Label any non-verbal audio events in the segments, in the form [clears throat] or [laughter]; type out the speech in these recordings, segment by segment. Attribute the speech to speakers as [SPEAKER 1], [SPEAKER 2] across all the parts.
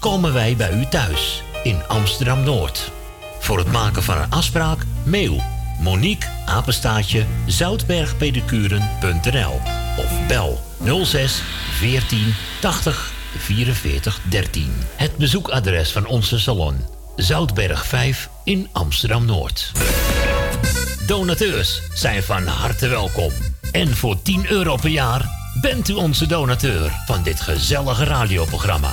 [SPEAKER 1] komen wij bij u thuis in Amsterdam Noord. Voor het maken van een afspraak, mail Monique Apenstaatje zoutbergpedicuren.nl of bel 06 14 80 44 13. Het bezoekadres van onze salon Zoutberg 5 in Amsterdam Noord. Donateurs zijn van harte welkom. En voor 10 euro per jaar bent u onze donateur van dit gezellige radioprogramma.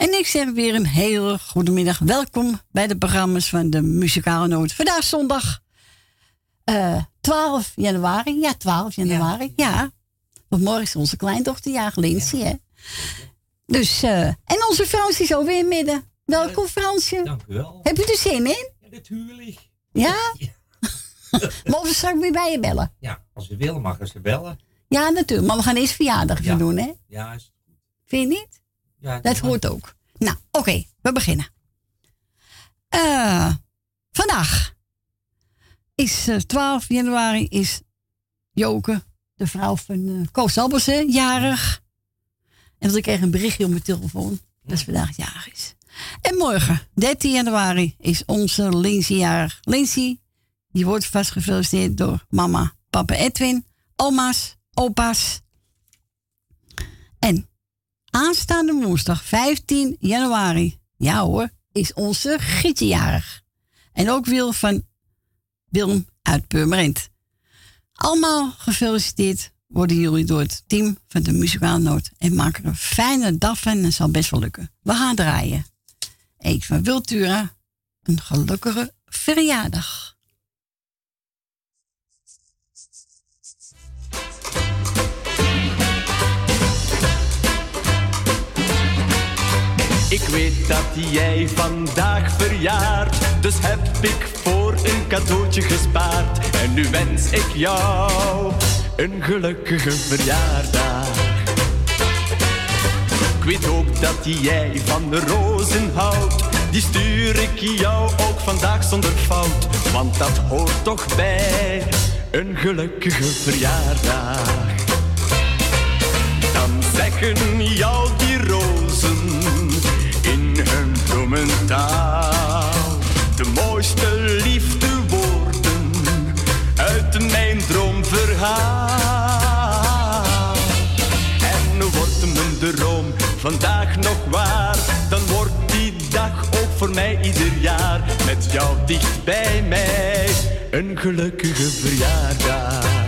[SPEAKER 2] En ik zeg weer een hele goede middag. Welkom bij de programma's van de Muzikale Noot. Vandaag zondag eh 12 januari. Ja, 12 januari. Ja. Want morgen is onze kleindochter jarig, Lindsay, hè. Dus, eh en onze Frans is alweer midden. Welkom, Fransje.
[SPEAKER 3] Dank u wel.
[SPEAKER 2] Heb je er zin in?
[SPEAKER 3] Ja, natuurlijk.
[SPEAKER 2] Ja? [laughs] [laughs] Mogen we straks weer bij je bellen?
[SPEAKER 3] Ja, als u wil mag ze bellen.
[SPEAKER 2] Ja, natuurlijk. Maar we gaan eerst verjaardag
[SPEAKER 3] Ja.
[SPEAKER 2] doen, hè?
[SPEAKER 3] Ja, is,
[SPEAKER 2] Vind je niet?
[SPEAKER 3] Ja
[SPEAKER 2] Dat hoort ook. Nou, oké, we beginnen. Eh, vandaag is eh, 12 januari is Joke, de vrouw van eh Koos Albersen, jarig. En ik kreeg een berichtje op mijn telefoon dat ze vandaag jarig is. En morgen, 13 januari, is onze Lindsay jarig. Lindsay, die wordt vast gefeliciteerd door mama, papa Edwin, oma's, opa's. En Aanstaande woensdag 15 januari, ja hoor, is onze Gietje jarig. En ook Wil van Willem uit Purmerend. Allemaal gefeliciteerd worden jullie door het team van de Muzikale Noot. En maak er een fijne dag van en het zal best wel lukken. We gaan draaien. Eet van Wiltura, een gelukkige verjaardag.
[SPEAKER 4] Ik weet dat jij vandaag verjaart, dus heb ik voor een cadeautje gespaard. En nu wens ik jou een gelukkige verjaardag. Ik weet ook dat jij van de rozen houdt, die stuur ik jou ook vandaag zonder fout. Want dat hoort toch bij een gelukkige verjaardag. Dan zeggen jou De mooiste liefdewoorden uit mijn droomverhaal. En wordt mijn droom vandaag nog waar, dan wordt die dag ook voor mij ieder jaar met jou dicht bij mij. Een gelukkige verjaardag.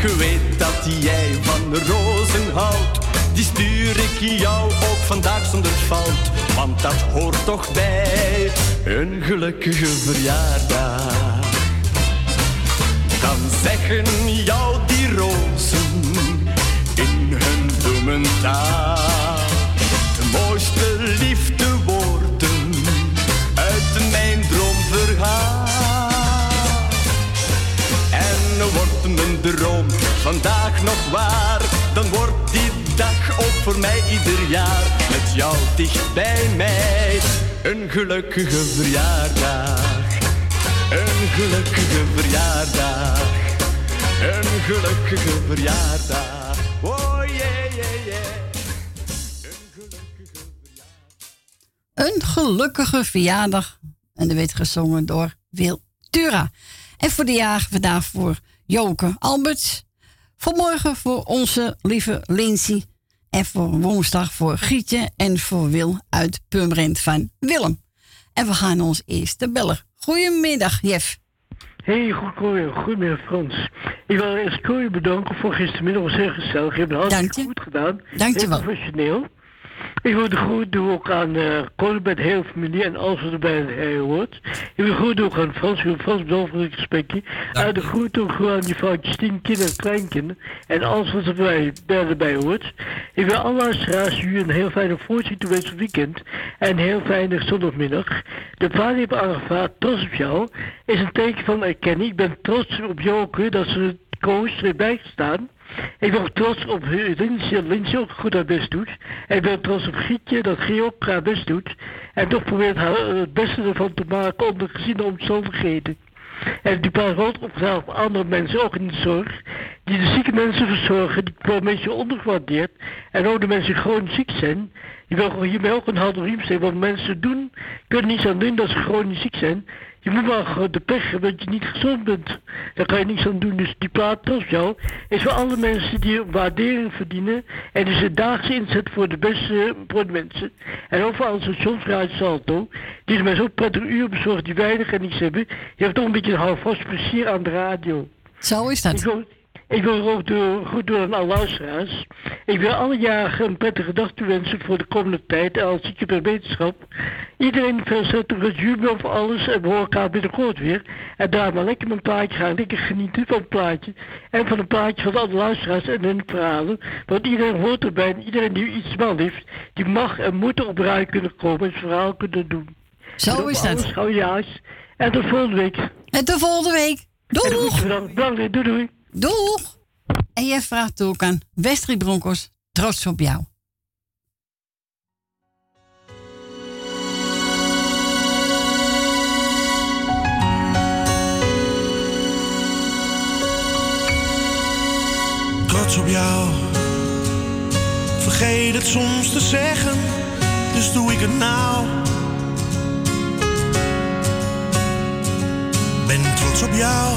[SPEAKER 4] Ik weet dat jij van rozen houdt. Die stuur ik jou ook vandaag zonder fout. Want dat hoort toch bij een gelukkige verjaardag. Dan zeggen jou die rozen in hun bloementaal. Vandaag nog waar, dan wordt die dag ook voor mij ieder jaar. Met jou dicht bij mij, een gelukkige verjaardag. Een gelukkige verjaardag. Een gelukkige verjaardag. Oh yeah, yeah, yeah.
[SPEAKER 2] Een gelukkige verjaardag. En dat werd gezongen door Wil Tura. En voor de jaar vandaag voor Joke Alberts. Vanmorgen voor onze lieve Lindsay. En voor woensdag voor Gietje en voor Wil uit Purmerend van Willem. En we gaan ons eerste bellen. Goedemiddag, Jef.
[SPEAKER 5] Hey, goed, goedemiddag Frans. Ik wil eerst Corrie bedanken voor gistermiddag. was heel gezellig. Je hebt het hartstikke goed gedaan.
[SPEAKER 2] Dank je wel.
[SPEAKER 5] Professioneel. Ik wil de groet doen ook aan uh, Corrie met heel familie en alles wat erbij uh, hoort. Ik wil goed doen ook aan Frans. Ik wil Frans het gesprekje. En de groet ook gewoon aan die vrouwtjes, tien kinderen en kleinkinderen. En alles wat erbij, erbij hoort. Ik wil alle luisteraars jullie een heel fijne voorzien toewensen het weekend. En een heel fijne zondagmiddag. De vader heeft aangevraagd, trots op jou, is een teken van erkenning. Ik ben trots op jou ook, dat ze het koos erbij gestaan. Ik ben trots op dat Lindsay ook goed haar best doet. Ik ben trots op Gietje, dat Gietje ook haar best doet. En toch probeert haar het beste ervan te maken onder gezien de omstandigheden. En die opgezet op andere mensen, ook in de zorg, die de zieke mensen verzorgen, die worden beetje ondergewaardeerd. En ook de mensen die gewoon ziek zijn, die wil hiermee ook een halve riem steken. Want mensen doen, kunnen niets aan doen dat ze gewoon ziek zijn. Je moet gewoon de pech hebben dat je niet gezond bent. Daar kan je niets aan doen. Dus die plaat trots jou is voor alle mensen die waardering verdienen. En dus een daagse inzet voor de beste voor de mensen. En ook voor alle stationsraad Salto. Die de mensen ook prettig uur die weinig en niets hebben. Je hebt toch een beetje een houvast plezier aan de radio.
[SPEAKER 2] Zo is dat.
[SPEAKER 5] Ik wil, ik ook door, goed doen aan alle luisteraars. Ik wil alle jaren een prettige dag toewensen voor de komende tijd. En als zieke per wetenschap. Iedereen veel jubel voor alles. En we horen elkaar binnenkort weer. En daar maar lekker mijn plaatje gaan. Lekker genieten van het plaatje. En van een plaatje van alle luisteraars en hun verhalen. Want iedereen hoort erbij. En iedereen die iets man heeft. Die mag en moet er op rij kunnen komen. En zijn verhaal kunnen doen.
[SPEAKER 2] Zo is dat.
[SPEAKER 5] Schouwjaars. En tot volgende week.
[SPEAKER 2] En tot volgende week. Doeg!
[SPEAKER 5] Bedankt. Bedankt. Doei doei.
[SPEAKER 2] Doeg! En jij vraagt ook aan Broncos, trots op jou.
[SPEAKER 6] Trots op jou. Vergeet het soms te zeggen, dus doe ik het nou. Ben trots op jou.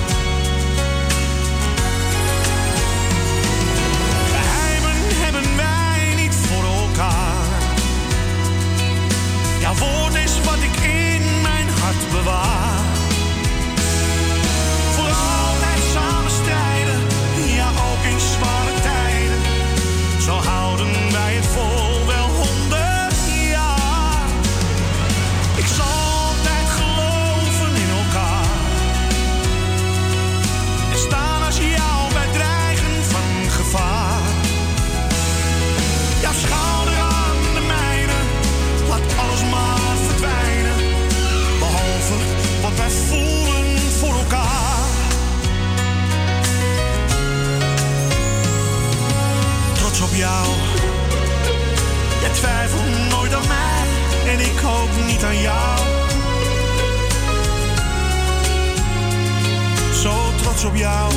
[SPEAKER 6] Jouw woord is wat ik in mijn hart bewaar. Op jou.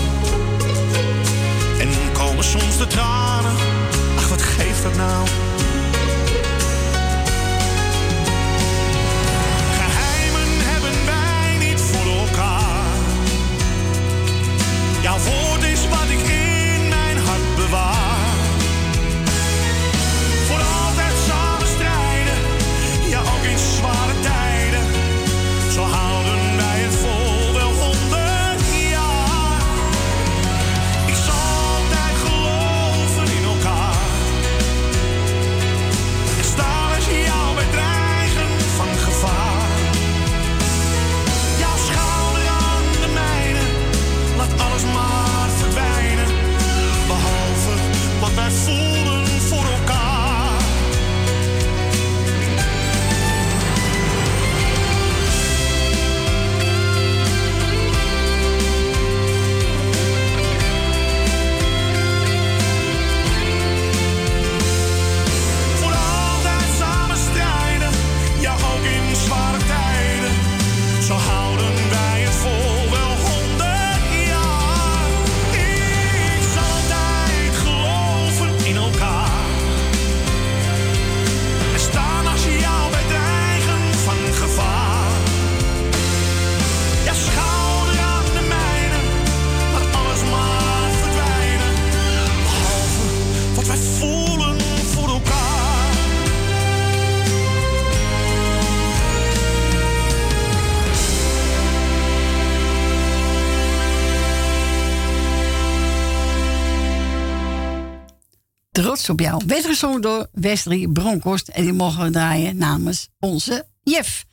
[SPEAKER 6] En komen soms de tranen, ach wat geeft dat nou? Geheimen hebben wij niet voor elkaar. Jouw woord is
[SPEAKER 2] Trots op jou. Werd gezongen door Wesley Bronkhorst. En die mogen we draaien namens onze Jef.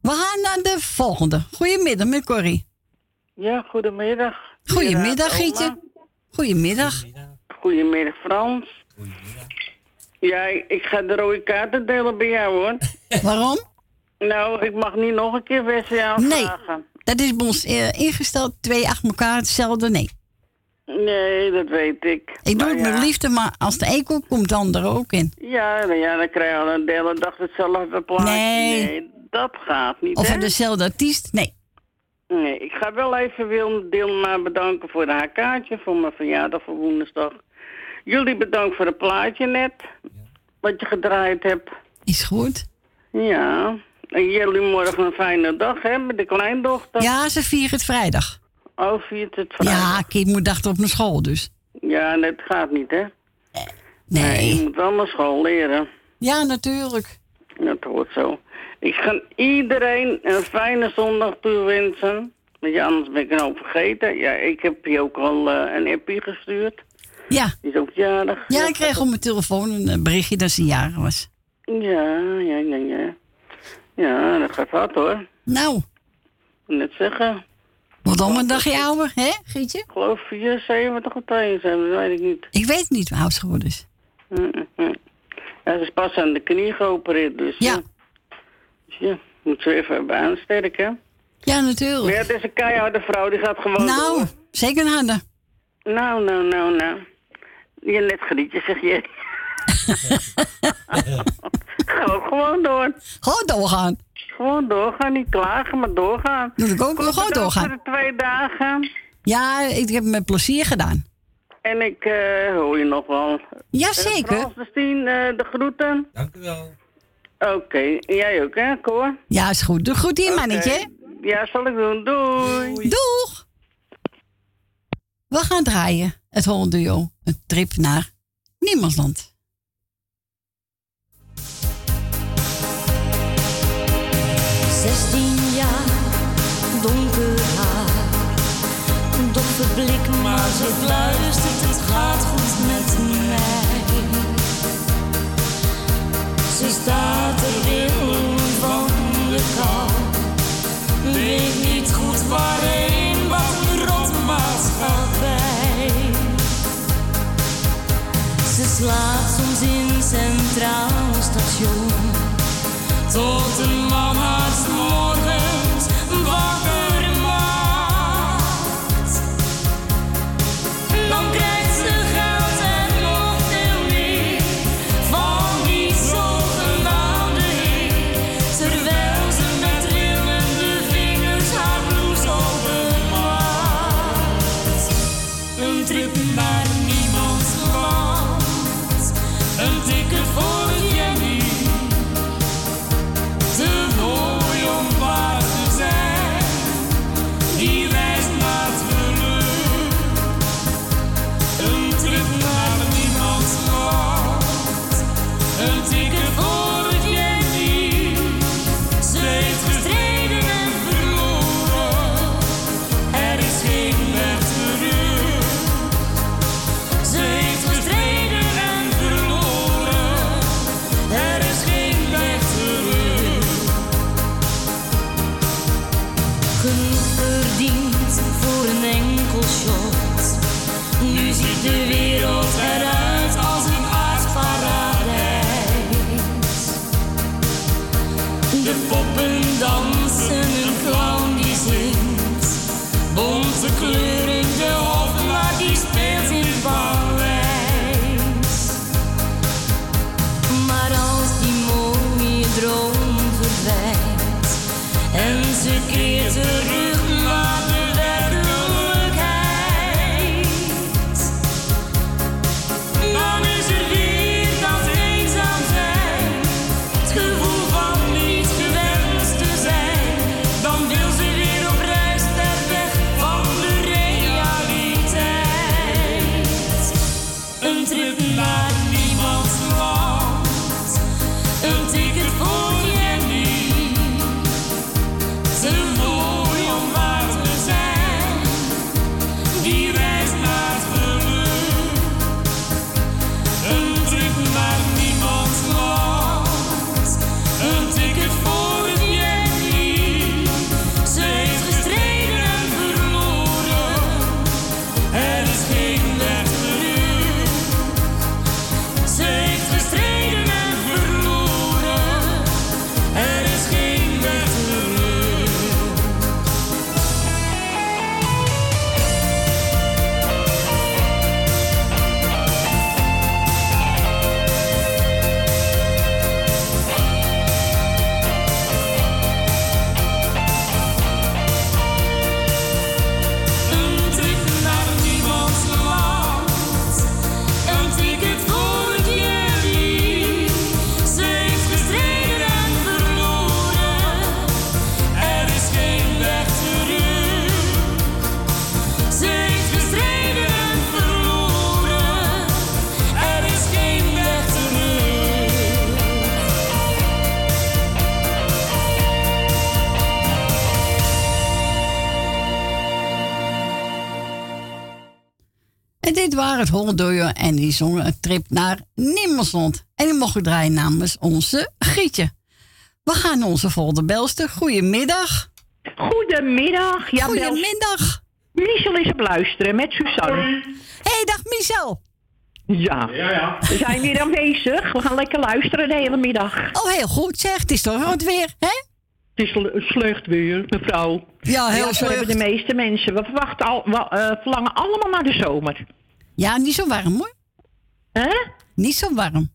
[SPEAKER 2] We gaan naar de volgende. Goedemiddag, met Corrie.
[SPEAKER 7] Ja, goedemiddag.
[SPEAKER 2] Goedemiddag. Gietje. Goedemiddag.
[SPEAKER 7] Goedemiddag, Frans. Ja, ik ga de rode kaarten delen bij jou, hoor. [laughs]
[SPEAKER 2] Waarom?
[SPEAKER 7] Nou, ik mag niet nog een keer Wesley aanvragen.
[SPEAKER 2] Dat is bij ons eh, ingesteld. Twee achter elkaar hetzelfde. Nee.
[SPEAKER 7] Nee, dat weet ik.
[SPEAKER 2] Ik doe
[SPEAKER 7] Maar
[SPEAKER 2] het met
[SPEAKER 7] ja.
[SPEAKER 2] liefde, maar als de een komt, de ander ook in.
[SPEAKER 7] Ja, nou ja, dan krijg je al een de hele dag hetzelfde plaatje.
[SPEAKER 2] Nee.
[SPEAKER 7] dat gaat niet,
[SPEAKER 2] Of
[SPEAKER 7] hè?
[SPEAKER 2] dezelfde artiest. Nee.
[SPEAKER 7] Nee, ik ga wel even Wil Dilma bedanken voor haar kaartje voor mijn verjaardag voor woensdag. Jullie bedankt voor het plaatje net, wat je gedraaid hebt.
[SPEAKER 2] Is goed.
[SPEAKER 7] Ja, en jullie morgen een fijne dag, hè, met de kleindochter.
[SPEAKER 2] Ja, ze vieren het vrijdag.
[SPEAKER 7] Oh, viert het vrijdag.
[SPEAKER 2] Ja, kind moet dachten op naar school dus.
[SPEAKER 7] Ja, dat gaat niet, hè?
[SPEAKER 2] Nee.
[SPEAKER 7] je moet wel naar school leren.
[SPEAKER 2] Ja, natuurlijk.
[SPEAKER 7] Dat hoort zo. Ik ga iedereen een fijne zondag toewensen. Want ja, anders ben ik hoop vergeten. Ja, ik heb je ook al eh, een appie gestuurd.
[SPEAKER 2] Ja.
[SPEAKER 7] Die is ook jarig.
[SPEAKER 2] Ja, ik kreeg op mijn telefoon een eh, berichtje dat ze jarig was.
[SPEAKER 7] Ja, ja, ja, ja. Ja, dat gaat hard hoor.
[SPEAKER 2] Nou.
[SPEAKER 7] Net zeggen.
[SPEAKER 2] Wat om een dagje ouder, hè, Gietje?
[SPEAKER 7] Ik geloof 74 of 72, dat weet ik niet.
[SPEAKER 2] Ik weet niet hoe oud ze geworden is.
[SPEAKER 7] Ja, ze is pas aan de knie geopereerd, dus ja. Dus ja, moet ze even bij aansterken.
[SPEAKER 2] Ja, natuurlijk.
[SPEAKER 7] Maar ja, het is een keiharde vrouw, die gaat gewoon
[SPEAKER 2] Nou,
[SPEAKER 7] door.
[SPEAKER 2] zeker een harde.
[SPEAKER 7] Nou, nou, nou, nou. Je net grietje, zeg je. [laughs] Ga gewoon door.
[SPEAKER 2] Gewoon doorgaan.
[SPEAKER 7] Gewoon doorgaan, niet klagen, maar doorgaan.
[SPEAKER 2] Doe ik ook, gewoon doorgaan.
[SPEAKER 7] voor de twee dagen.
[SPEAKER 2] Ja, ik heb het met plezier gedaan.
[SPEAKER 7] En ik eh, hoor je nog wel.
[SPEAKER 2] Jazeker.
[SPEAKER 7] Uh, Frans de Stien, eh, de groeten.
[SPEAKER 3] Dank u wel.
[SPEAKER 7] Oké, jij ook, hè, Cor?
[SPEAKER 2] Ja, is goed. Doe goed hier, mannetje.
[SPEAKER 7] Ja, zal ik doen. Doei.
[SPEAKER 2] Doeg. We gaan draaien. Het Holland Duo. Een trip naar Niemandsland.
[SPEAKER 8] Zestien jaar, donker haar, doffe blik, maar ze fluistert, het gaat goed met mij. Ze staat te rillen van de kou, weet niet goed waarheen, wat een rotmaatschappij. Ze slaapt soms in Centraal Station. Tot een 's morgens. Dan
[SPEAKER 2] dit waren het Holdoyer en die zongen een trip naar Nimmersland. En die mogen draaien namens onze Gietje. We gaan naar onze volgende belster. Goedemiddag.
[SPEAKER 9] Goedemiddag. Ja,
[SPEAKER 2] Goedemiddag.
[SPEAKER 9] Michel is op luisteren met Suzanne.
[SPEAKER 2] Hé, hey, dag Michel.
[SPEAKER 9] Ja. we zijn weer aanwezig. We gaan lekker luisteren de hele middag.
[SPEAKER 2] Oh, heel goed zeg. Het is toch wat weer, hè?
[SPEAKER 9] Het is sle- slecht weer, mevrouw.
[SPEAKER 2] Ja, heel
[SPEAKER 9] zo
[SPEAKER 2] slecht.
[SPEAKER 9] hebben de meeste mensen. We verwachten al, we, eh, verlangen allemaal naar de zomer.
[SPEAKER 2] Ja, niet zo warm hoor.
[SPEAKER 9] Hè?
[SPEAKER 2] Niet zo warm.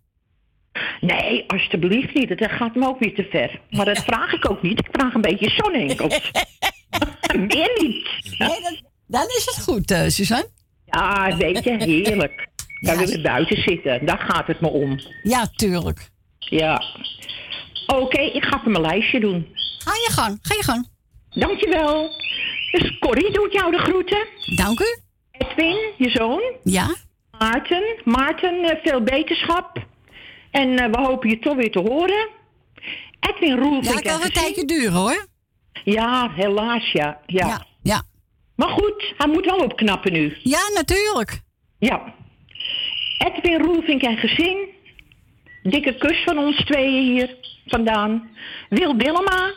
[SPEAKER 9] Nee, alstublieft niet. Dat gaat me ook weer te ver. Maar dat vraag ik ook niet. Ik vraag een beetje zon enkel. [laughs] Meer niet.
[SPEAKER 2] Nee, dan, dan is het goed, eh Suzanne.
[SPEAKER 9] Ja, weet je, heerlijk. Daar wil ik buiten zitten. Daar gaat het me om.
[SPEAKER 2] Ja, tuurlijk.
[SPEAKER 9] Ja. Oké, ik ga even mijn lijstje doen.
[SPEAKER 2] Ga je gang, ga je gang.
[SPEAKER 9] Dankjewel. Dus Corrie doet jou de groeten.
[SPEAKER 2] Dank u.
[SPEAKER 9] Edwin, je zoon.
[SPEAKER 2] Ja.
[SPEAKER 9] Maarten. Maarten, eh, veel beterschap. En eh, we hopen je toch weer te horen. Edwin Roel.
[SPEAKER 2] Ja, het kan een tijdje duren hoor.
[SPEAKER 9] Ja, helaas ja. ja.
[SPEAKER 2] Ja.
[SPEAKER 9] Maar goed, hij moet wel opknappen nu.
[SPEAKER 2] Ja, natuurlijk.
[SPEAKER 9] Ja. Edwin Roelvink en gezin. Dikke kus van ons tweeën hier vandaan. Wil Willema,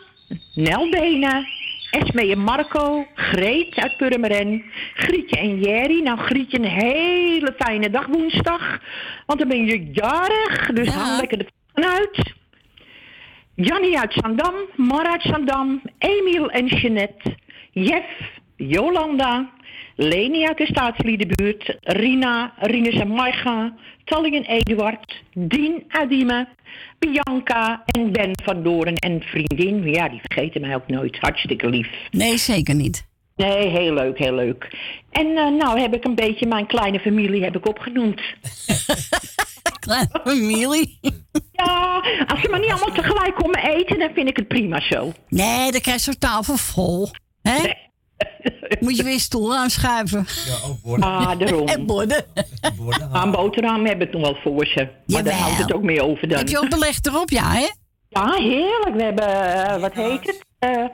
[SPEAKER 9] Nel Bena, Esme en Marco, Greet uit Purmerend, Grietje en Jerry. Nou, Grietje, een hele fijne dag woensdag. Want dan ben je jarig, dus haal lekker de vanuit. Jannie uit Zandam, Mar uit Zandam, Emiel en Jeanette, Jeff, Jolanda, Leni uit de staatsliedenbuurt, Rina, Rinus en Marga, Tally en Eduard, Dien uit Diemen, Bianca en Ben van Doorn en vriendin. Ja, die vergeten mij ook nooit. Hartstikke lief.
[SPEAKER 2] Nee, zeker niet.
[SPEAKER 9] Nee, heel leuk, heel leuk. En eh, nou heb ik een beetje mijn kleine familie heb ik opgenoemd. [laughs]
[SPEAKER 10] kleine familie?
[SPEAKER 9] Ja, als ze maar niet allemaal tegelijk komen eten, dan vind ik het prima zo.
[SPEAKER 10] Nee, dan krijg je zo'n tafel vol. Hè? [laughs] Moet je weer stoel aanschuiven.
[SPEAKER 9] Ah, daarom. [laughs]
[SPEAKER 10] En borden.
[SPEAKER 9] Maar een boterham heb ik nog wel voor ze. Maar daar houdt het ook mee over dan.
[SPEAKER 10] Heb je ook beleg erop, ja, hè?
[SPEAKER 9] Ja, heerlijk. We hebben, eh, wat heet het? Eh,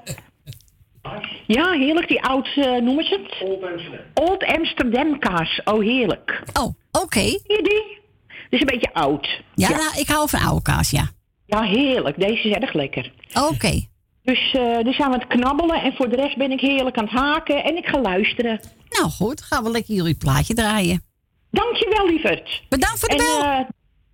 [SPEAKER 9] ja, heerlijk. Die oud, eh, noemen ze het? Old Amsterdam. Old Amsterdam kaas. Oh, heerlijk.
[SPEAKER 10] Oh, oké.
[SPEAKER 9] Zie je die? Die is een beetje oud.
[SPEAKER 10] Ja, Nou, ik hou van oude kaas, ja.
[SPEAKER 9] Ja, heerlijk. Deze is erg lekker.
[SPEAKER 10] Oké.
[SPEAKER 9] Dus uh, dus zijn we aan het knabbelen en voor de rest ben ik heerlijk aan het haken en ik ga luisteren.
[SPEAKER 10] Nou goed, gaan we lekker jullie plaatje draaien.
[SPEAKER 9] Dankjewel, lieverd.
[SPEAKER 10] Bedankt voor de
[SPEAKER 9] en,
[SPEAKER 10] bel.
[SPEAKER 9] eh,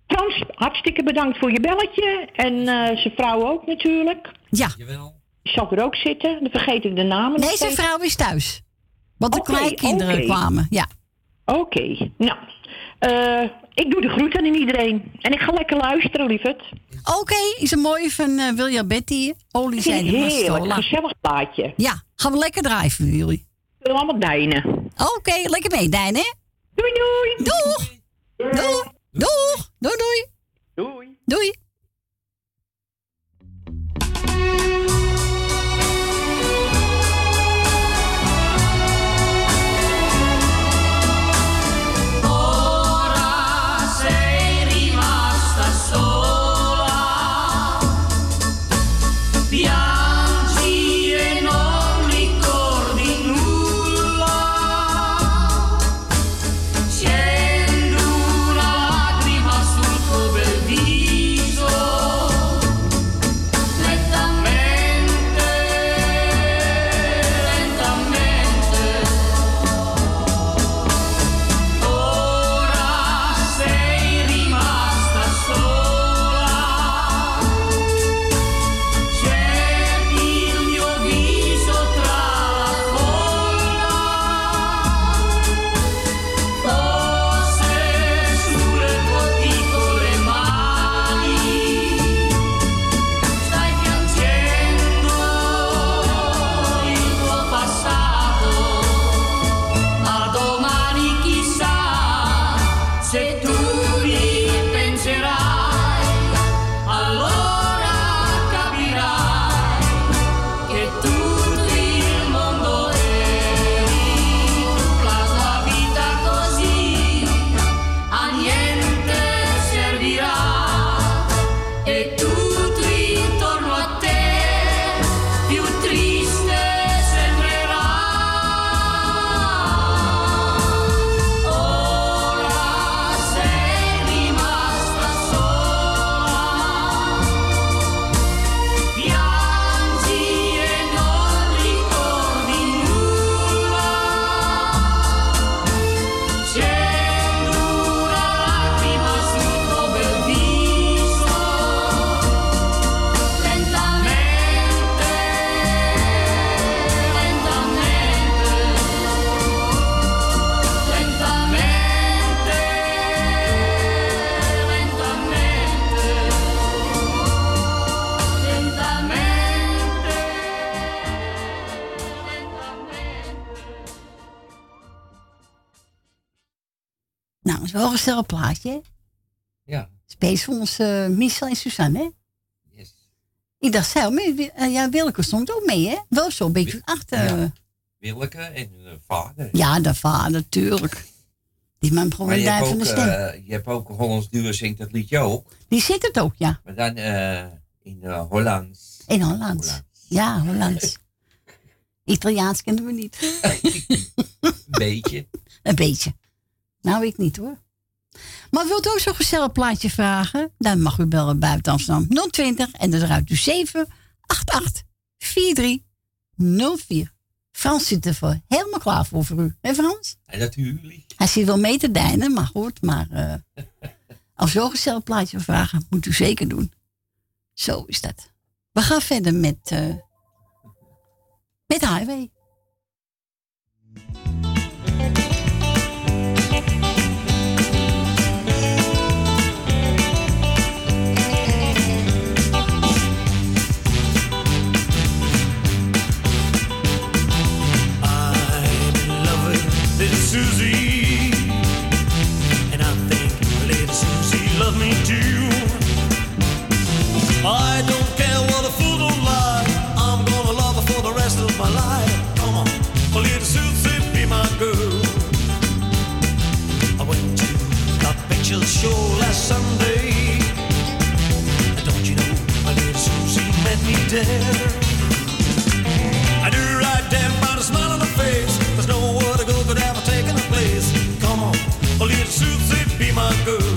[SPEAKER 9] Frans, hartstikke bedankt voor je belletje. En eh, zijn vrouw ook natuurlijk.
[SPEAKER 10] Ja.
[SPEAKER 9] Die zal er ook zitten. Dan vergeet ik de namen.
[SPEAKER 10] Nee, zijn vrouw is thuis. Want de
[SPEAKER 9] Oké,
[SPEAKER 10] kleinkinderen kwamen, ja.
[SPEAKER 9] Oké, nou. Eh, ik doe de groeten aan iedereen. En ik ga lekker luisteren, lieverd.
[SPEAKER 10] Oké, is een mooie van eh Wilja Betty. Olie zijn de
[SPEAKER 9] Heerlijk, gezellig plaatje.
[SPEAKER 10] Ja, gaan we lekker draaien voor jullie.
[SPEAKER 9] Zullen we allemaal dijnen?
[SPEAKER 10] Oké, lekker mee, Dijn, hè?
[SPEAKER 9] Doei, doei.
[SPEAKER 10] Doeg. Doeg. Doeg. Doei, doei.
[SPEAKER 9] Doei.
[SPEAKER 10] Doei. Is wel een gezellig plaatje, hè?
[SPEAKER 3] Ja.
[SPEAKER 10] Space voor onze eh, Michel en Suzanne, hè? Ik dacht zelf, maar, eh, ja, Wilke stond ook mee, hè? Wel zo'n beetje van achter. Ja.
[SPEAKER 3] Willeke en uh, vader.
[SPEAKER 10] de vader, natuurlijk. Die man een
[SPEAKER 3] hebt,
[SPEAKER 10] duif van de stem.
[SPEAKER 3] eh, je hebt ook Hollands Duur zingt dat liedje ook.
[SPEAKER 10] Die zit het ook, ja.
[SPEAKER 3] Maar dan eh, in uh, Hollands.
[SPEAKER 10] In Hollands. Ja, Hollands. [laughs] Italiaans kennen we niet. [laughs]
[SPEAKER 3] Een beetje.
[SPEAKER 10] Een beetje. Nou, ik niet hoor. Maar wilt u ook zo'n gezellig plaatje vragen? Dan mag u bellen buiten Amsterdam 020 en dan draait u 788 4304. Frans zit er voor helemaal klaar voor voor u. Hé Frans?
[SPEAKER 3] En natuurlijk.
[SPEAKER 10] Hij zit wel mee te dijnen, maar goed. Maar eh, als een gezellig plaatje vragen, moet u zeker doen. Zo is dat. We gaan verder met, eh met Highway.
[SPEAKER 3] Picture show last Sunday. Don't you know, my little Susie met me there. I do right down by the smile on her face. There's no other girl could ever taken her place. Come on, oh, little Susie, be my girl.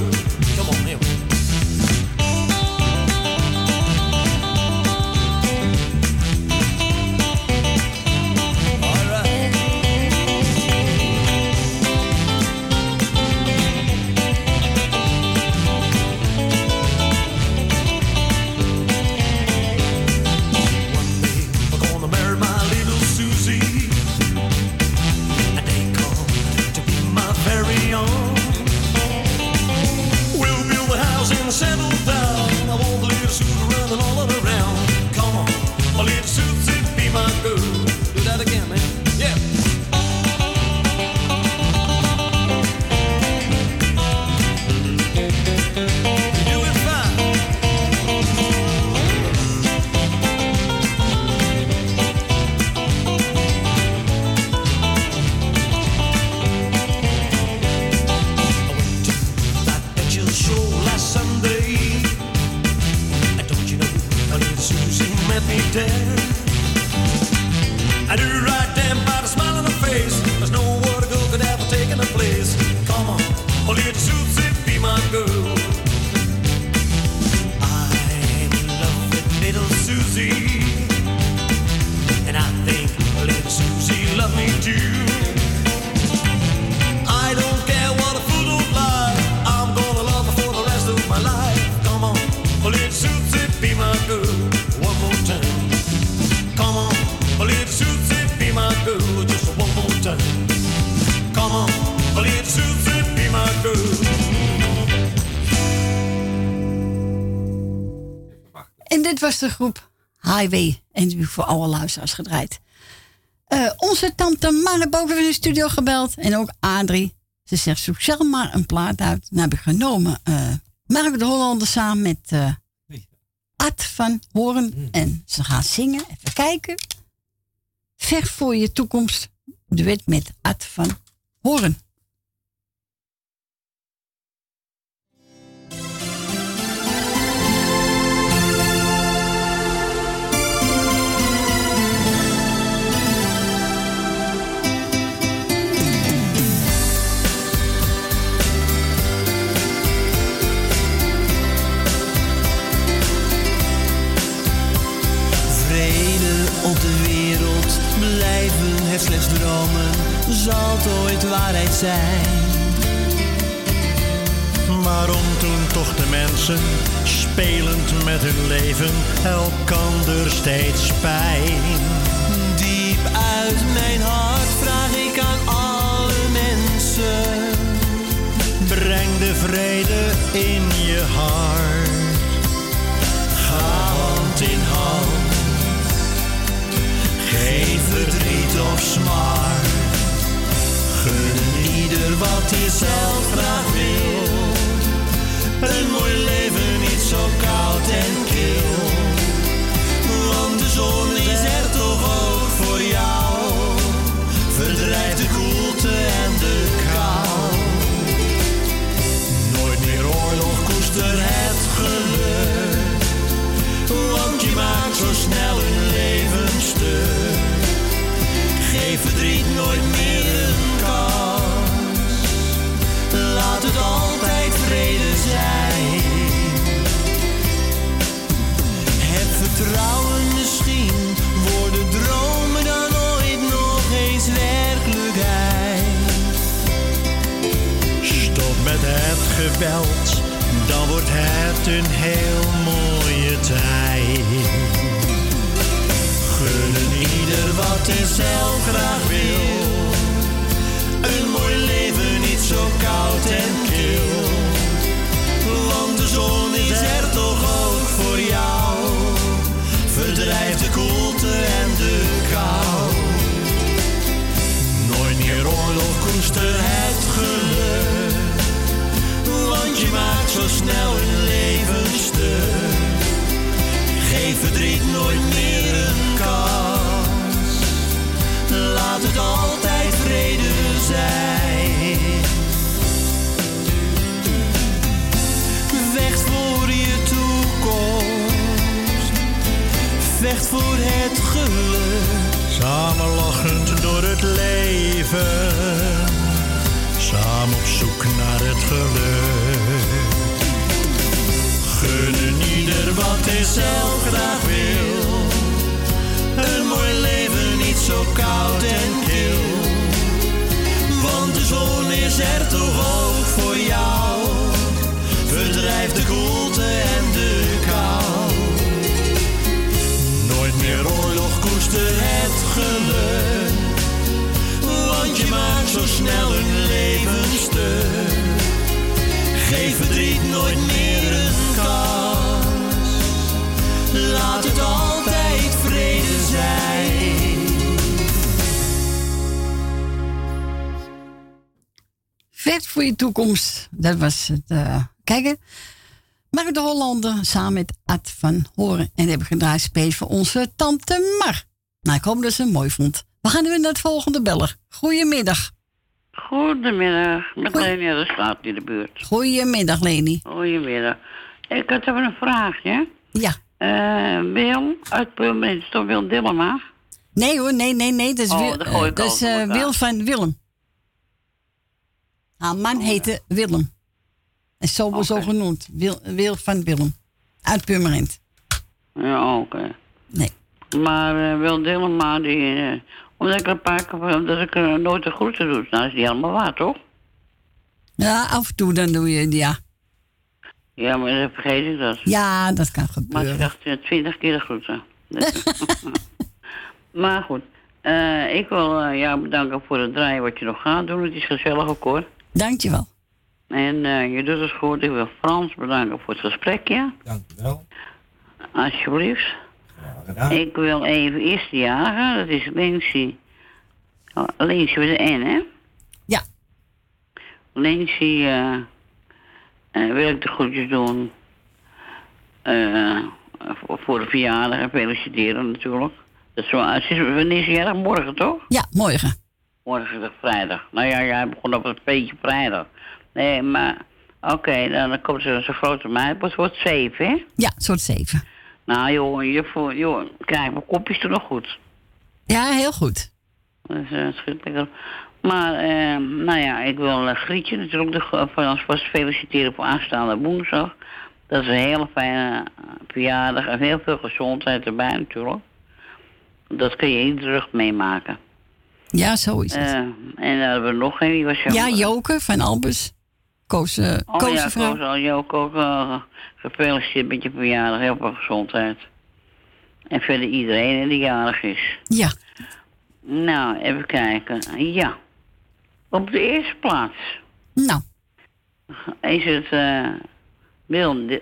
[SPEAKER 2] Dit was de groep Highway. En die voor alle luisteraars gedraaid. Eh, onze tante Manne boven in de studio gebeld. En ook Adrie. Ze zegt, zoek zelf maar een plaat uit. Nou heb ik genomen. eh Mark de Hollander samen met eh Ad van Horen. En ze gaan zingen. Even kijken. Ver voor je toekomst. Duet met Ad van Horen.
[SPEAKER 11] Op de wereld, blijven het slechts dromen, zal het ooit waarheid zijn.
[SPEAKER 12] Waarom toen toch de mensen, spelend met hun leven, elkander steeds pijn?
[SPEAKER 11] Diep uit mijn hart vraag ik aan alle mensen.
[SPEAKER 12] Breng de vrede in je hart.
[SPEAKER 11] Ga hand in hand. Geen verdriet of smart. Gun ieder wat hij zelf graag wil. Een mooi leven niet zo koud en kil. Want de zon is er toch ook voor jou. Verdrijft de koelte en de kou. Nooit meer oorlog, koester Heb vertrouwen misschien, worden dromen dan ooit nog eens werkelijkheid.
[SPEAKER 12] Stop met het geweld, dan wordt het een heel mooie tijd.
[SPEAKER 11] Gunnen ieder wat hij zelf graag wil. Een mooi leven niet zo koud en kil. Verdrijft de koelte en de kou. Nooit meer oorlog, koester het geluk. Want je maakt zo snel een leven stuk. Geef verdriet nooit meer een kans. Laat het altijd vrede zijn. Vecht voor het geluk.
[SPEAKER 13] Samen lachend door het leven. Samen op zoek naar het geluk.
[SPEAKER 11] Gunnen ieder wat hij zelf graag wil. Een mooi leven niet zo koud en kil. Want de zon is er toch ook voor jou. Verdrijf de koelte en de kou. Meer oorlog, koester het geluk. Want je maakt zo snel een leven stuk. Geef verdriet nooit meer een kans. Laat het altijd vrede zijn.
[SPEAKER 2] Vet voor je toekomst. Dat was het. eh kijken. Mark de Hollander samen met Ad van Horen. En hebben gedraaid space voor onze tante Mar. Nou, ik hoop dat ze het mooi vond. We gaan nu naar het volgende beller. Goedemiddag.
[SPEAKER 14] Goedemiddag, met Leni uit de straat in de buurt.
[SPEAKER 2] Goedemiddag, Leni.
[SPEAKER 14] Goedemiddag. Ik had even een vraagje.
[SPEAKER 2] Ja.
[SPEAKER 14] Eh Wil uit Purmerend, is toch Wil Dillema?
[SPEAKER 2] Nee hoor, nee, nee, nee. Dat is,
[SPEAKER 14] Oh,
[SPEAKER 2] Wil,
[SPEAKER 14] dat ik
[SPEAKER 2] dat is eh. Wil van Willem. Haar man heette Willem. En zo zo genoemd. Wil, Wil van Willem. Uit Purmerend.
[SPEAKER 14] Ja, oké.
[SPEAKER 2] Nee.
[SPEAKER 14] Maar eh Wil Dillema, die... eh, omdat ik een paar keer... Dat ik nooit de groeten doe. Nou is die helemaal waar, toch?
[SPEAKER 2] Ja, af en toe dan doe je het, ja.
[SPEAKER 14] Ja, maar dan vergeet ik dat.
[SPEAKER 2] Ja, dat kan
[SPEAKER 14] Maar
[SPEAKER 2] gebeuren.
[SPEAKER 14] ik dacht eh, twintig keer de groeten. [laughs] maar goed. ik wil jou bedanken voor het draaien wat je nog gaat doen. Het is gezellig ook hoor.
[SPEAKER 2] Dankjewel.
[SPEAKER 14] En eh, je doet het goed. Ik wil Frans bedanken voor het gesprekje.
[SPEAKER 3] Dankjewel.
[SPEAKER 14] Alsjeblieft.
[SPEAKER 3] gedaan.
[SPEAKER 14] Ik wil even eerst de jager. Dat is Lindsay. Oh, Lindsay met de N, hè?
[SPEAKER 2] Ja.
[SPEAKER 14] Lindsay eh, eh, wil ik de groetjes doen. Eh, voor, de verjaardag en feliciteren natuurlijk. Dat is wel, het is, wanneer is jarig? Morgen toch?
[SPEAKER 2] Ja, morgen.
[SPEAKER 14] Morgen is het vrijdag. Nou ja, jij begon op het beetje vrijdag. Nee, maar oké, dan komt ze zo'n grote meid. Het wordt zeven, hè?
[SPEAKER 2] Ja, soort zeven.
[SPEAKER 14] Nou joh, je voelt, joh, kijk, mijn kopje is toch nog goed.
[SPEAKER 2] Ja, heel goed.
[SPEAKER 14] Dus uh, schitterlijk. Maar, eh, nou ja, ik wil uh, Grietje natuurlijk de, van ons vast feliciteren voor aanstaande woensdag. Dat is een hele fijne eh, verjaardag en heel veel gezondheid erbij natuurlijk. Dat kun je iedere rug meemaken.
[SPEAKER 2] Ja, zo is het.
[SPEAKER 14] En dan hebben we nog een, wie was
[SPEAKER 2] ja, Joke van Albus. Koos, eh
[SPEAKER 14] Oh
[SPEAKER 2] Koos
[SPEAKER 14] ja,
[SPEAKER 2] vrouw.
[SPEAKER 14] Koos al jou ook eh, gefeliciteerd met je verjaardag. Heel veel gezondheid. En verder iedereen die jarig is.
[SPEAKER 2] Ja.
[SPEAKER 14] Nou, even kijken. Ja. Op de eerste plaats
[SPEAKER 2] Nou,
[SPEAKER 14] is het eh Wil, Di-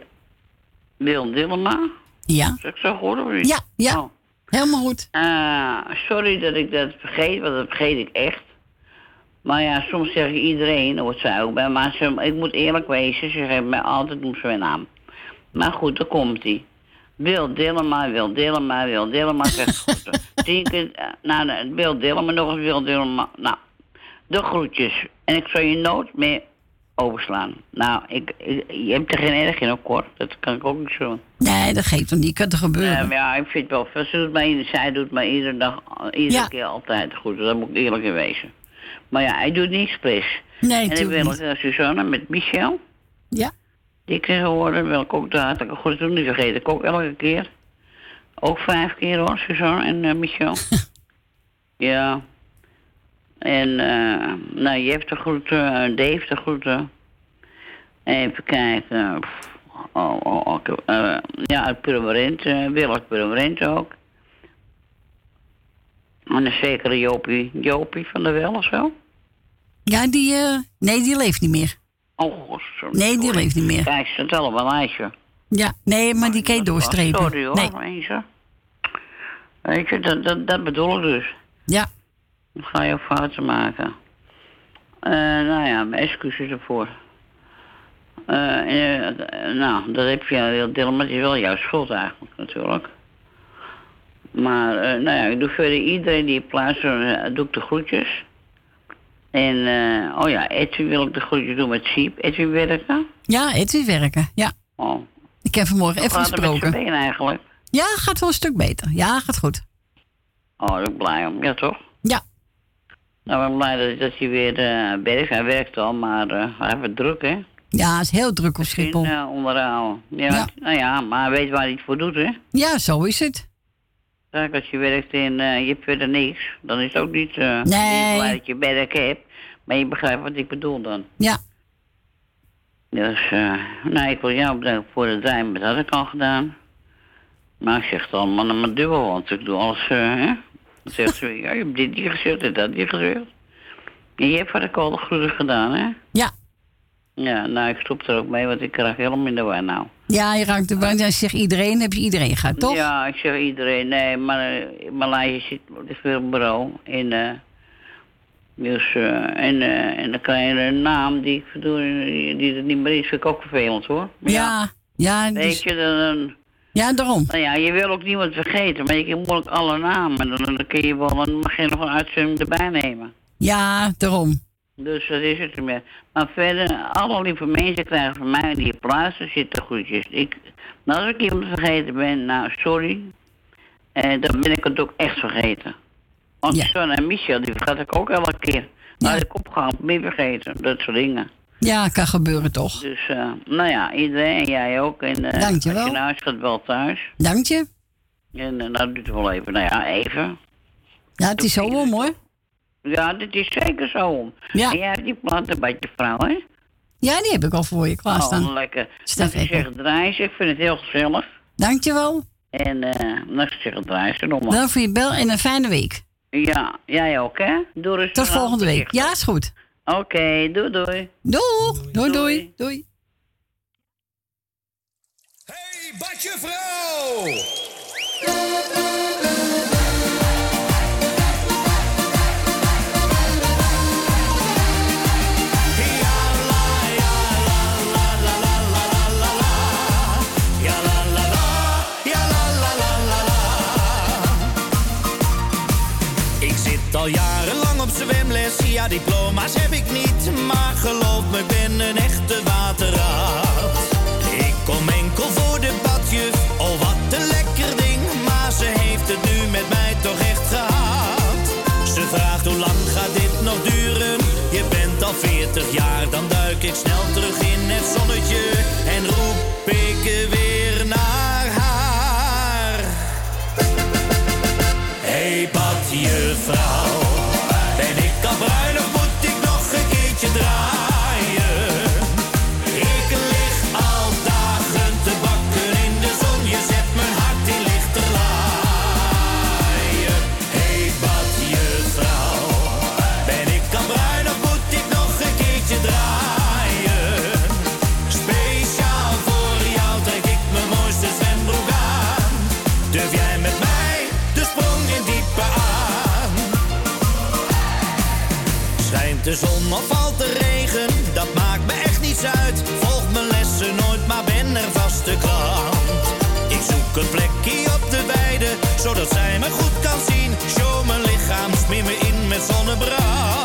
[SPEAKER 14] Wil Dillema.
[SPEAKER 2] ja.
[SPEAKER 14] Is ik zo goed of niet?
[SPEAKER 2] Ja, ja.
[SPEAKER 14] Oh.
[SPEAKER 2] Helemaal goed.
[SPEAKER 14] Eh, sorry dat ik dat vergeet, want dat vergeet ik echt. Maar ja, soms zeg iedereen, dat hoort zij ook bij. Maar ze, ik moet eerlijk wezen, ze geven mij altijd noemt ze mijn naam. Maar goed, daar komt hij. Wil Dillema, Wil Dillema, Wil Dillema, zegt [laughs] ik het? eh, Nou, nou, Wil Dillema, nog eens Wil Dillema. Nou, de groetjes. En ik zal je nooit meer overslaan. Nou, ik, ik- je hebt er geen erg in, ook hoor. Dat kan ik ook niet zo.
[SPEAKER 2] Nee, dat geeft toch niet. Kan er gebeuren.
[SPEAKER 14] Ja, maar ja, ik vind het wel. Ze doet mij, zij doet mij iedere dag, iedere
[SPEAKER 2] Ja.
[SPEAKER 14] keer altijd goed. Daar moet ik eerlijk in wezen. Maar ja, hij doet niet expres.
[SPEAKER 2] Nee,
[SPEAKER 14] en ik wil
[SPEAKER 2] niet.
[SPEAKER 14] uh, Suzanne met Michel.
[SPEAKER 2] Ja.
[SPEAKER 14] Die ik hoorde, wil ik ook de hartelijke goed doen. Die vergeet ik ook elke keer. Ook vijf keer hoor, Suzanne en eh, Michel. [laughs] ja. En, eh nou, je hebt de groeten, eh, Dave de groeten. Even kijken. Oh, oh, oh, ik- eh, ja, uit Purmerend, eh Wil Purmerend ook. En een zekere Jopie, Jopie van der Wel of zo.
[SPEAKER 2] Ja, die, eh, nee, die leeft niet meer.
[SPEAKER 14] Oh, god, sorry.
[SPEAKER 2] Nee, die leeft niet meer.
[SPEAKER 14] Kijk, ze tellen wel een lijstje.
[SPEAKER 2] Ja, nee, maar die kan je doorstrepen.
[SPEAKER 14] Sorry hoor,
[SPEAKER 2] Nee.
[SPEAKER 14] mensen. Weet je, dat, dat, dat bedoel ik dus.
[SPEAKER 2] Ja.
[SPEAKER 14] Dan ga je ook fouten maken. Eh, nou ja, mijn excuses ervoor. Eh, eh, nou, dat heb je heel deel, maar het is wel jouw schuld eigenlijk natuurlijk. Maar nou ja, ik doe verder iedereen die plaats uh, doe ik de groetjes. En eh, oh ja, Edwin wil ik de groetjes doen met Siep. Edwin werken?
[SPEAKER 2] Ja, Edwin werken, ja.
[SPEAKER 14] Oh.
[SPEAKER 2] Ik heb vanmorgen even
[SPEAKER 14] gaat het met
[SPEAKER 2] gesproken.
[SPEAKER 14] eigenlijk?
[SPEAKER 2] Ja, gaat wel een stuk beter. Ja, gaat goed.
[SPEAKER 14] Oh, daar ben ik blij om. Ja, toch?
[SPEAKER 2] Ja.
[SPEAKER 14] Nou, ik ben blij dat, dat hij weer eh werkt. Hij werkt al, maar eh, hij heeft het druk, hè?
[SPEAKER 2] Ja, het is heel druk op Schiphol.
[SPEAKER 14] Ja, onderhouden. Ja,
[SPEAKER 2] Ja.
[SPEAKER 14] Nou ja, maar hij weet waar hij het voor doet, hè?
[SPEAKER 2] Ja, zo is het.
[SPEAKER 14] Kijk, als je werkt en eh, je hebt verder niks, dan is het ook niet, eh
[SPEAKER 2] Nee.
[SPEAKER 14] niet dat je werk hebt. Maar je begrijpt wat ik bedoel dan.
[SPEAKER 2] Ja.
[SPEAKER 14] Dus, eh nou, ik wil jou bedanken voor het draaien, dat had ik al gedaan. Maar ik zeg het allemaal naar mijn dubbel, want ik doe alles, hè? Dan zegt ze, [laughs] ja, je hebt dit niet gezegd en dat niet gezegd. En je hebt wat ik al de groeten gedaan, hè?
[SPEAKER 2] Ja.
[SPEAKER 14] Ja, nou, ik stop er ook mee, want ik krijg helemaal in de war nou.
[SPEAKER 2] Ja, je raakt de band en zegt iedereen, heb je iedereen gehad, toch?
[SPEAKER 14] Ja, ik zeg iedereen, nee, maar uh, mijn lijstje zit op het bureau. En, eh dus, eh en, eh en dan krijg je een naam die ik verdoe, die, die er niet meer is, vind ik ook vervelend hoor. Maar
[SPEAKER 2] Ja, ja,
[SPEAKER 14] Weet
[SPEAKER 2] dus-
[SPEAKER 14] je, dan...
[SPEAKER 2] ja, daarom.
[SPEAKER 14] Nou ja, je wil ook niemand vergeten, maar je kan moeilijk alle namen. Dan, dan kun je wel, mag je nog een uitzending erbij nemen.
[SPEAKER 2] Ja, daarom.
[SPEAKER 14] Dus dat is het ermee. Maar verder, alle lieve mensen krijgen van mij die plaatsen zitten groetjes. Ik, nou, als ik iemand vergeten ben, nou sorry. En dan ben ik het ook echt vergeten. Want John en Michel, die vergat ik ook elke keer. Nou, ik opgehaald, je vergeten. Dat soort dingen.
[SPEAKER 2] Ja, kan gebeuren toch?
[SPEAKER 14] Dus, eh, nou ja, iedereen en jij ook. En, eh,
[SPEAKER 2] Dankjewel.
[SPEAKER 14] Als je huis gaat, wel thuis.
[SPEAKER 2] Dank je.
[SPEAKER 14] En uh, dat duurt wel even. Nou ja, even.
[SPEAKER 2] Ja, het is zo om hoor.
[SPEAKER 14] Ja, dit is zeker zo om.
[SPEAKER 2] Ja.
[SPEAKER 14] En jij hebt die plantenbadje vrouw, hè?
[SPEAKER 2] Ja, die heb ik al voor je klaarstaan.
[SPEAKER 14] Oh, lekker.
[SPEAKER 2] Stef
[SPEAKER 14] ik zeg draaien, ik vind het heel gezellig.
[SPEAKER 2] Dankjewel.
[SPEAKER 14] En eh nou, ik zeg draaien, ze nog maar.
[SPEAKER 2] Bedankt voor je bel en een fijne week.
[SPEAKER 14] Ja, jij ook, hè? Doe rustig
[SPEAKER 2] Tot volgende week. Ja, is goed.
[SPEAKER 14] Oké, doei doei.
[SPEAKER 2] Doeg. Doei, doei. Doei.
[SPEAKER 15] Hey, badje vrouw!
[SPEAKER 16] Ja diploma's heb ik niet Maar geloof me, ik ben een echte waterraad Ik kom enkel voor de badjuf, oh wat een lekker ding. Maar ze heeft het nu met mij toch echt gehad. Ze vraagt hoe lang gaat dit nog duren? Je bent al 40 jaar, dan duik ik snel terug in het zonnetje zodat zij me goed kan zien. Show mijn lichaam, smeer me in met zonnebrand.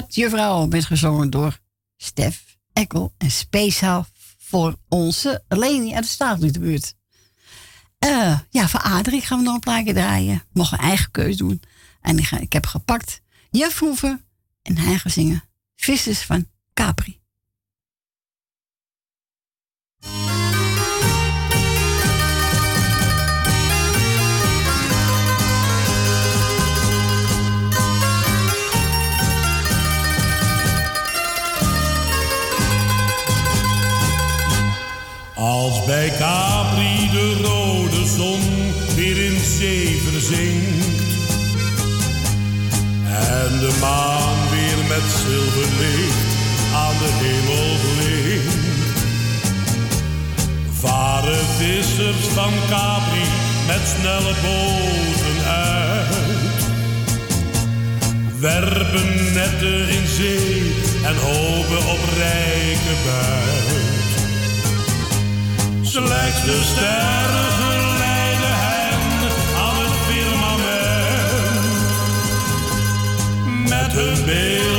[SPEAKER 2] Wat juffrouw werd gezongen door Stef Ekkel. En speciaal voor onze Leni uit de Staatliedbuurt. Eh ja, voor Adrie gaan we nog een plaatje draaien. Mogen een eigen keus doen. En ik heb gepakt Juf Hoeven en hij gaat zingen Vissers van Capri.
[SPEAKER 17] Als bij Capri de rode zon weer in zee verzinkt en de maan weer met zilverlicht aan de hemel blinkt, varen vissers van Capri met snelle boten uit, werpen netten in zee en hopen op rijke buit. Slechts de sterren geleiden hen aan het firmament. Met hun beelden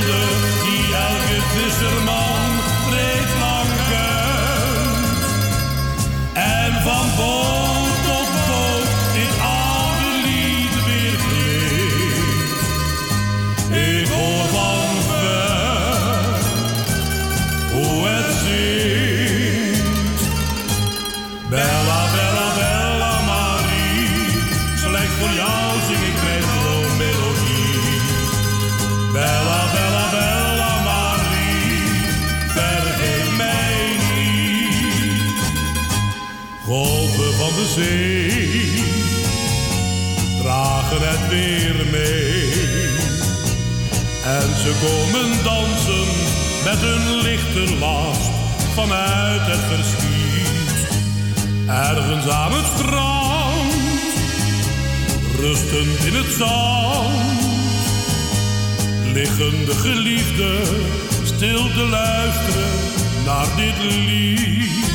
[SPEAKER 17] dragen het weer mee. En ze komen dansen met hun lichte last vanuit het verschiet. Ergens aan het strand, rustend in het zand, liggen de geliefden stil te luisteren naar dit lied.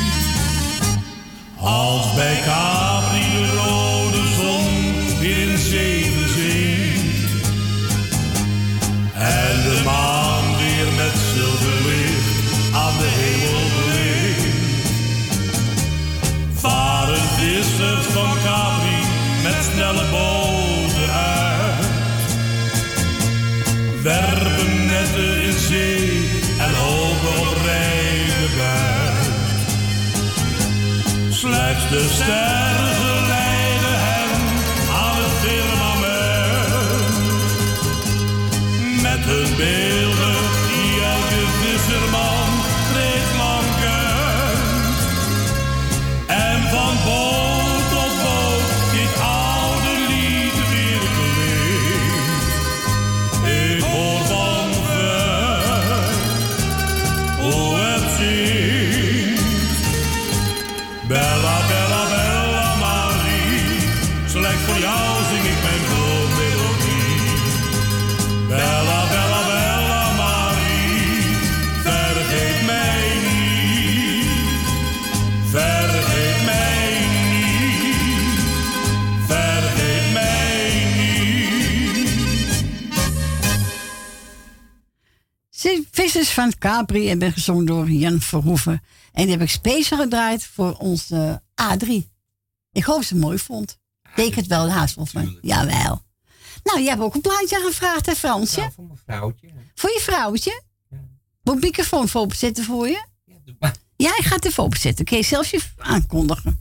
[SPEAKER 17] Als bij Capri de rode zon weer in zee. Verzinkt en de maan weer met zilverlicht Slechts de sterren
[SPEAKER 2] Vissers van Capri en ben gezongen door Jan Verhoeven. En die heb ik speciaal gedraaid voor onze A3. Ik hoop ze het mooi vond. Deed ik het wel haast wel van. Jawel. Nou, jij hebt ook een plaatje aangevraagd, hè Fransje?
[SPEAKER 3] voor mijn vrouwtje.
[SPEAKER 2] Voor je vrouwtje? Moet ik microfoon even openzetten voor je? Ja, ik ga het even openzetten. Kun je zelfs je aankondigen?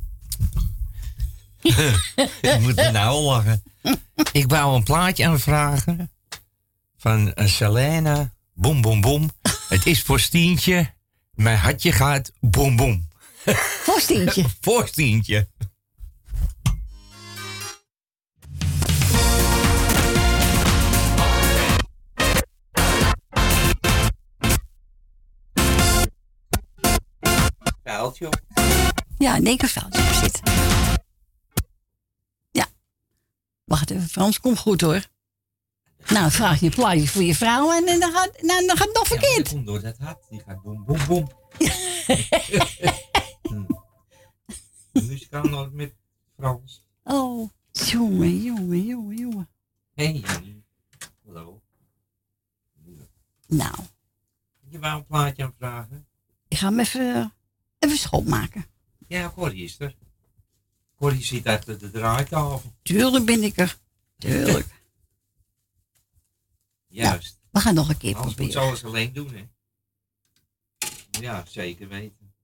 [SPEAKER 2] [laughs]
[SPEAKER 18] ik moet er nou lachen. Ik wou een plaatje aanvragen van Selena. Boom, boom, boom. Het is voor Stientje. Mijn hartje gaat boom, boom.
[SPEAKER 2] Voor [laughs] Stientje?
[SPEAKER 18] voor Stientje.
[SPEAKER 3] Vuiltje.
[SPEAKER 2] Ja, een vuiltje op zitten. Ja. Wacht even, Frans, komt goed hoor. Nou, vraag je een plaatje voor je vrouw en, en dan, gaat, nou, dan gaat het nog
[SPEAKER 3] Ja,
[SPEAKER 2] verkeerd.
[SPEAKER 3] komt door dat hart. Die gaat boem, boem, boem. De muzikaal nooit met Frans.
[SPEAKER 2] Oh, jongen, jongen, jongen, jongen.
[SPEAKER 3] Hey. Hallo.
[SPEAKER 2] Nou,
[SPEAKER 3] Je wou een plaatje aanvragen?
[SPEAKER 2] ik ga hem even, even schoonmaken.
[SPEAKER 3] Ja, Corrie is er. Corrie zit achter de draaitafel.
[SPEAKER 2] Tuurlijk ben ik er. Tuurlijk. [laughs]
[SPEAKER 3] Juist.
[SPEAKER 2] We gaan nog een keer
[SPEAKER 3] Anders moet ze
[SPEAKER 2] proberen.
[SPEAKER 3] alles alleen doen, hè? Ja, zeker weten.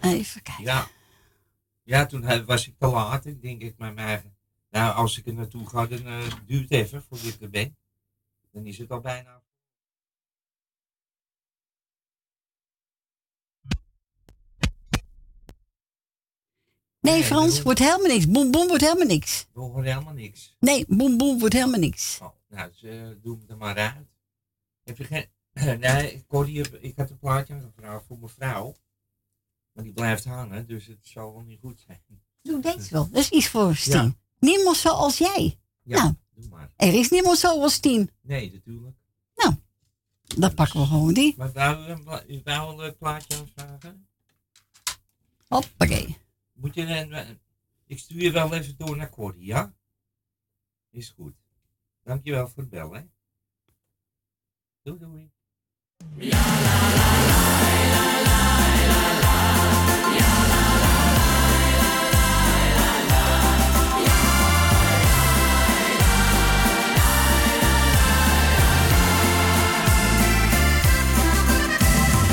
[SPEAKER 2] Even kijken.
[SPEAKER 3] Ja. Ja, toen hij- was ik te laat. Ik denk ik met mij. Nou, als ik er naartoe ga, dan eh, duurt het even voordat ik er ben. Dan is het al bijna.
[SPEAKER 2] Nee, Frans, wordt helemaal niks. Boem, boem wordt helemaal niks.
[SPEAKER 3] Horen helemaal niks.
[SPEAKER 2] Nee, boem, boem wordt helemaal niks.
[SPEAKER 3] Oh, nou, dus, eh, doe hem er maar uit. Heb je geen. [clears throat] Nee, Corrie, heb- ik had een plaatje aangevraagd voor mijn vrouw. Maar die blijft hangen, dus het zal wel niet goed zijn.
[SPEAKER 2] Doe deze wel. Dat is iets voor Stien.
[SPEAKER 3] Ja.
[SPEAKER 2] Niemand zoals jij.
[SPEAKER 3] Ja,
[SPEAKER 2] nou,
[SPEAKER 3] doe maar.
[SPEAKER 2] er is niemand zoals Tien.
[SPEAKER 3] Nee, natuurlijk.
[SPEAKER 2] Nou, dan pakken we gewoon die.
[SPEAKER 3] Maar wou u een wou een leuk plaatje aanvragen?
[SPEAKER 2] Hoppakee.
[SPEAKER 3] Moet je een- ik stuur je wel even door naar Corrie, ja? Is goed. Dankjewel voor het bellen. Doei doei.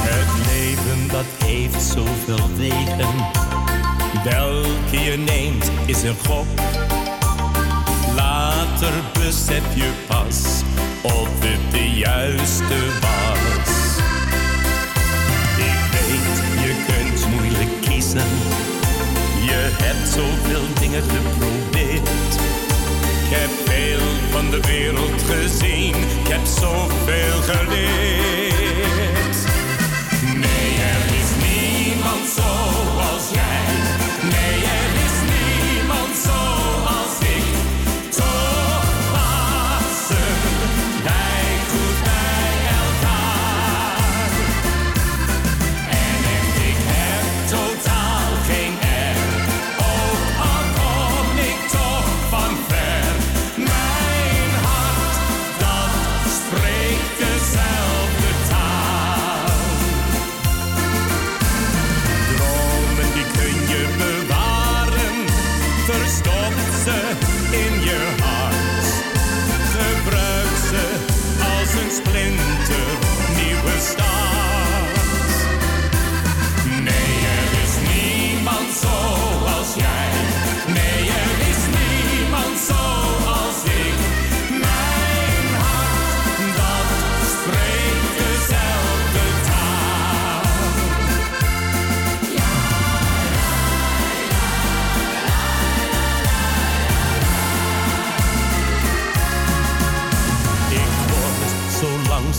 [SPEAKER 19] Het leven dat heeft zoveel wegen. Welke je neemt is een gok. Later besef je pas of het de juiste was. Ik weet, je kunt moeilijk kiezen. Je hebt zoveel dingen geprobeerd. Ik heb veel van de wereld gezien. Ik heb zoveel geleerd.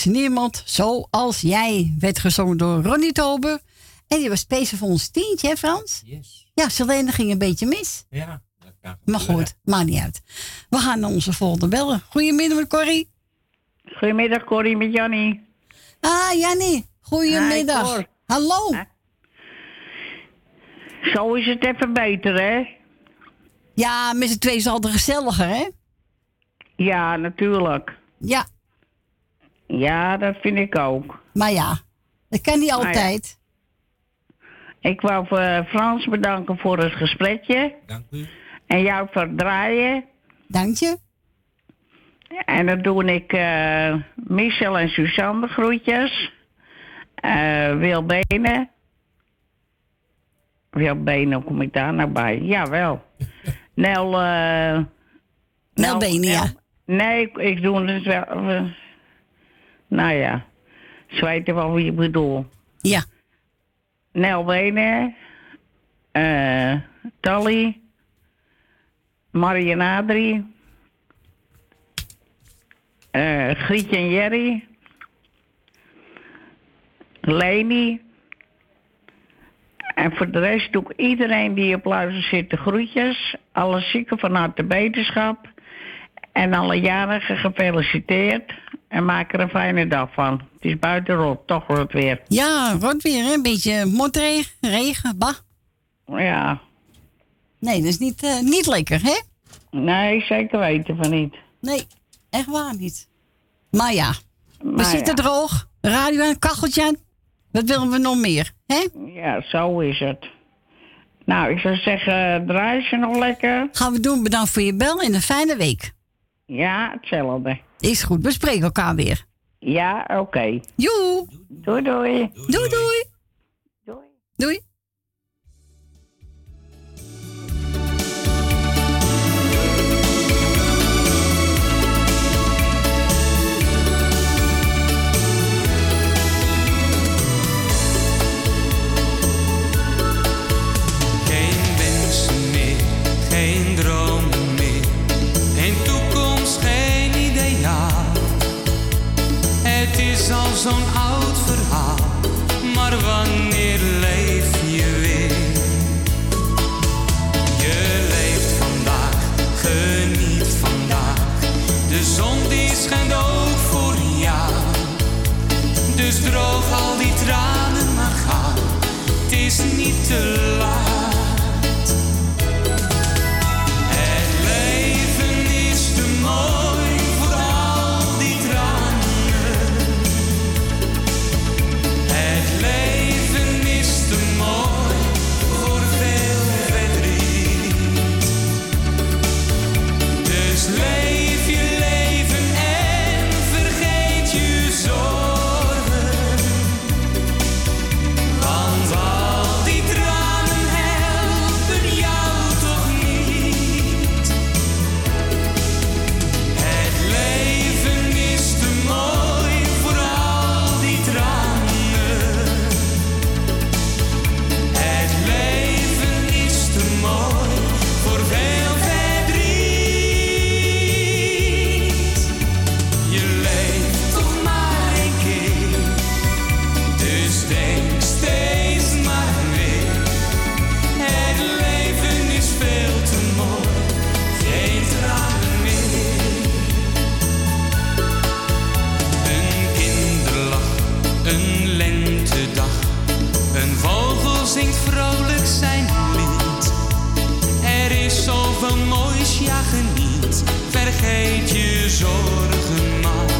[SPEAKER 19] Is niemand zoals jij.
[SPEAKER 2] Werd gezongen door Ronnie Tober. En die was speciaal voor ons tientje, hè Frans?
[SPEAKER 3] Yes.
[SPEAKER 2] Ja, Selene ging een beetje mis.
[SPEAKER 3] Ja, dat kan
[SPEAKER 2] Maar goed, maakt niet uit. We gaan naar onze volgende bellen. Goedemiddag Corrie.
[SPEAKER 20] Goedemiddag Corrie met Jannie.
[SPEAKER 2] Ah, Jannie. Goedemiddag.
[SPEAKER 20] Hi.
[SPEAKER 2] Hallo.
[SPEAKER 20] Zo is het even beter, hè?
[SPEAKER 2] Ja, met z'n tweeën is het altijd gezelliger, hè?
[SPEAKER 20] Ja, natuurlijk.
[SPEAKER 2] Ja.
[SPEAKER 20] Ja, dat vind ik ook.
[SPEAKER 2] Maar ja, dat kan niet
[SPEAKER 20] Maar ja.
[SPEAKER 2] altijd.
[SPEAKER 20] Ik wou eh, Frans bedanken voor het gesprekje.
[SPEAKER 3] Dank u.
[SPEAKER 20] En jou voor het draaien.
[SPEAKER 2] Dank je.
[SPEAKER 20] En dan doe ik eh, Michel en Suzanne de groetjes. Eh Wil Benen. Wil Benen, hoe kom ik daar nou bij? Jawel. [laughs] Nel... eh
[SPEAKER 2] Nel Benen, ja.
[SPEAKER 20] Nee, ik, ik doe het wel... nou ja. Ze weten wel wie ik bedoel.
[SPEAKER 2] Ja.
[SPEAKER 20] Nel Benen. eh Tally. Marian Adrie. eh Grietje en Jerry. Leni. En voor de rest doe ik iedereen die op luister zit de groetjes. Alle zieken van harte beterschap. En alle jarigen gefeliciteerd. En maak er een fijne dag van. Het is buiten rot, toch rot weer.
[SPEAKER 2] Ja, rot weer, hè? Een beetje motregen, regen, bah.
[SPEAKER 20] Ja.
[SPEAKER 2] Nee, dat is niet, eh, niet lekker, hè?
[SPEAKER 20] Nee, zeker weten van niet.
[SPEAKER 2] Nee, echt waar niet. Maar ja, we zitten droog. Radio aan, kacheltje aan. Wat willen we nog meer, hè?
[SPEAKER 20] Ja, zo is het. Nou, ik zou zeggen, draai ze nog lekker.
[SPEAKER 2] Gaan we doen. Bedankt voor je bel en een fijne week.
[SPEAKER 20] Ja, hetzelfde.
[SPEAKER 2] Is goed, we spreken elkaar weer.
[SPEAKER 20] Ja, oké.
[SPEAKER 2] Joe.
[SPEAKER 20] Doei, doei.
[SPEAKER 2] Doei, doei. Doei.
[SPEAKER 19] Geen zo'n oud verhaal, maar wanneer leef je weer? Je leeft vandaag, geniet vandaag. De zon die schijnt ook voor jou. Dus droog al die tranen maar ga, het is niet te laat. Moois, ja geniet. Vergeet je zorgen maar.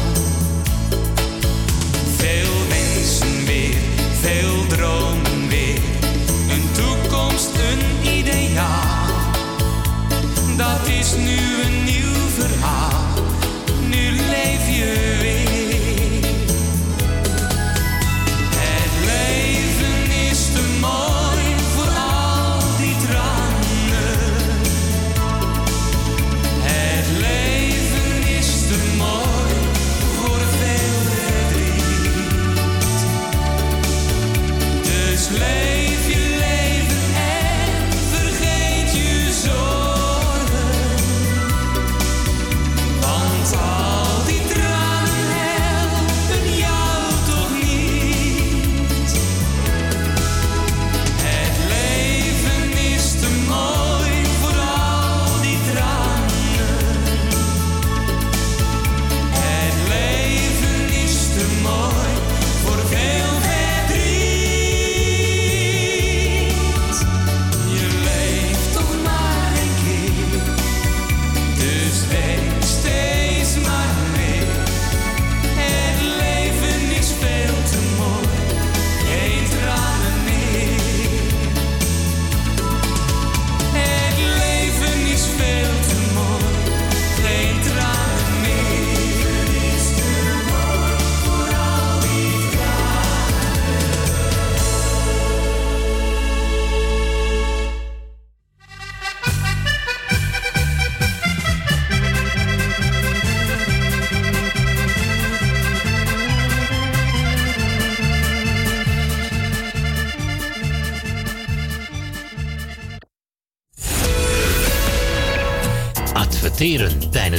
[SPEAKER 19] Veel wensen weer, veel dromen weer. Een toekomst, een ideaal. Dat is nu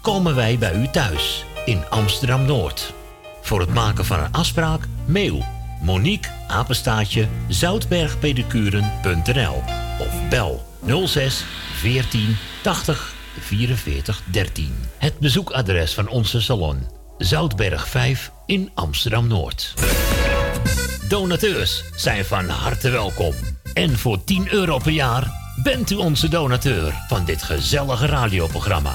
[SPEAKER 1] komen wij bij u thuis in Amsterdam Noord. Voor het maken van een afspraak, mail Monique apenstaatje zoutbergpedicuren.nl of bel 06 14 80 44 13. Het bezoekadres van onze salon Zoutberg 5 in Amsterdam Noord. Donateurs zijn van harte welkom. En voor 10 euro per jaar bent u onze donateur van dit gezellige radioprogramma.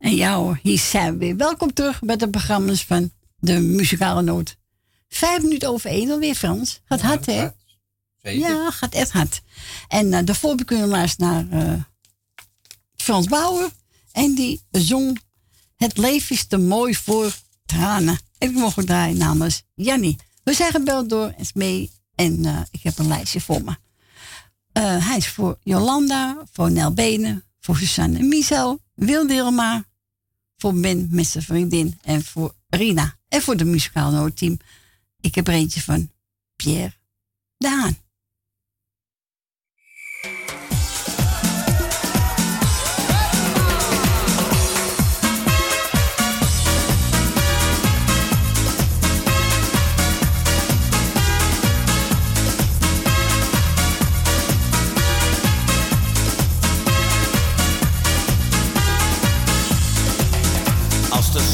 [SPEAKER 2] En ja hoor, hier zijn we weer. Welkom terug bij de programma's van de muzikale noot. Vijf minuten over één alweer, Frans. Gaat hard, hè?
[SPEAKER 3] Zeker.
[SPEAKER 2] Ja, gaat echt hard. En uh, daarvoor kunnen we luisteren naar uh, Frans Bauer. En die zong Het leven is te mooi voor tranen. En ik mocht draaien namens Jannie. We zijn gebeld door Esmee en uh, ik heb een lijstje voor me. Hij is voor Jolanda, voor Nel Benen, voor Susanne en Michel, Wil Dilma, voor Ben met zijn vriendin en voor Rina. En voor de muzikaal noodteam. Ik heb er eentje van Pierre Daan.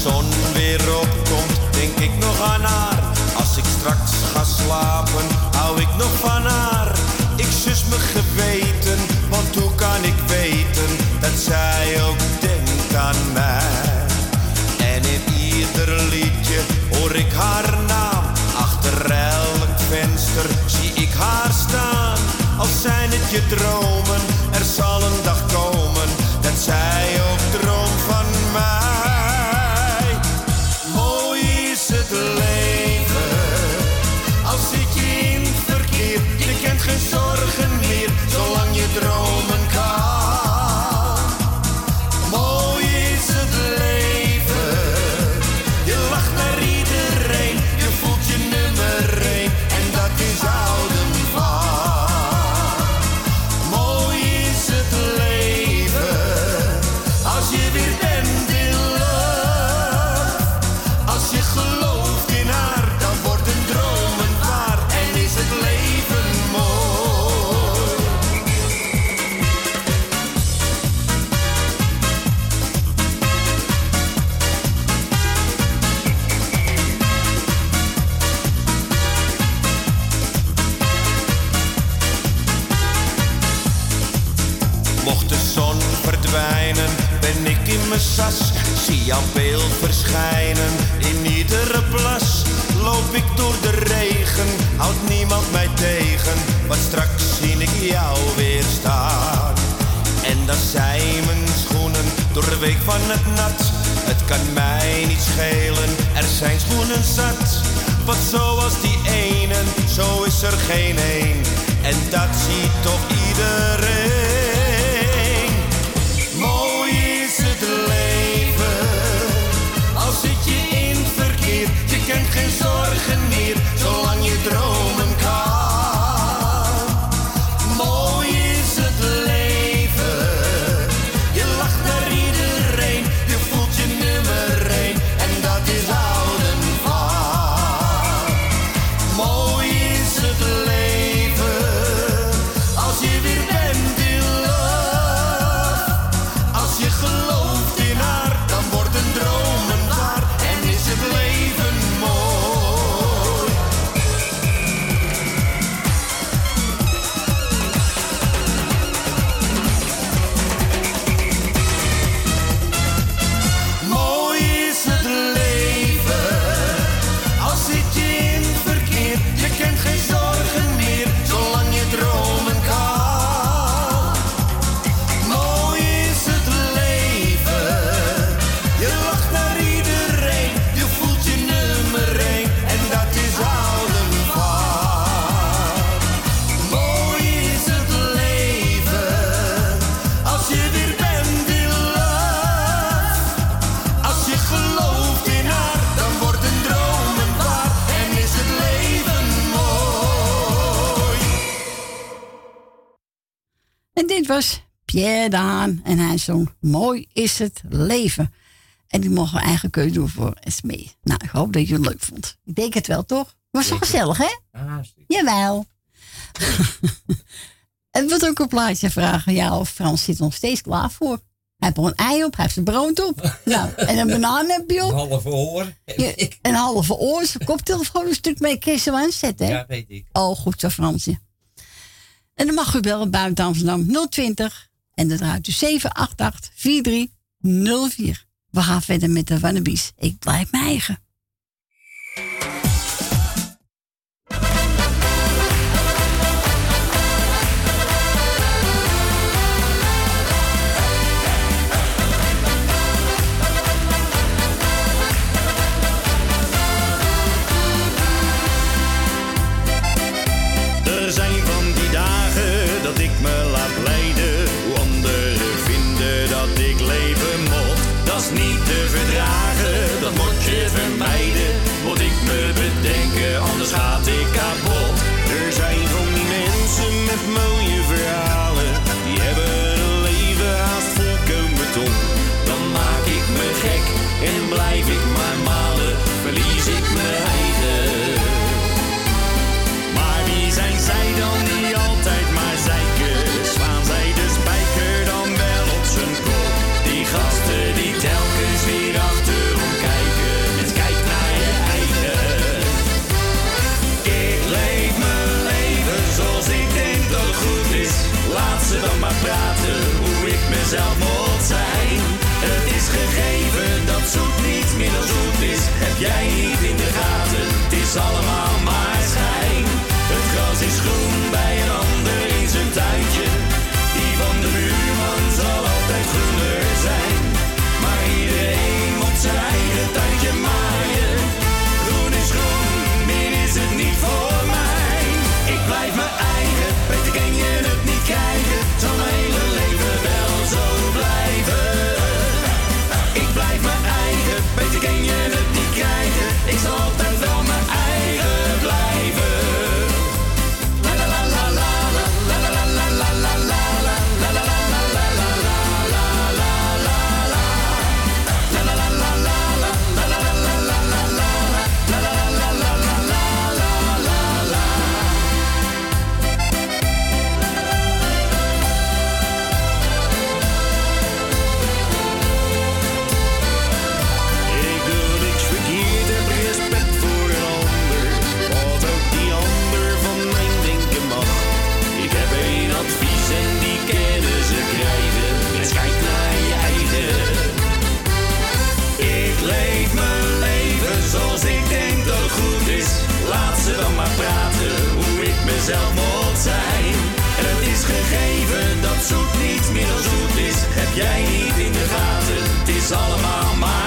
[SPEAKER 21] Zon weer opkomt, denk ik nog aan haar. Als ik straks ga slapen, hou ik nog van haar. Ik zus me geweten, want hoe kan ik weten dat zij ook denkt aan mij? En in ieder liedje hoor ik haar naam. Achter elk venster zie ik haar staan. Als zijn het je dromen, er zal een dag komen dat zij jouw beeld verschijnen in iedere plas. Loop ik door de regen, houdt niemand mij tegen, want straks zie ik jou weer staan. En dan zijn mijn schoenen door de week van het nat. Het kan mij niet schelen, er zijn schoenen zat. Wat zoals die ene, zo is er geen een. En dat ziet toch iedereen. Meer, zolang je dromen
[SPEAKER 2] dit was Pierre Daan en hij zong Mooi is het leven. En die mogen we eigen keuze doen voor Esmee. Nou, ik hoop dat je het leuk vond. Ik denk het wel, toch? Was toch gezellig, hè?
[SPEAKER 3] Ah,
[SPEAKER 2] Jawel. [laughs] en wat ook een plaatje vragen. Ja, of Frans zit er nog steeds klaar voor. Hij heeft er een ei op, hij heeft zijn brood op. [laughs] nou, en een banaan heb je op.
[SPEAKER 3] Een halve oor.
[SPEAKER 2] Ja, een halve oor, zijn koptelefoon een stuk mee kisten aanzetten. hè?
[SPEAKER 3] Ja, weet ik.
[SPEAKER 2] Oh, goed zo, Fransje. En dan mag u bellen buiten Amsterdam 020 en dat draait u 788 4304. We gaan verder met de Wannabies. Ik blijf mijn eigen.
[SPEAKER 19] Er zijn zelfmoord zijn. Het is gegeven dat zoet niet meer zoet is. Heb jij niet in de gaten, het is allemaal maar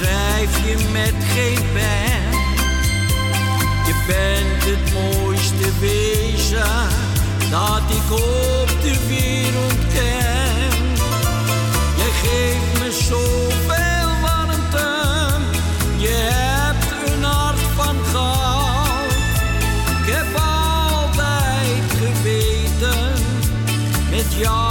[SPEAKER 22] dat beschrijf je met geen pen. Je bent het mooiste wezen dat ik op de wereld ken. Jij geeft me zoveel warmte, je hebt een hart van goud. Ik heb altijd geweten, met jou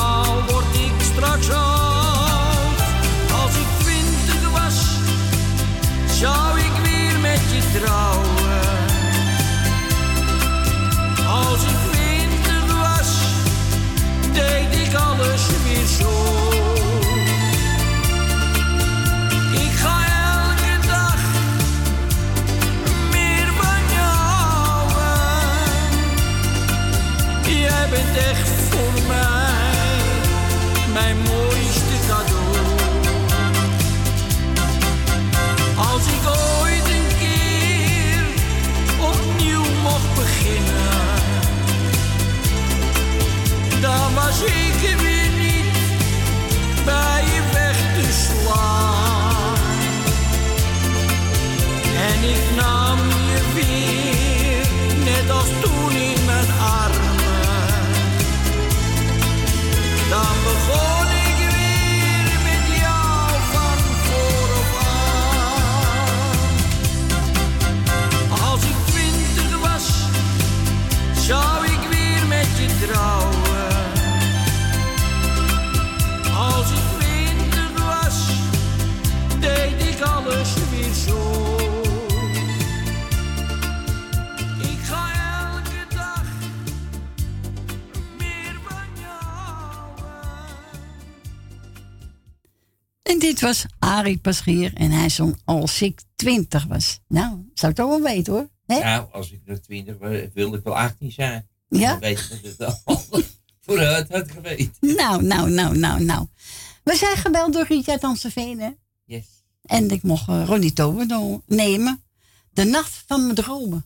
[SPEAKER 2] En dit was Arie Paschier en hij zong als ik twintig was. Nou, zou ik toch wel weten hoor. Hè?
[SPEAKER 3] Nou, als ik nog 20 was, wilde ik wel 18 zijn.
[SPEAKER 2] Ja?
[SPEAKER 3] Dan weet ik dat het al [laughs] vooruit had geweten.
[SPEAKER 2] Nou, nou, nou, nou, nou. We zijn gebeld door Rietje uit Amstelveen, hè?
[SPEAKER 3] Yes.
[SPEAKER 2] En ik mocht eh, Ronnie Tober nemen. De nacht van mijn dromen.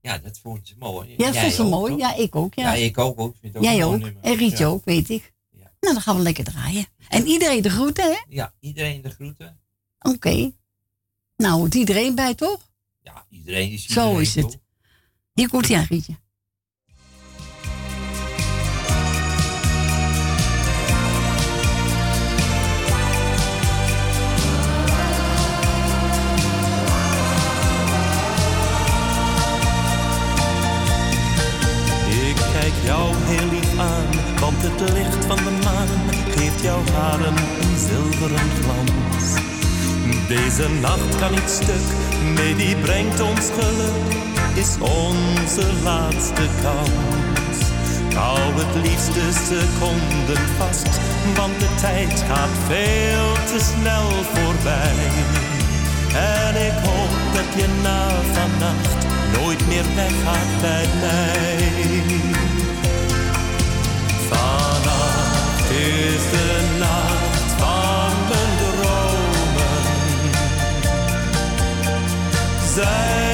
[SPEAKER 3] Ja, dat vond ze mooi.
[SPEAKER 2] Ja, dat vond ze mooi.
[SPEAKER 3] toch?
[SPEAKER 2] Ja, ik ook. Ja.
[SPEAKER 3] Ja, ik ook. ook. Vind
[SPEAKER 2] Jij ook.
[SPEAKER 3] nummer.
[SPEAKER 2] En Rietje
[SPEAKER 3] Ja.
[SPEAKER 2] ook, weet ik. Nou, dan gaan we lekker draaien. En iedereen de groeten, hè?
[SPEAKER 3] Ja, iedereen de groeten.
[SPEAKER 2] Oké. Nou, hoort iedereen bij, toch?
[SPEAKER 3] Ja, iedereen is
[SPEAKER 2] Zo
[SPEAKER 3] iedereen,
[SPEAKER 2] is het.
[SPEAKER 3] toch?
[SPEAKER 2] Hier komt hij aan, Rietje.
[SPEAKER 23] Jouw haren een zilveren glans. Deze nacht kan niet stuk, nee die brengt ons geluk, is onze laatste kans. Hou het liefste seconden vast, want de tijd gaat veel te snel voorbij. En ik hoop dat je na vannacht nooit meer weggaat bij mij. Is de nacht van mijn dromen. Zijn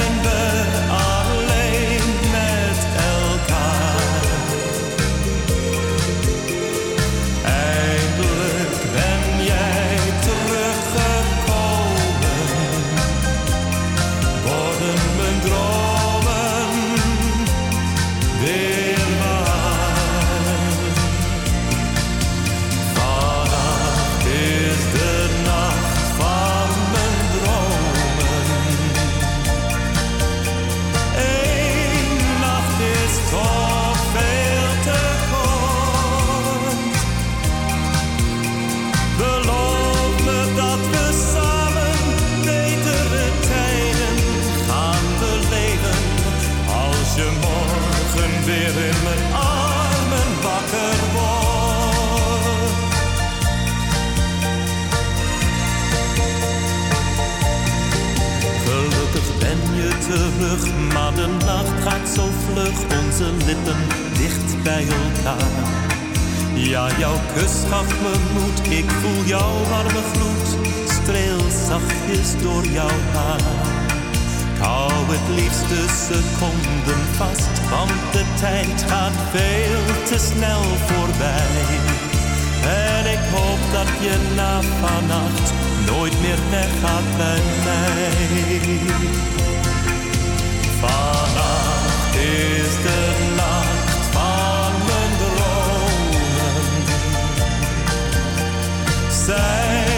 [SPEAKER 23] de nacht gaat zo vlug, onze lippen dicht bij elkaar. Ja, jouw kus gaf me moed, ik voel jouw warme gloed, streel zachtjes door jouw haar. Ik hou het liefste seconden vast, want de tijd gaat veel te snel voorbij. En ik hoop dat je na vannacht nooit meer weggaat bij mij. Zijn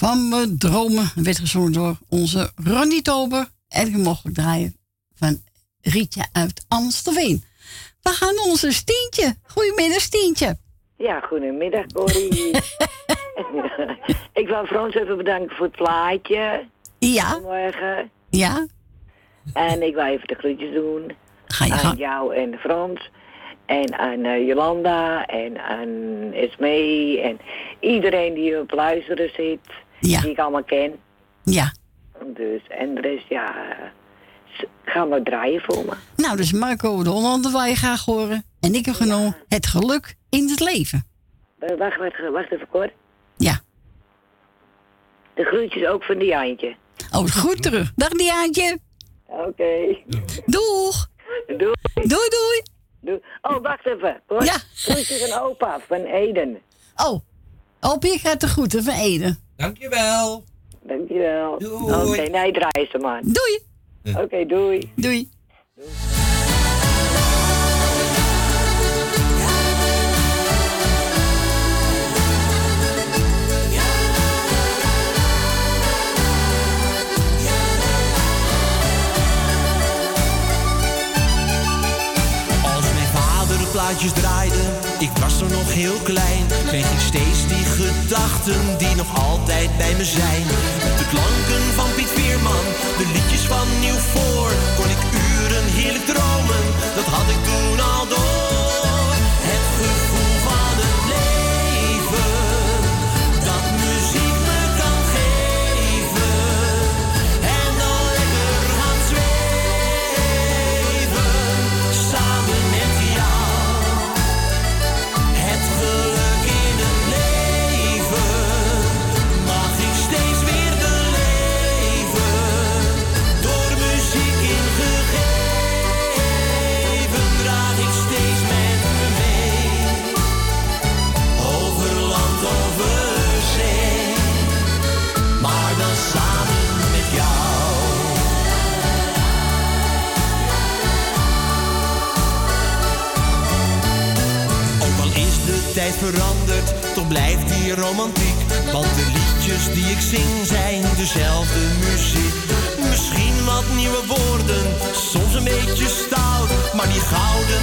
[SPEAKER 23] van mijn dromen
[SPEAKER 2] werd gezongen door onze Ronnie Tober. En mocht ik draaien van Rietje uit Amstelveen. We gaan onze Stientje. Goedemiddag, Stientje.
[SPEAKER 24] Ja, goedemiddag, Corrie. [laughs] ik wil Frans even bedanken voor het plaatje.
[SPEAKER 2] Ja.
[SPEAKER 24] Morgen.
[SPEAKER 2] Ja.
[SPEAKER 24] En ik wil even de groetjes doen.
[SPEAKER 2] Ga je
[SPEAKER 24] aan jou en Frans. En aan eh, Jolanda en aan Esmee en iedereen die op luisteren zit.
[SPEAKER 2] Ja.
[SPEAKER 24] Die ik allemaal ken.
[SPEAKER 2] Ja.
[SPEAKER 24] Dus, en de rest, ja, eh, gaan we draaien voor me.
[SPEAKER 2] Nou, dus Marco de Hollander waar je graag horen. En ik heb genomen het geluk in het leven.
[SPEAKER 24] Eh, wacht, wacht, wacht even kort.
[SPEAKER 2] Ja.
[SPEAKER 24] De groetjes ook van Diantje.
[SPEAKER 2] Oh, goed terug. Dag Diaantje.
[SPEAKER 24] Oké.
[SPEAKER 2] Doeg.
[SPEAKER 24] Doei.
[SPEAKER 2] Doei, doei.
[SPEAKER 24] Doei. Oh, wacht even. Hoor.
[SPEAKER 2] Ja.
[SPEAKER 24] Groetjes aan opa van Eden.
[SPEAKER 2] Oh, Opa, ik ga de groeten van Ede.
[SPEAKER 3] Dankjewel.
[SPEAKER 24] Dankjewel.
[SPEAKER 3] Doei.
[SPEAKER 24] Oké, nee, draai ze maar.
[SPEAKER 2] Doei.
[SPEAKER 24] Oké, doei.
[SPEAKER 2] Doei.
[SPEAKER 23] Als mijn vader plaatjes draaide
[SPEAKER 11] Ik was er nog heel klein, kreeg ik steeds die gedachten die nog altijd bij me zijn. De klanken van Piet Veerman, de liedjes van Nieuw Voor, kon ik uren heerlijk dromen, dat had ik toen al door. Tijd veranderd, toch blijft die romantiek. Want de liedjes die ik zing zijn dezelfde muziek. Misschien wat nieuwe woorden, soms een beetje stout. Maar die gouden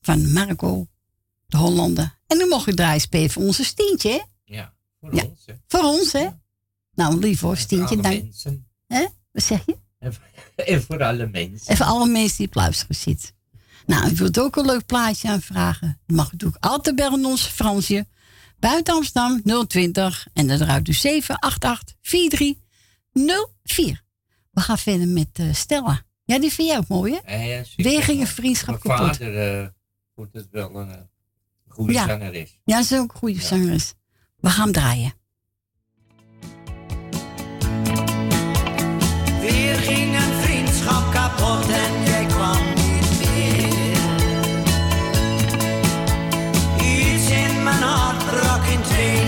[SPEAKER 11] van
[SPEAKER 2] Marco de Hollander. En nu mocht je draaien spelen voor onze Stientje, hè?
[SPEAKER 3] Ja, voor
[SPEAKER 2] Ja,
[SPEAKER 3] ons. Hè.
[SPEAKER 2] Voor ons, hè? Nou, lief hoor, Stientje.
[SPEAKER 3] alle
[SPEAKER 2] Dank.
[SPEAKER 3] mensen.
[SPEAKER 2] Hè? Wat zeg je?
[SPEAKER 3] En voor, [laughs] voor alle mensen.
[SPEAKER 2] En voor alle mensen die op luisteren zitten. Nou, u wilt ook een leuk plaatje aanvragen. Dan mag u natuurlijk altijd bellen ons Fransje. Buiten Amsterdam 020 en dan eruit dus 788 4304. We gaan verder met eh, Stella. Ja, die vind jij ook mooi, hè?
[SPEAKER 3] Ja, ja.
[SPEAKER 2] Weer ging een vriendschap
[SPEAKER 3] Mijn
[SPEAKER 2] kapot.
[SPEAKER 3] vader uh, vond het wel een eh, goede
[SPEAKER 2] Ja.
[SPEAKER 3] zangeres.
[SPEAKER 2] Ja, ze is ook een goede zangeres. We gaan draaien.
[SPEAKER 25] Weer ging een vriendschap kapot en jij kwam niet meer. Iets in mijn hart brak in twee,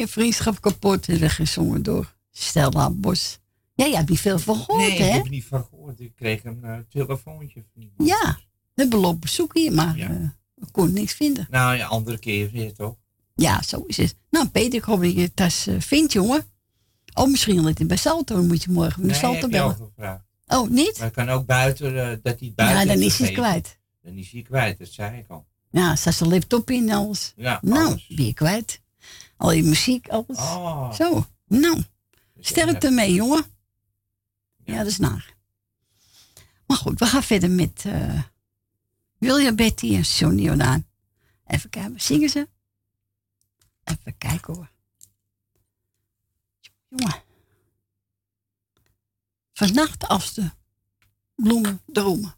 [SPEAKER 26] ging een vriendschap kapot en werd gezongen door Stella Bos. Ja, je hebt niet veel van gehoord,
[SPEAKER 3] nee,
[SPEAKER 26] hè?
[SPEAKER 3] ik heb er niet van gehoord. Ik kreeg een eh, telefoontje. van iemand.
[SPEAKER 26] Ja, we hebben lopen zoeken hier, maar we konden niks vinden.
[SPEAKER 3] Nou ja, andere keer weer toch?
[SPEAKER 26] Ja, zo is het. Nou, Peter, ik hoop dat je je tas eh, vindt, jongen. Oh, misschien ligt hij bij Salto. Dan moet je morgen naar
[SPEAKER 3] Nee,
[SPEAKER 26] Salto
[SPEAKER 3] je
[SPEAKER 26] bellen.
[SPEAKER 3] gevraagd.
[SPEAKER 26] Oh, niet?
[SPEAKER 3] Maar het kan ook buiten, dat hij het buiten
[SPEAKER 26] Ja, dan is hij kwijt.
[SPEAKER 3] Dan is hij kwijt, dat zei ik al.
[SPEAKER 26] Ja, staat zijn laptop in, alles.
[SPEAKER 3] Ja,
[SPEAKER 26] nou,
[SPEAKER 3] alles.
[SPEAKER 26] je kwijt. Al je muziek, alles.
[SPEAKER 3] Oh.
[SPEAKER 26] Zo, nou. Sterkte mee, jongen. Ja, dat is naar. Maar goed, we gaan verder met eh William Betty en Sonny Jordaan. Even kijken, zingen ze? Even kijken hoor. Jongen. Vannacht als de bloemen dromen.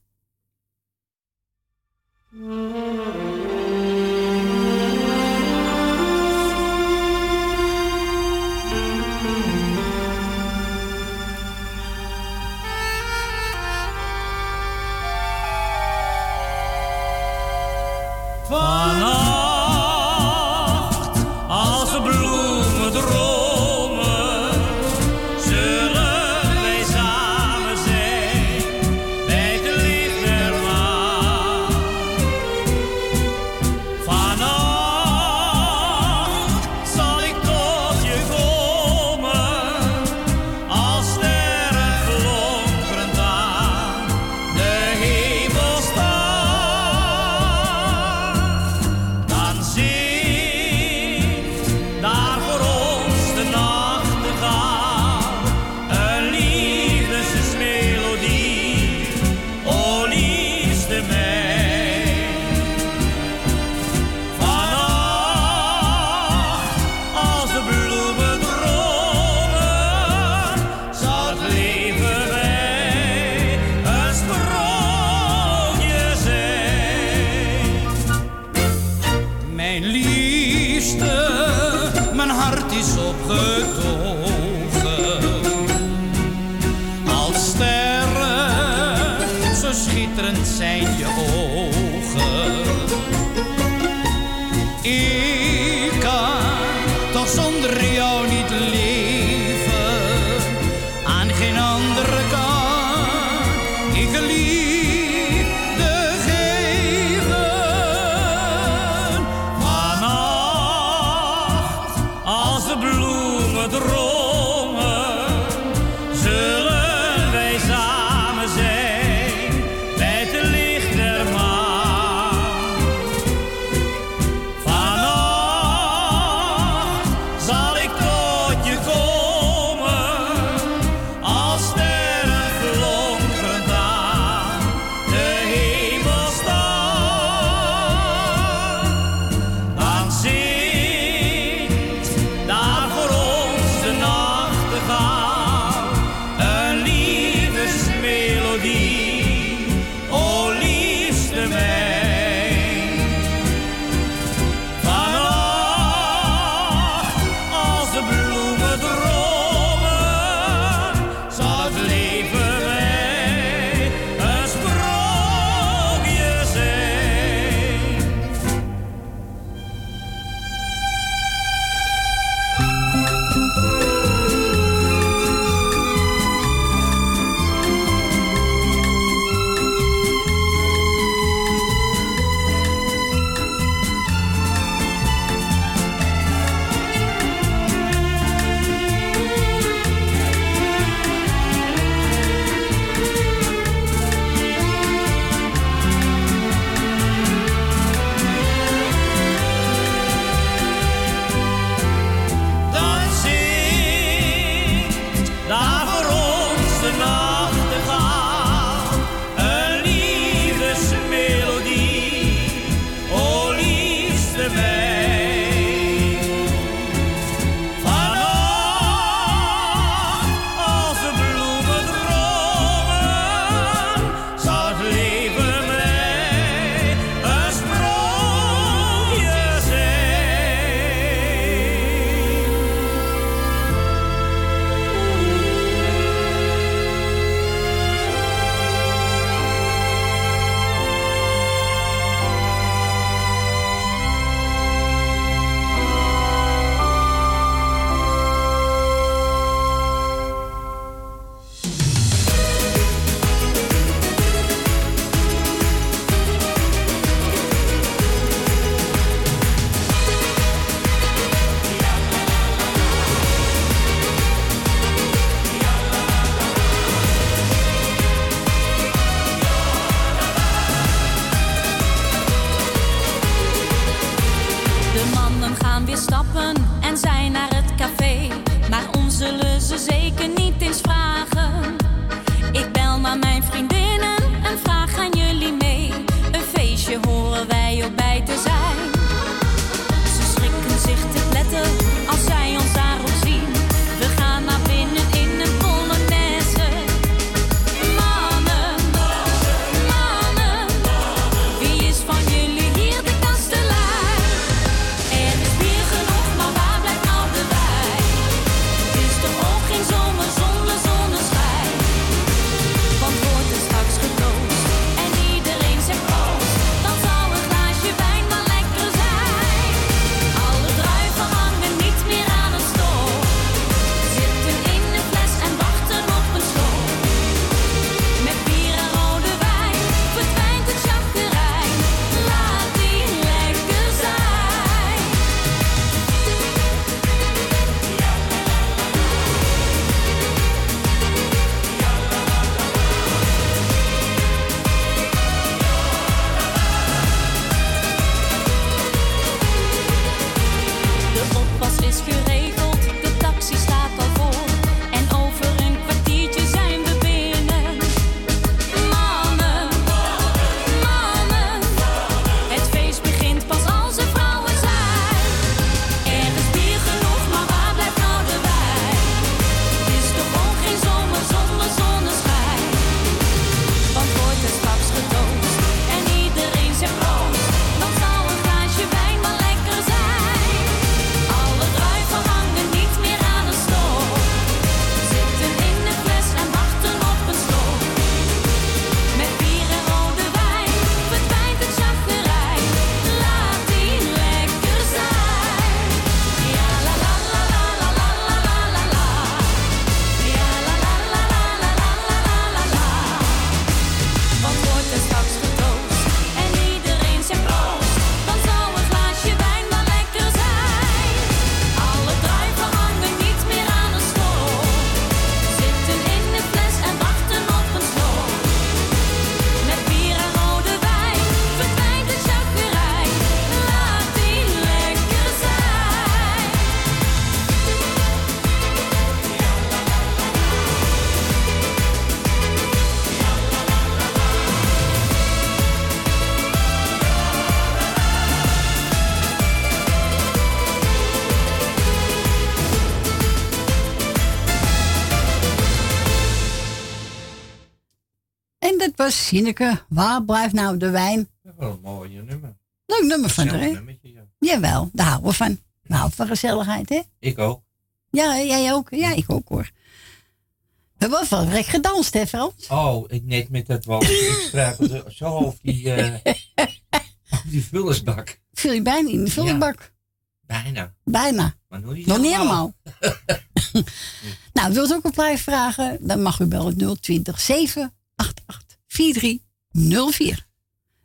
[SPEAKER 2] Even, Sineke, waar blijft nou de wijn?
[SPEAKER 3] Dat is wel een mooie nummer.
[SPEAKER 2] Leuk nummer van haar, hè?
[SPEAKER 3] ja.
[SPEAKER 2] Jawel, daar houden we van. We houden van gezelligheid, hè?
[SPEAKER 3] Ik ook.
[SPEAKER 2] Ja, jij ook? Ja, ik ook hoor. We hebben wel vrek gedanst, hè, Frans?
[SPEAKER 3] Oh, ik net met dat wal. [laughs] ik struikelde zo over die, eh [laughs] over die vullersbak.
[SPEAKER 2] Viel je bijna in de vullenbak?
[SPEAKER 3] Bijna.
[SPEAKER 2] Bijna.
[SPEAKER 3] Maar nog niet
[SPEAKER 2] Nog niet
[SPEAKER 3] helemaal.
[SPEAKER 2] helemaal. [laughs] nou, wilt u ook een plaat vragen? Dan mag u bellen 020 788 4304.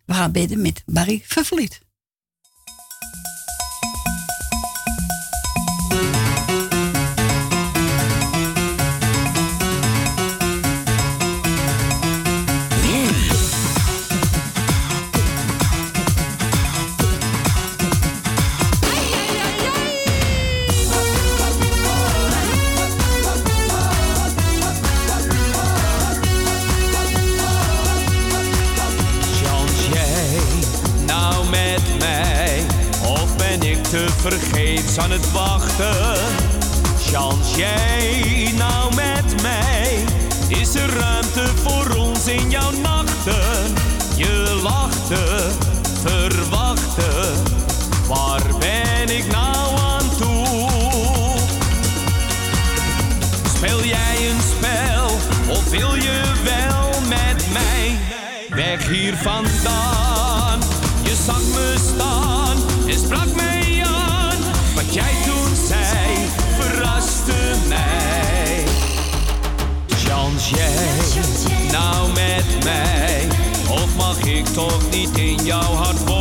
[SPEAKER 2] We gaan bidden met Barry Vervliet.
[SPEAKER 27] Te vergeefs aan het wachten? Chans jij nou met mij? Is er ruimte voor ons in jouw nachten? Je lachte, verwachten. Waar ben ik nou aan toe? Speel jij een spel of wil je wel met mij weg hier vandaan? Toch niet in jouw hart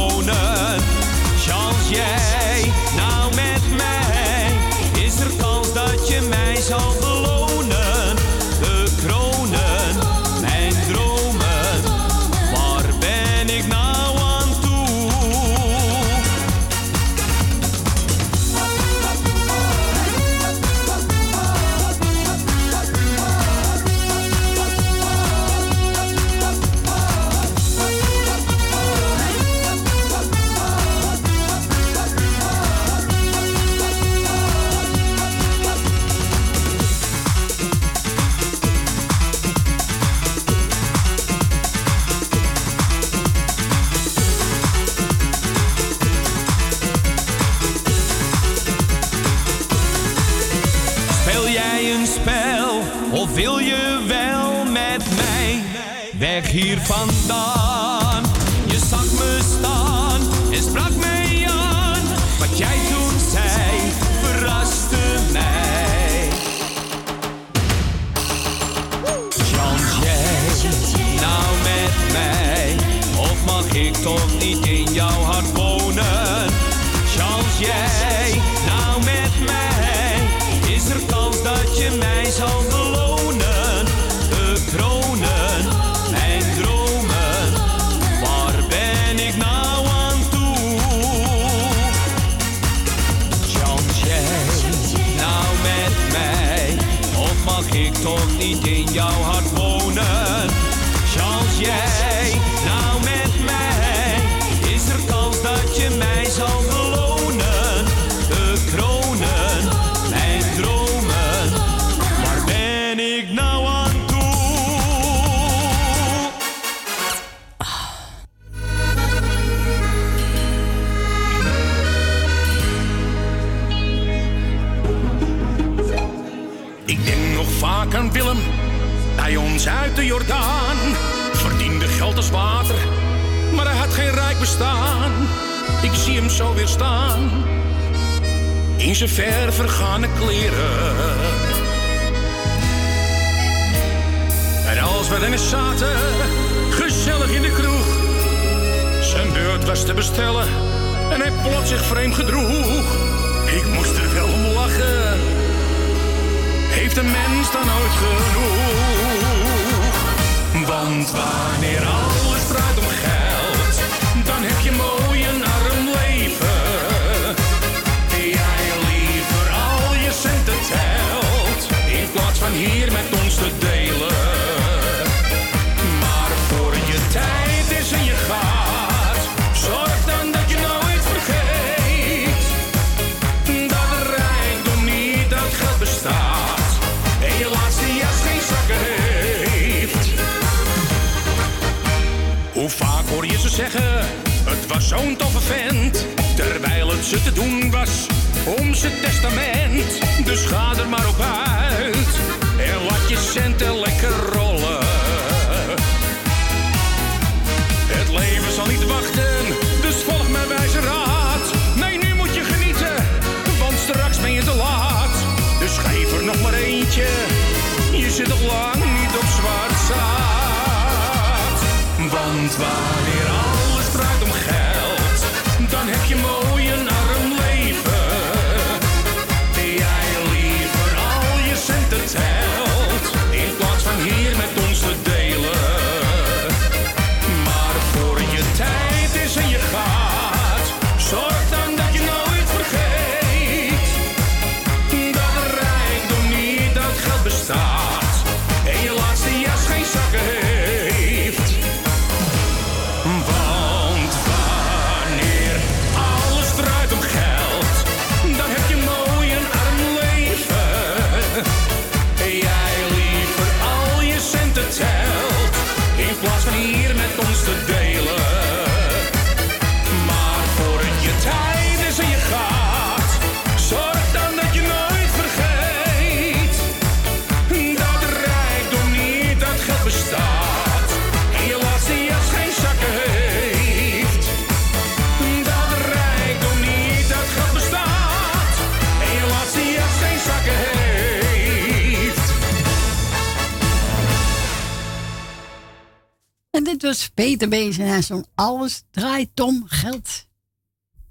[SPEAKER 28] Peter Bees en hij Alles draait om geld.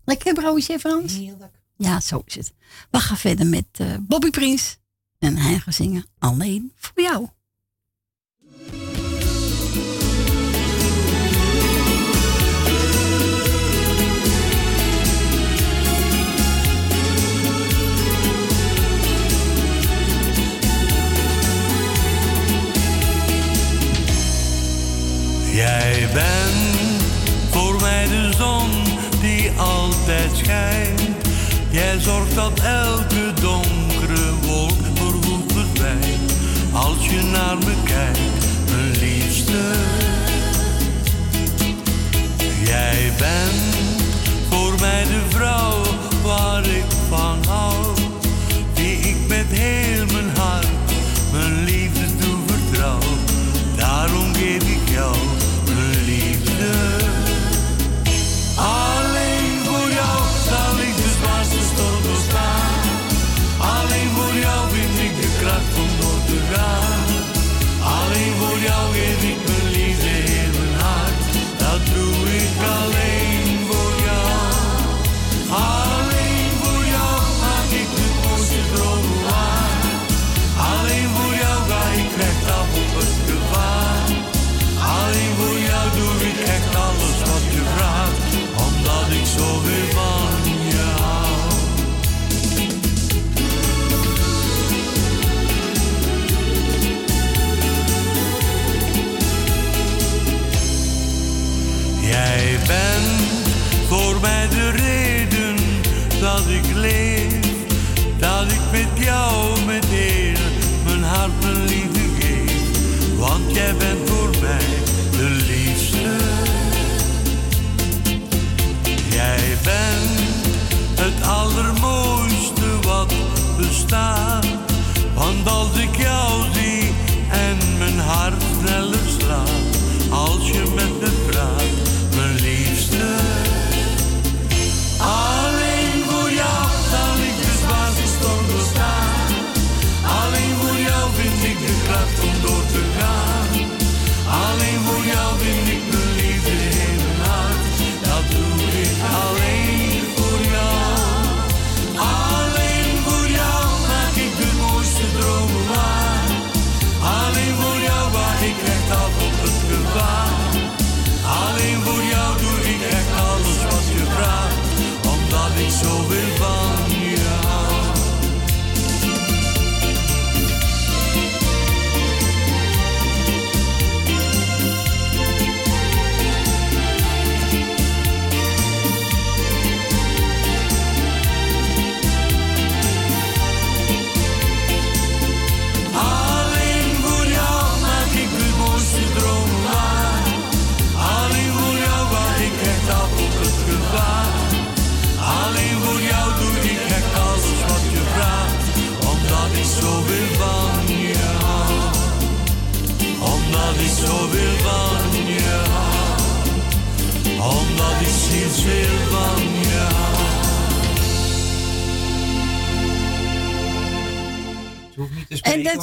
[SPEAKER 28] Lekker broodje, Frans? Heerlijk. Ja, zo is het. We gaan verder met eh, Bobby Prins. En hij gaat zingen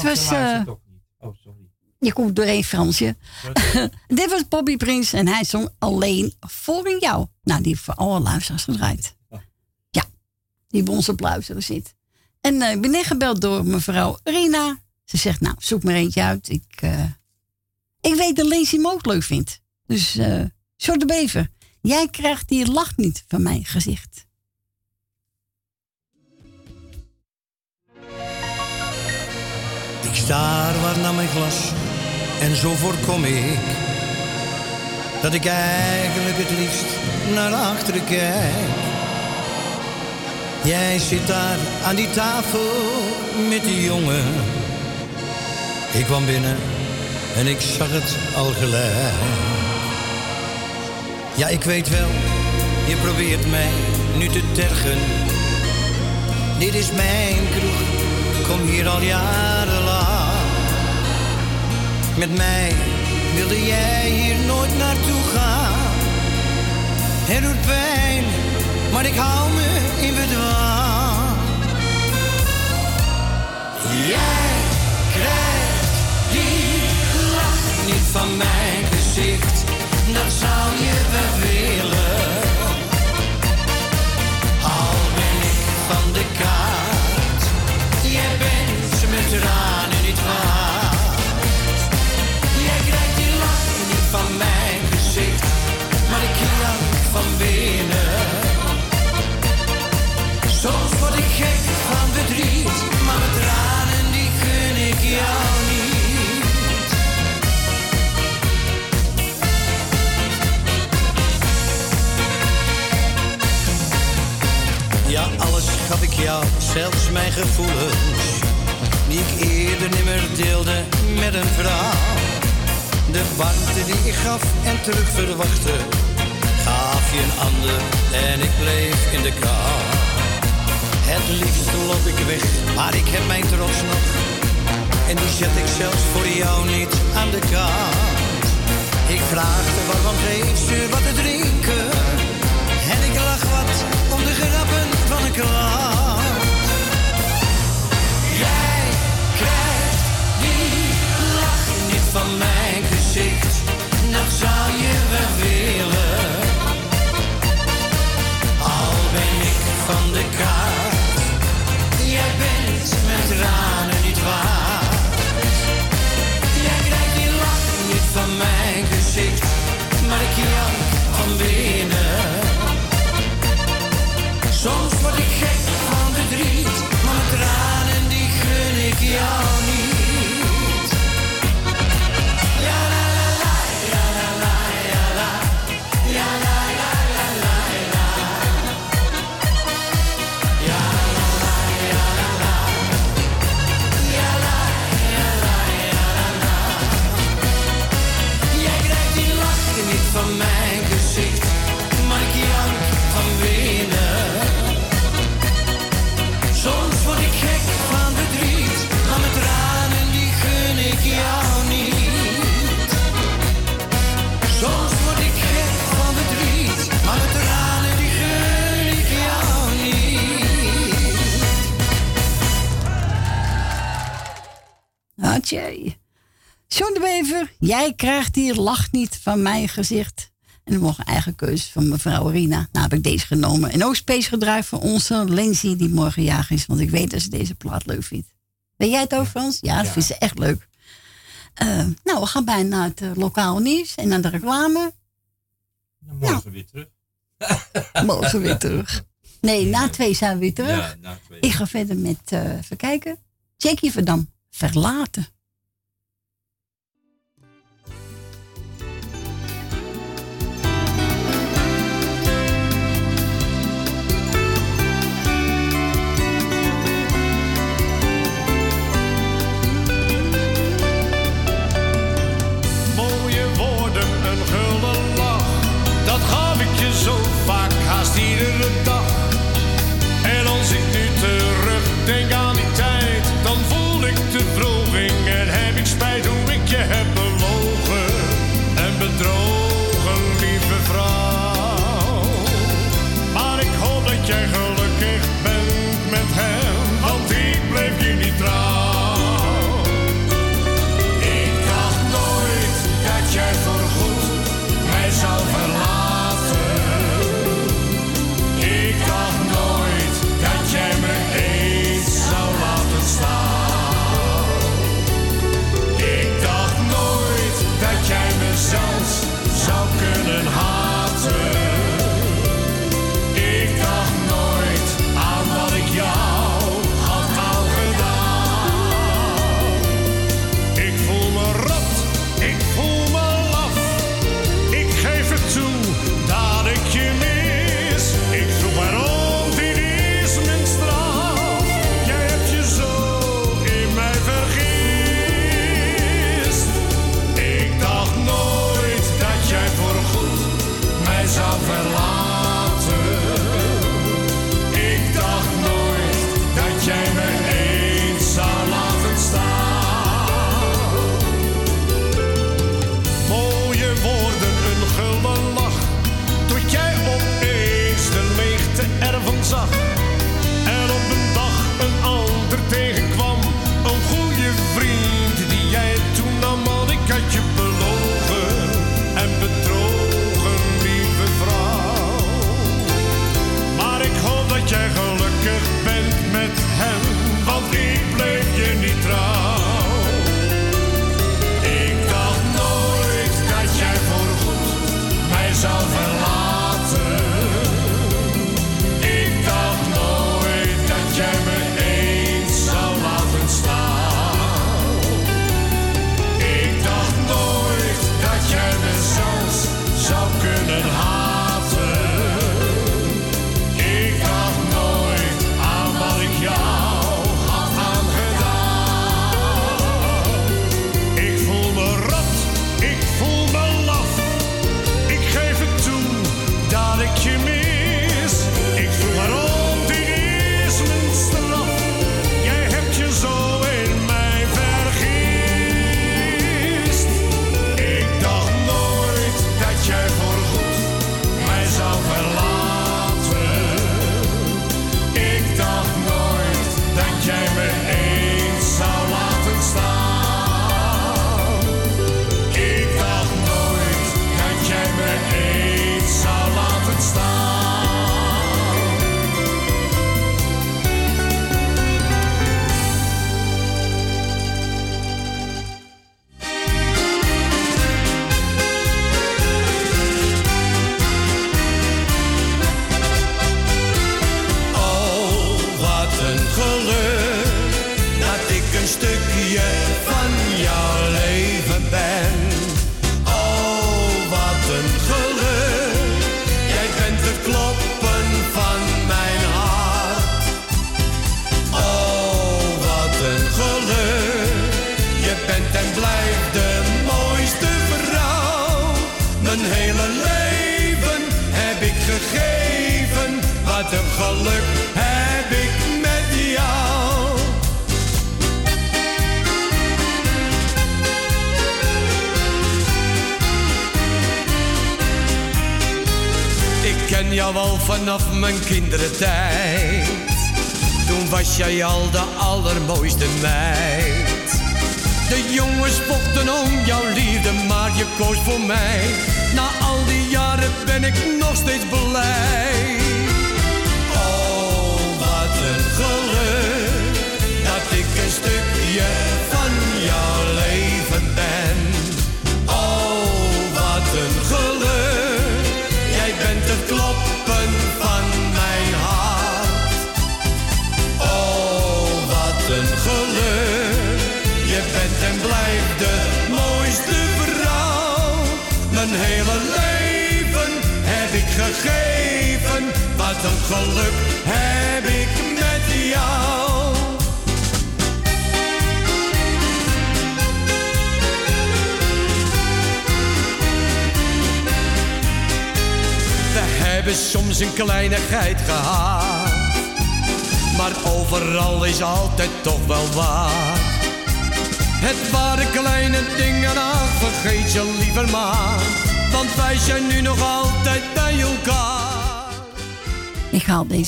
[SPEAKER 3] ze
[SPEAKER 2] was,
[SPEAKER 3] niet. Oh, sorry.
[SPEAKER 2] Je komt doorheen, Fransje. [laughs] Dit was Bobby Prins en hij zong alleen voor jou. Nou, die heeft voor alle luisteraars gedraaid. Ja, die bij ons op luisteren zit. En eh, ik ben net gebeld door mevrouw Rina. Ze zegt, nou, zoek maar eentje uit. Ik, eh, ik weet dat Lazy hem ook leuk vindt. Dus, eh zo de bever. Jij krijgt die lach niet van mijn gezicht.
[SPEAKER 21] Staar waar naar mijn glas en zo voorkom ik dat ik eigenlijk het liefst naar achteren kijk. Jij zit daar aan die tafel met die jongen. Ik kwam binnen en ik zag het al gelijk. Ja, ik weet wel, je probeert mij nu te tergen. Dit is mijn kroeg, kom hier al jarenlang. Met mij wilde jij hier nooit naartoe gaan. Het doet pijn, maar ik hou me in bedwang. Jij krijgt die lach niet van mijn gezicht, dat zou je wel willen. Gaf ik jou, zelfs mijn gevoelens, die ik eerder nimmer deelde met een vrouw. De warmte die ik gaf en terug verwachtte, gaf je een ander en ik bleef in de kou. Het liefst loop ik weg, maar ik heb mijn trots nog. En die zet ik zelfs voor jou niet aan de kant. Ik vraagde waarom geef ze wat te drinken. En ik lach wat om de grappen Jij krijgt die lach niet van mijn gezicht. Dat zou je wel willen. Al ben ik van de kaart. Jij bent met tranen niet waard. Jij krijgt die lach niet van mijn gezicht. Maar ik van binnen. Soms gun
[SPEAKER 2] John de Bever, jij krijgt die lach niet van mijn gezicht. En dan mocht een eigen keuze van mevrouw Rina. Nou heb ik deze genomen. En ook space gedraaid voor onze Lindsay die morgen jarig is. Want ik weet dat ze deze plaat leuk vindt. Weet jij het ook, Frans? Ja, dat
[SPEAKER 3] Ja.
[SPEAKER 2] vindt ze echt leuk. Eh, nou, we gaan bijna naar het eh, lokaal nieuws en naar de reclame.
[SPEAKER 3] Dan morgen weer terug. [laughs]
[SPEAKER 2] Morgen weer terug. Nee, na twee zijn we weer terug.
[SPEAKER 3] Ja, na twee.
[SPEAKER 2] Ik ga verder met, eh even kijken. Jackie Verdam, verlaten.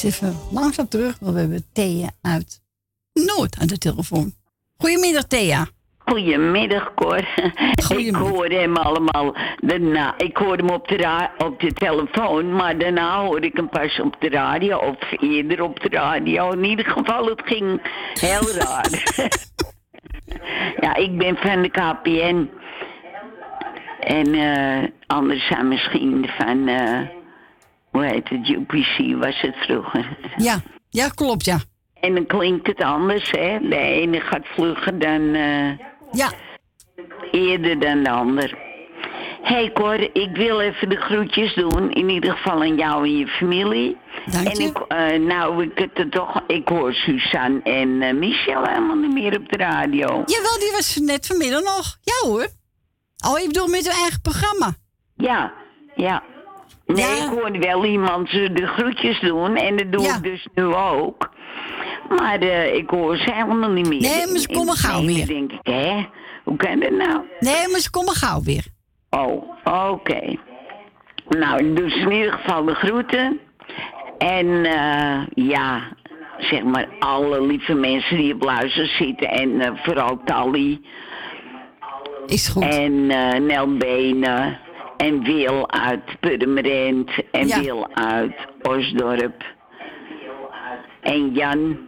[SPEAKER 2] even langzaam terug, want we hebben Thea uit Noord aan de telefoon. Goedemiddag, Thea.
[SPEAKER 29] Goedemiddag, Cor. [laughs] Goedemiddag. Ik hoorde hem allemaal. Daarna, ik hoorde hem op de, op de telefoon, maar daarna hoorde ik hem pas op de radio. Of eerder op de radio. In ieder geval, het ging heel raar. [laughs] [laughs] ja, ik ben van de KPN. En uh, anders zijn misschien van... Uh, hoe heet het, UPC was het vroeger.
[SPEAKER 2] Ja, ja klopt, ja.
[SPEAKER 29] En dan klinkt het anders, hè? De ene gaat vlugger dan... Eh,
[SPEAKER 2] ja.
[SPEAKER 29] Eerder dan de ander. Hé hey Cor, ik wil even de groetjes doen. In ieder geval aan jou en je familie.
[SPEAKER 2] Dank je.
[SPEAKER 29] En ik, eh, nou, toch, ik hoor Suzanne en uh, Michel helemaal niet meer op de radio.
[SPEAKER 2] Jawel, die was net vanmiddag nog. Ja hoor. Oh, ik bedoel met hun eigen programma.
[SPEAKER 29] Ja, ja. Nee, ik hoorde wel iemand ze de groetjes doen en dat doe ik dus nu ook. Maar eh, ik hoor ze helemaal niet meer.
[SPEAKER 2] Nee, maar ze komen gauw
[SPEAKER 29] Nee,
[SPEAKER 2] weer.
[SPEAKER 29] denk ik, hè? Hoe kan dat nou?
[SPEAKER 2] Nee, maar ze komen gauw weer.
[SPEAKER 29] Oh, oké. Nou, ik doe ze in ieder geval de groeten. En eh, ja, zeg maar alle lieve mensen die op luisteren zitten. En eh, vooral Tally.
[SPEAKER 2] Is goed.
[SPEAKER 29] En eh Nel Benen. En Wil uit Purmerend. En
[SPEAKER 2] Ja.
[SPEAKER 29] Wil uit Osdorp. En Jan.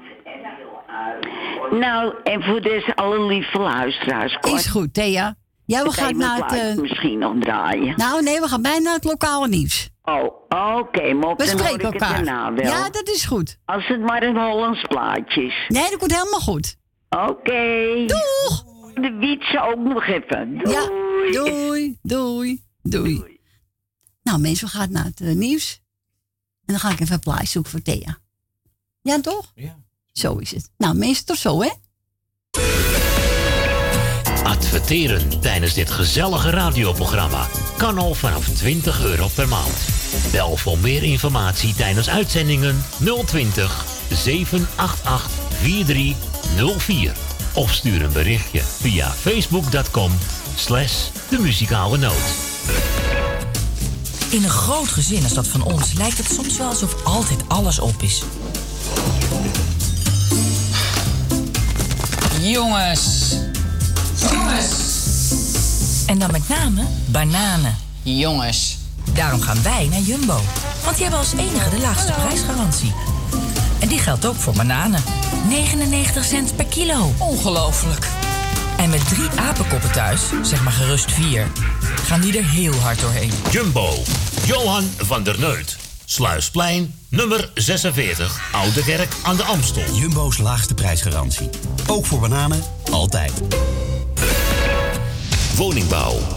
[SPEAKER 29] Nou, en voor deze alle lieve luisteraars. Cor.
[SPEAKER 2] Is goed, Thea. Ja, we gaan naar het... eh,
[SPEAKER 29] misschien nog draaien.
[SPEAKER 2] Nou, nee, we gaan bijna naar het lokale nieuws.
[SPEAKER 29] Oh, oké, maar
[SPEAKER 2] We spreken elkaar.
[SPEAKER 29] wel.
[SPEAKER 2] Ja, dat is goed.
[SPEAKER 29] Als het maar een Hollands plaatje is.
[SPEAKER 2] Nee, dat komt helemaal goed.
[SPEAKER 29] Oké.
[SPEAKER 2] Doeg!
[SPEAKER 29] De wietse ook nog even. Doei.
[SPEAKER 2] Ja, doei, doei, doei. Nou, mensen, we gaan naar het eh, nieuws. En dan ga ik even een plaatje zoeken voor Thea. Ja, toch?
[SPEAKER 3] Ja.
[SPEAKER 2] Zo is het. Nou, mensen, tot zo, hè?
[SPEAKER 1] Adverteren tijdens dit gezellige radioprogramma kan al vanaf 20 euro per maand. Bel voor meer informatie tijdens uitzendingen 020 788 4304. Of stuur een berichtje via facebook.com slash de muzikale noot.
[SPEAKER 30] In een groot gezin als dat van ons lijkt het soms wel alsof altijd alles op is.
[SPEAKER 31] Jongens. Jongens.
[SPEAKER 30] En dan met name bananen.
[SPEAKER 31] Jongens.
[SPEAKER 30] Daarom gaan wij naar Jumbo. Want die hebben als enige de laagste prijsgarantie. En die geldt ook voor bananen. 99 cent per kilo.
[SPEAKER 31] Ongelooflijk.
[SPEAKER 30] En met drie apenkoppen thuis, zeg maar gerust vier, gaan die er heel hard doorheen.
[SPEAKER 1] Jumbo, Johan van der Neut. Sluisplein, nummer 46, Oude Kerk aan de Amstel.
[SPEAKER 32] Jumbo's laagste prijsgarantie. Ook voor bananen, altijd.
[SPEAKER 1] Woningbouw,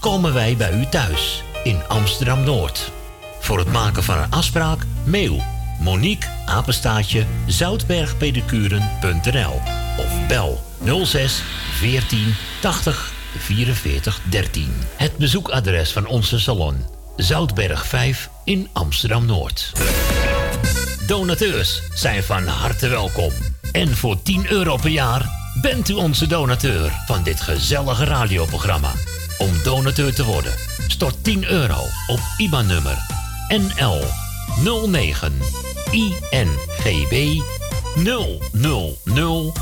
[SPEAKER 1] komen wij bij u thuis in Amsterdam Noord. Voor het maken van een afspraak, mail Monique apenstaatje zoutbergpedicuren.nl of bel 06 14 80 44 13. Het bezoekadres van onze salon Zoutberg 5 in Amsterdam Noord. Donateurs zijn van harte welkom. En voor 10 euro per jaar bent u onze donateur van dit gezellige radioprogramma. Om donateur te worden, stort 10 euro op IBAN-nummer NL 09 INGB 000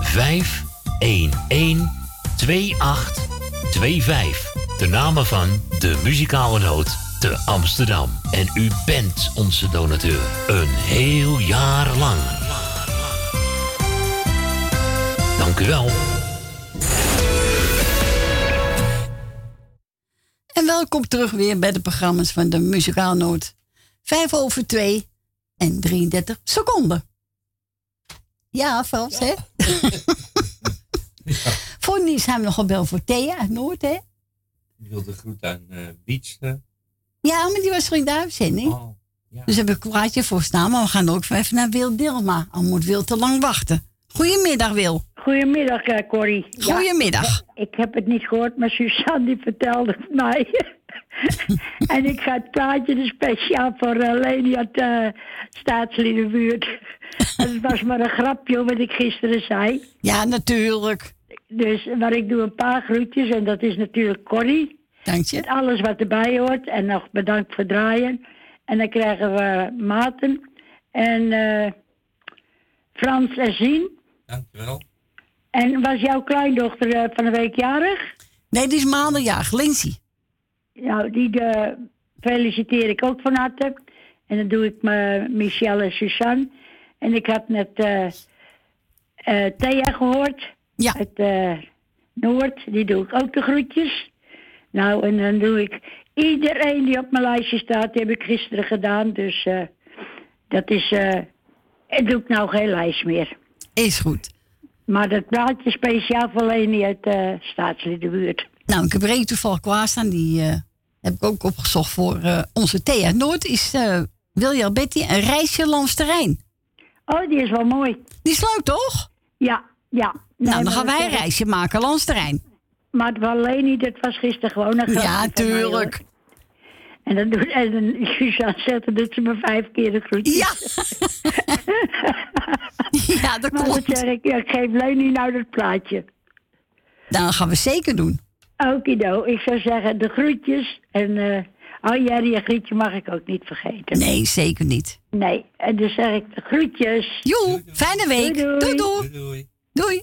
[SPEAKER 1] 511 2825. De namen van de muzikale noot te Amsterdam. En u bent onze donateur. Een heel jaar lang. Dank u wel.
[SPEAKER 2] En welkom terug weer bij de programma's van de Muzikaalnoot. Vijf over twee en 33 seconden. Ja, Frans, hè? [laughs] Voor Nies hebben we nog gebeld voor Thea uit Noord, hè?
[SPEAKER 3] Ik wilde groet aan uh, Beach.
[SPEAKER 2] Ja, maar die was er in de uitzending.
[SPEAKER 3] Oh,
[SPEAKER 2] Dus heb ik een plaatje voor staan, maar we gaan ook even naar Wil Dilma. Al moet Wil te lang wachten. Goedemiddag, Wil.
[SPEAKER 33] Goedemiddag, eh, Corrie. Ja,
[SPEAKER 2] Goedemiddag.
[SPEAKER 33] ik heb het niet gehoord, maar Suzanne die vertelde het mij. [laughs] en ik ga het plaatje dus speciaal voor uh, Leni uit uh, Staatsliedenbuurt. [laughs] het was maar een grapje wat ik gisteren zei.
[SPEAKER 2] Ja, natuurlijk.
[SPEAKER 33] Dus, maar ik doe een paar groetjes en dat is natuurlijk Corrie.
[SPEAKER 2] Dank je.
[SPEAKER 33] Met alles wat erbij hoort. En nog bedankt voor draaien. En dan krijgen we Maarten en uh, Frans en Zien.
[SPEAKER 3] Dankjewel.
[SPEAKER 33] En was jouw kleindochter eh, van de week jarig?
[SPEAKER 2] Nee, die is maandagjarig, Lindsay.
[SPEAKER 33] Nou, die eh, feliciteer ik ook van harte. En dan doe ik me Michelle en Suzanne. En ik had net eh, eh, Thea gehoord.
[SPEAKER 2] Ja.
[SPEAKER 33] Uit eh, Noord. Die doe ik ook de groetjes. Nou, en dan doe ik iedereen die op mijn lijstje staat, die heb ik gisteren gedaan. Dus eh, dat is. eh en doe ik nou geen lijst meer.
[SPEAKER 2] Is goed.
[SPEAKER 33] Maar dat plaatje speciaal voor Leni uit de staatsliedenbuurt.
[SPEAKER 2] Nou, ik heb er toevallig klaarstaan. Die eh, heb ik ook opgezocht voor eh, onze Thea Noord. Is uh, Wilja Betty een reisje langs Rijn.
[SPEAKER 33] Oh, die is wel mooi.
[SPEAKER 2] Die is leuk, toch?
[SPEAKER 33] Ja, ja.
[SPEAKER 2] Nou, dan gaan wij een
[SPEAKER 33] reisje.
[SPEAKER 2] maken langs Rijn.
[SPEAKER 33] Maar het was Leni, dat was gisteren gewoon een grapje
[SPEAKER 2] Ja, tuurlijk.
[SPEAKER 33] En dan doet en dan, [laughs] Suzanne zegt, dan doet ze me vijf keer de groetjes.
[SPEAKER 2] Ja. [laughs] ja, dat
[SPEAKER 33] maar
[SPEAKER 2] klopt.
[SPEAKER 33] Dan zeg ik, ja, ik geef Leni nou dat plaatje.
[SPEAKER 2] Nou, dat gaan we zeker doen.
[SPEAKER 33] Okido, ik zou zeggen de groetjes. En eh oh ja, die groetje mag ik ook niet vergeten.
[SPEAKER 2] Nee, zeker niet.
[SPEAKER 33] Nee, en dan zeg ik de groetjes.
[SPEAKER 2] Joe, fijne week.
[SPEAKER 33] Doei,
[SPEAKER 2] Doei,
[SPEAKER 33] doei.
[SPEAKER 2] doei. Doei.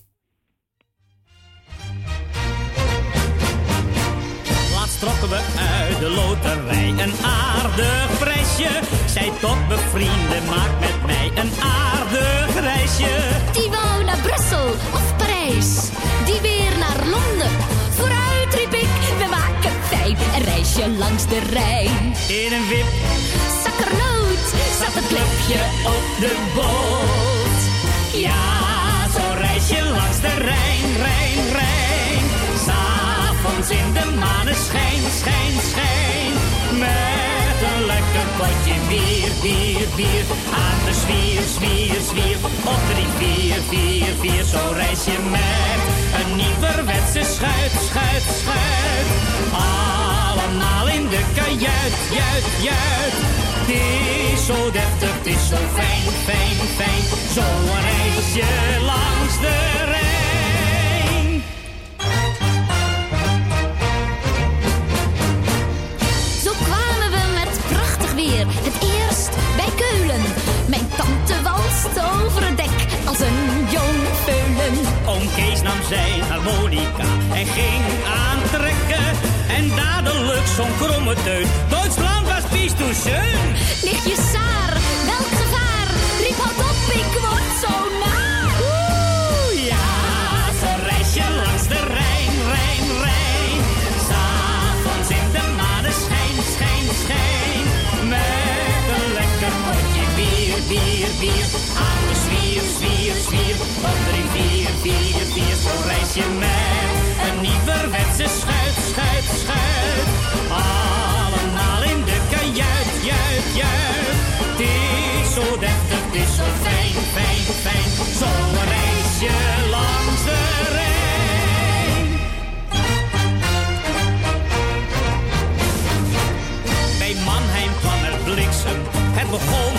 [SPEAKER 26] Trokken we uit de loterij een aardig prijsje. Zij tot bevrienden, maak met mij een aardig reisje.
[SPEAKER 34] Die wou naar Brussel of Parijs, die weer naar Londen. Vooruit riep ik, we maken fijn een reisje langs de Rijn.
[SPEAKER 26] In een wip,
[SPEAKER 34] Zakkernoot
[SPEAKER 26] zat het klepje op de boot. Ja, zo'n reisje langs de Rijn, Rijn, Rijn. In de maneschijn, schijn, schijn. Met een lekker potje bier, bier, bier. Aan de zwier, zwier, zwier. Op drie, vier, vier, vier. Zo'n reisje met een nieuwerwetse schuit, schuit, schuit. Allemaal in de kajuit, juit, juit. Is zo deftig, het is zo fijn, fijn, fijn. Zo'n reisje langs de Rijn. Nam zijn harmonica en ging aantrekken. En dadelijk zo'n kromme teut. Duitsland was pies toe schön.
[SPEAKER 34] Nichtje Saar, welk gevaar? Riep houd op, ik word zo naar.
[SPEAKER 26] Oeh, ja, zo'n reisje langs de Rijn, Rijn, Rijn. S'avonds in de maneschijn, schijn, schijn. Met een lekker potje bier, bier, bier. Zo'n reisje met een nieuwerwetse schuit, schuit, schuit. Allemaal in de kajuit, juit, juit. Het is zo deftig, het is zo fijn, fijn, fijn. Zo'n reisje langs de Rijn. Bij Mannheim kwam er bliksem, het begon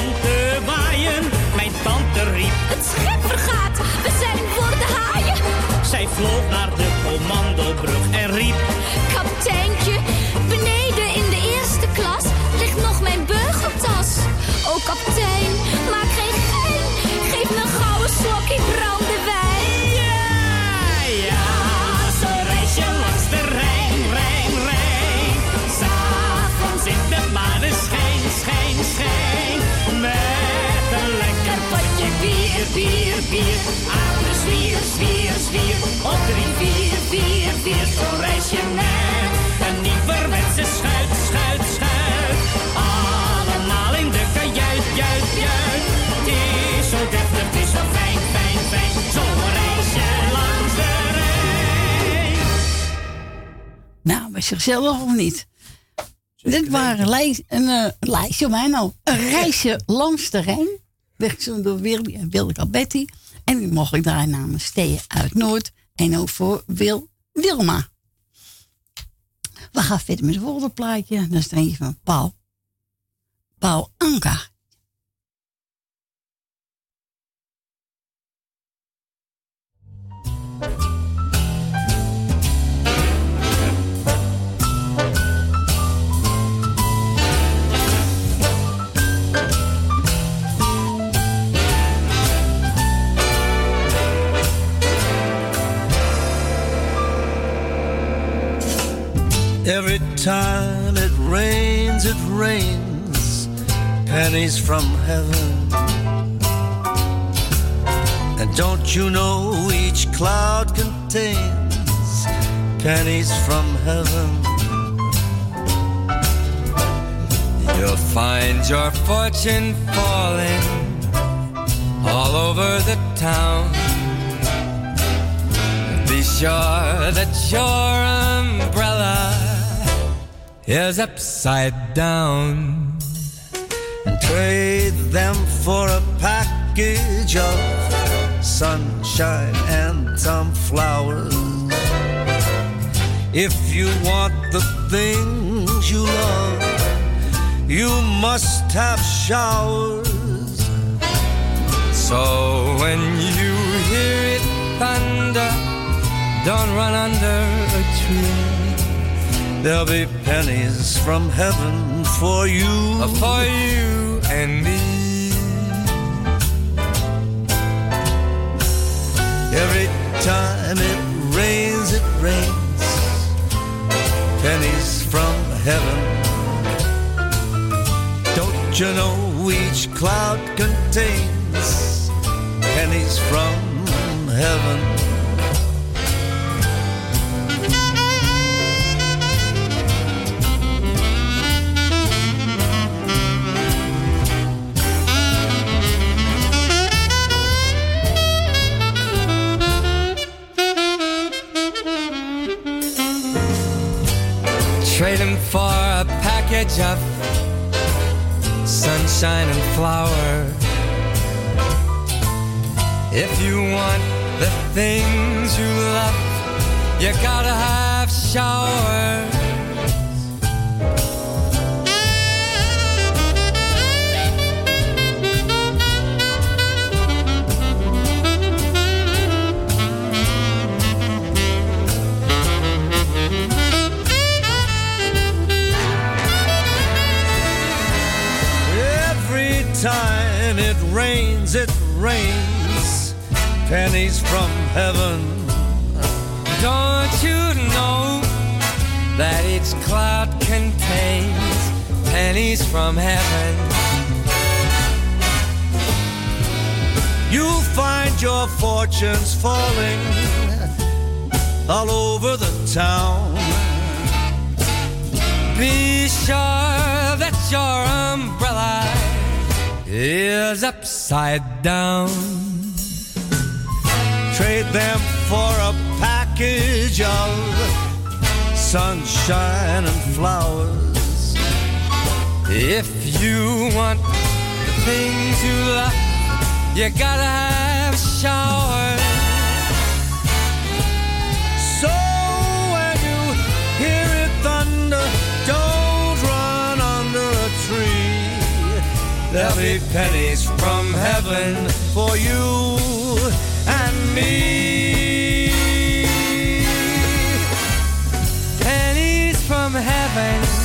[SPEAKER 26] Aan de zwier, zwier, zwier. Op drie, vier, vier, vier. Zo'n reisje met een nieuwerwetse schuit, schuit, schuit. Allemaal in de kajuit, juit, juit. Het is zo deftig, het is zo fijn, fijn, fijn. Zo'n reisje langs de Rijn.
[SPEAKER 2] Nou, was je gezellig of niet? Dit waren lij- een eh, lijstje, mij nou. Een reisje langs de Rijn. Weggezongen door Willy en Wilke Betty. En die mocht ik draaien namens steden uit Noord. En ook voor Wil Wilma. We gaan verder met het volgende plaatje. Dat is er van Paul. Paul Anka.
[SPEAKER 35] Every time it rains, it rains pennies from heaven. And don't you know each cloud contains pennies from heaven?
[SPEAKER 36] You'll find your fortune falling all over the town. Be sure that your umbrella is upside down.
[SPEAKER 35] And trade them for a package of sunshine and some flowers. If you want the things you love, you must have showers.
[SPEAKER 36] So when you hear it thunder, don't run under a tree.
[SPEAKER 35] There'll be pennies from heaven for you.
[SPEAKER 36] Uh, for you and me.
[SPEAKER 35] Every time it rains, it rains pennies from heaven. Don't you know each cloud contains pennies from heaven?
[SPEAKER 36] Package of sunshine and flowers. If you want the things you love, you gotta have showers.
[SPEAKER 35] It rains, it rains pennies from heaven.
[SPEAKER 36] Don't you know that each cloud contains pennies from heaven?
[SPEAKER 35] You'll find your fortunes falling all over the town.
[SPEAKER 36] Be sure that your umbrella is upside down.
[SPEAKER 35] Trade them for a package of sunshine and flowers.
[SPEAKER 36] If you want the things you love, you gotta have showers.
[SPEAKER 35] There'll be pennies from heaven for you and me.
[SPEAKER 36] Pennies from heaven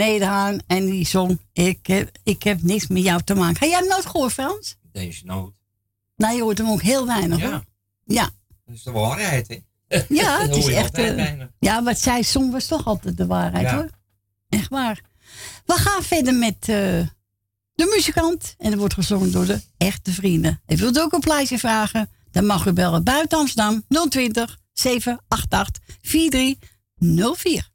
[SPEAKER 37] beneden en die zong: ik heb, ik heb niks met jou te maken. Heb jij hem nooit gehoord, Frans?
[SPEAKER 3] Deze noot.
[SPEAKER 37] Nou, je hoort hem ook heel weinig.
[SPEAKER 3] Ja.
[SPEAKER 37] Hoor. Ja.
[SPEAKER 3] Dat is de waarheid, hè?
[SPEAKER 37] Ja, [laughs] het is echt. Eh, ja, wat zij zong was toch altijd de waarheid,
[SPEAKER 3] ja.
[SPEAKER 37] hoor. Echt waar. We gaan verder met eh, de muzikant. En dat wordt gezongen door de echte vrienden. En wilt ook een plaatje vragen? Dan mag u bellen buiten Amsterdam 020 788 4304.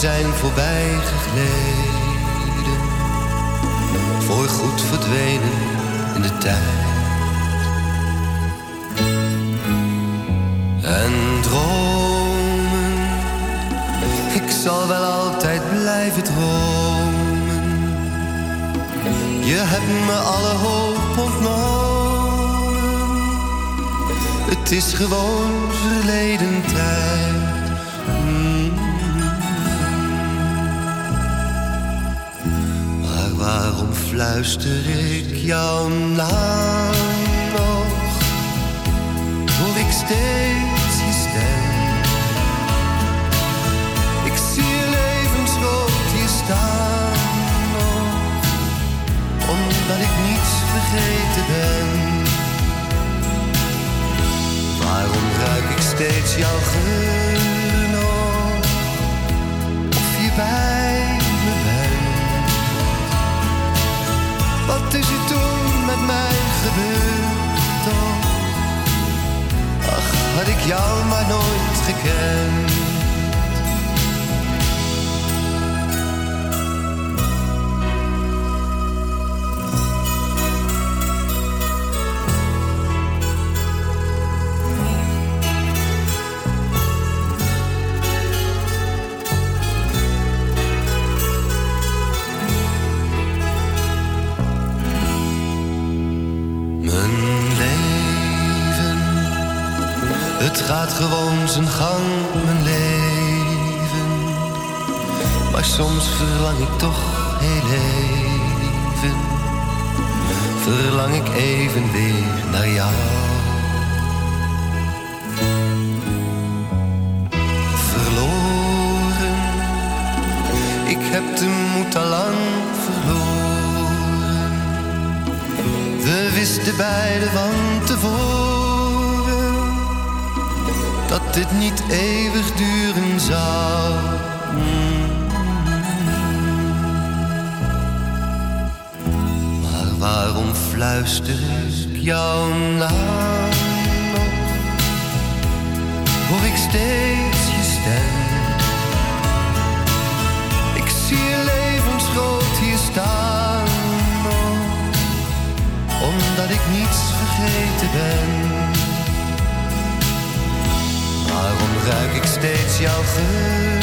[SPEAKER 38] zijn voorbij. Heel even, verlang ik even weer naar jou. Verloren, ik heb de moed al lang verloren. We wisten beiden van tevoren dat dit niet eeuwig fluister ik jouw naam? Hoor ik steeds je stem? Ik zie je levensgroot hier staan omdat ik niets vergeten ben. Waarom ruik ik steeds jouw geur?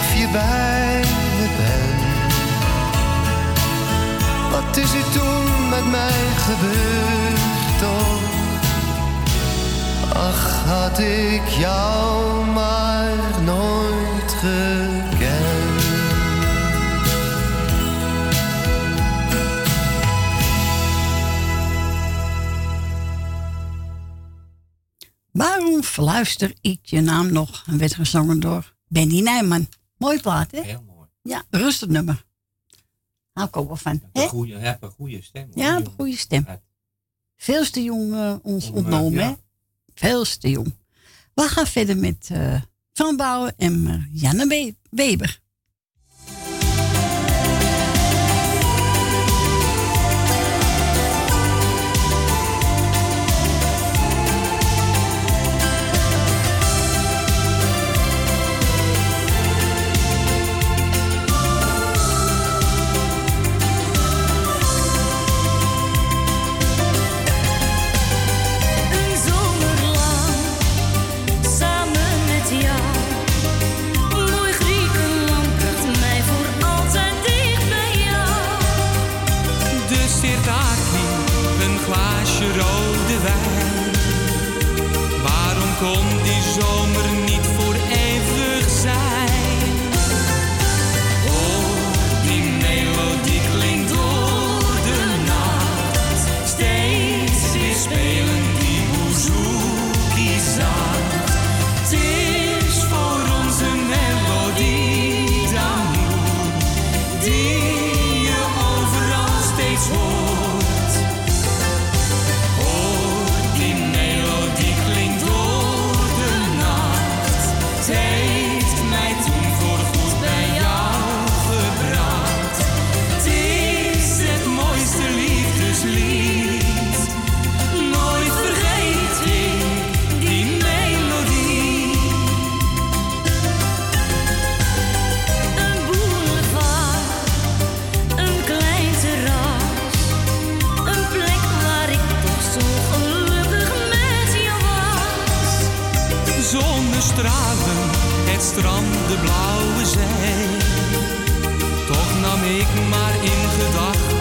[SPEAKER 38] Of je bij Wat is er toen met mij gebeurd toch? Ach, had ik jou maar nooit gekend.
[SPEAKER 2] Waarom fluister ik je naam nog? En werd gezongen door Benny Nijman. Mooi plaat, hè?
[SPEAKER 3] Heel mooi.
[SPEAKER 2] Ja, rustig nummer. Hou ik ook wel van.
[SPEAKER 3] Een goede, een goede stem. hoor.
[SPEAKER 2] Ja, een goede stem. Veel te jong eh, ons
[SPEAKER 3] Om, eh,
[SPEAKER 2] ontnomen,
[SPEAKER 3] ja.
[SPEAKER 2] hè? Veel te jong. We gaan verder met eh Van Bouwen en Janne We- Weber.
[SPEAKER 19] De blauwe zee. Toch nam ik maar in gedachten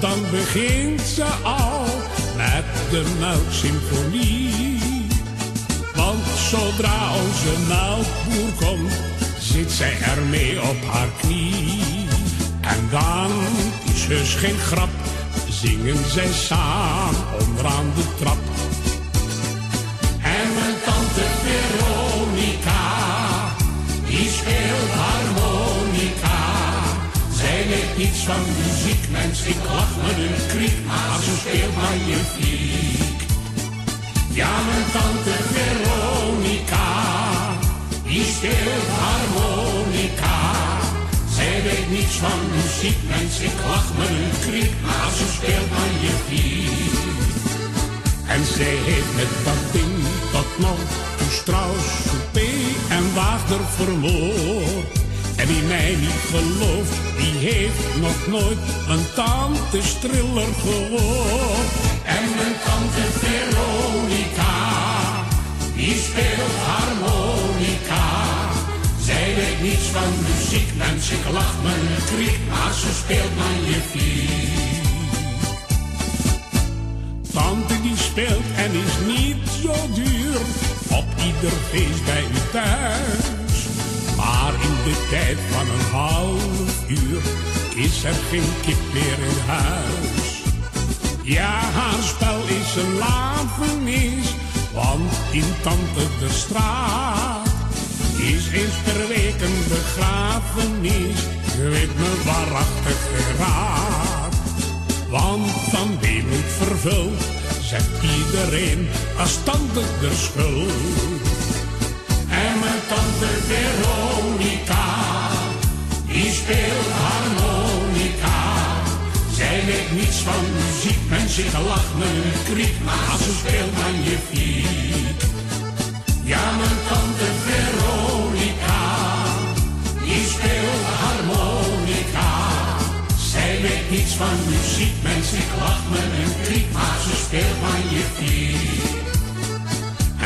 [SPEAKER 39] dan begint ze al met de melksymfonie. Want zodra onze melkboer komt, zit zij ermee op haar knie. En dan is heus geen grap, zingen zij samen onderaan de trap. En mijn tante Veronica, die speelt harmonica. Zij weet niets van muziek, mens, ik lach me een kriek, maar ze speelt magnifiek. Ja, mijn tante Veronica, die speelt harmonica. Zij weet niets van muziek, mens, ik lach me een kriek, maar ze speelt magnifiek. En zij heeft met dat ding tot nog toe Strauss, en Wagner vermoord. Wie mij niet gelooft, die heeft nog nooit een tante Striller gehoord. En mijn tante Veronica, die speelt harmonica. Zij weet niets van muziek, mens, ik lach me een kriek, maar ze speelt magnifiek. Tante die speelt en is niet zo duur, op ieder feest bij u thuis. Maar in de tijd van een half uur is er geen kip meer in huis. Ja, haar spel is een lafenis, want in Tante de straat is eens per begrafenis. Je weet me waarachtig geraad. Want van weemoed vervuld zegt iedereen als tante de schuld. En mijn tante Veronica, die speelt harmonica. Zij weet niets van muziek, mensen lach me een kriek, maar ze speelt magnifiek. Ja, mijn tante Veronica, die speelt harmonica. Zij weet niets van muziek, mensen, ik lach me een kriek, maar ze speelt magnifiek.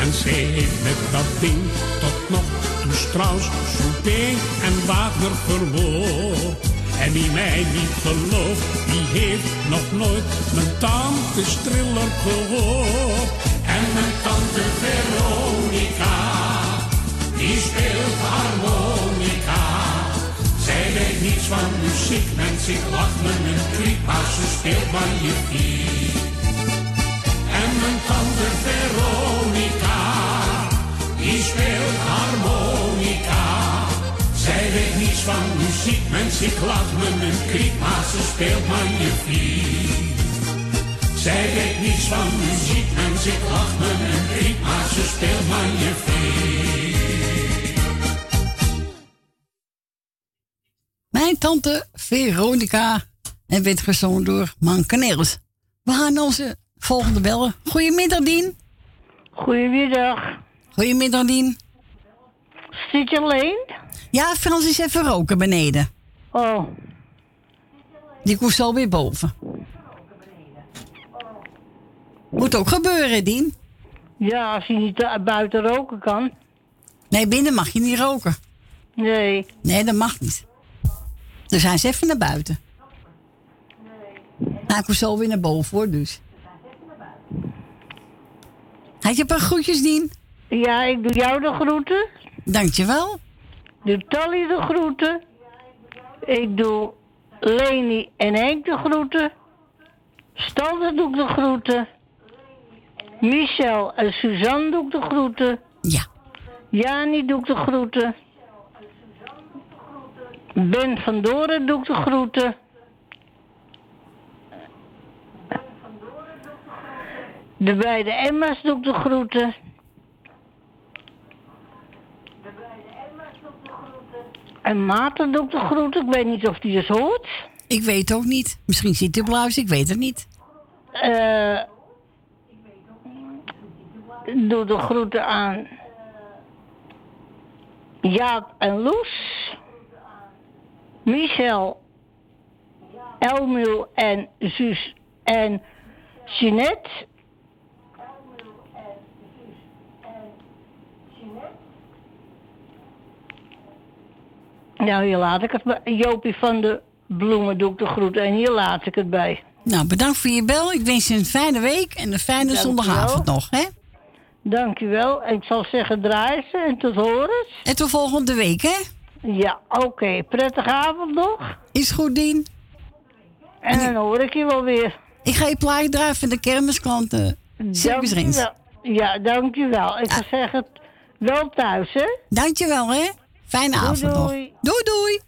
[SPEAKER 39] En heeft met dat ding tot nog toe Strauss, Soupé en Wagner verwoord. En wie mij niet gelooft, die heeft nog nooit mijn tante Striller gehoord. En mijn tante Veronica, die speelt harmonica. Zij weet niets van muziek, mens, ik lach me een kriek, ze speelt magnifiek. En mijn tante Veronica, die speelt harmonica. Zij weet niets van muziek, mens, ik laat me een kriek, maar ze speelt magnifiek. Zij weet niets van muziek, mens, ik lach me een kriek, maar ze speelt magnifiek.
[SPEAKER 2] Mijn tante Veronica en werd gezongen door Mancanelis. We gaan onze volgende bellen. Goedemiddag, Dien.
[SPEAKER 40] Goedemiddag.
[SPEAKER 2] Goedemiddag, Dien.
[SPEAKER 40] Zit je alleen?
[SPEAKER 2] Ja, Frans is even roken beneden.
[SPEAKER 40] Oh.
[SPEAKER 2] Die komt zo weer boven. Moet ook gebeuren, Dien.
[SPEAKER 40] Ja, als je niet buiten roken kan.
[SPEAKER 2] Nee, binnen mag je niet roken.
[SPEAKER 40] Nee.
[SPEAKER 2] Nee, dat mag niet. Dus hij is even naar buiten. Nou, ik kom zo weer naar boven hoor, dus. Had je een paar groetjes, Dien?
[SPEAKER 40] Ja, ik doe jou de groeten.
[SPEAKER 2] Dankjewel.
[SPEAKER 40] Doe Tally de groeten. Ik doe Leni en Henk de groeten. Stalder doe ik de groeten. Michel en Suzanne doe ik de groeten.
[SPEAKER 2] Ja.
[SPEAKER 40] Jani doe ik de groeten. Ben van Doren doe ik de groeten. De beide Emma's doe ik de groeten. En Maarten doe ik de groeten. Ik weet niet of die het hoort.
[SPEAKER 2] Ik weet ook niet. Misschien zit hij op luister, ik weet het niet.
[SPEAKER 40] Eh doe de groeten aan Jaap en Loes. Michel, Elmiel en Suus en Jeanette. Nou, hier laat ik het bij. Jopie van de Bloemen doe ik de groeten en hier laat ik het bij.
[SPEAKER 2] Nou, bedankt voor je bel. Ik wens je een fijne week en een fijne zondagavond nog, hè?
[SPEAKER 40] Dankjewel. En ik zal zeggen draaien ze en tot horen.
[SPEAKER 2] En tot volgende week, hè?
[SPEAKER 40] Ja, oké. Prettige avond nog.
[SPEAKER 2] Is goed, Dien.
[SPEAKER 40] En dan hoor ik je wel weer.
[SPEAKER 2] Ik ga je plaatje draaien van de kermisklanten. Circus.
[SPEAKER 40] Ja, dankjewel. Ik zou zeggen, wel thuis, hè?
[SPEAKER 2] Dankjewel, hè? Fijne
[SPEAKER 40] Doei,
[SPEAKER 2] avond nog.
[SPEAKER 40] doei.
[SPEAKER 2] Doei,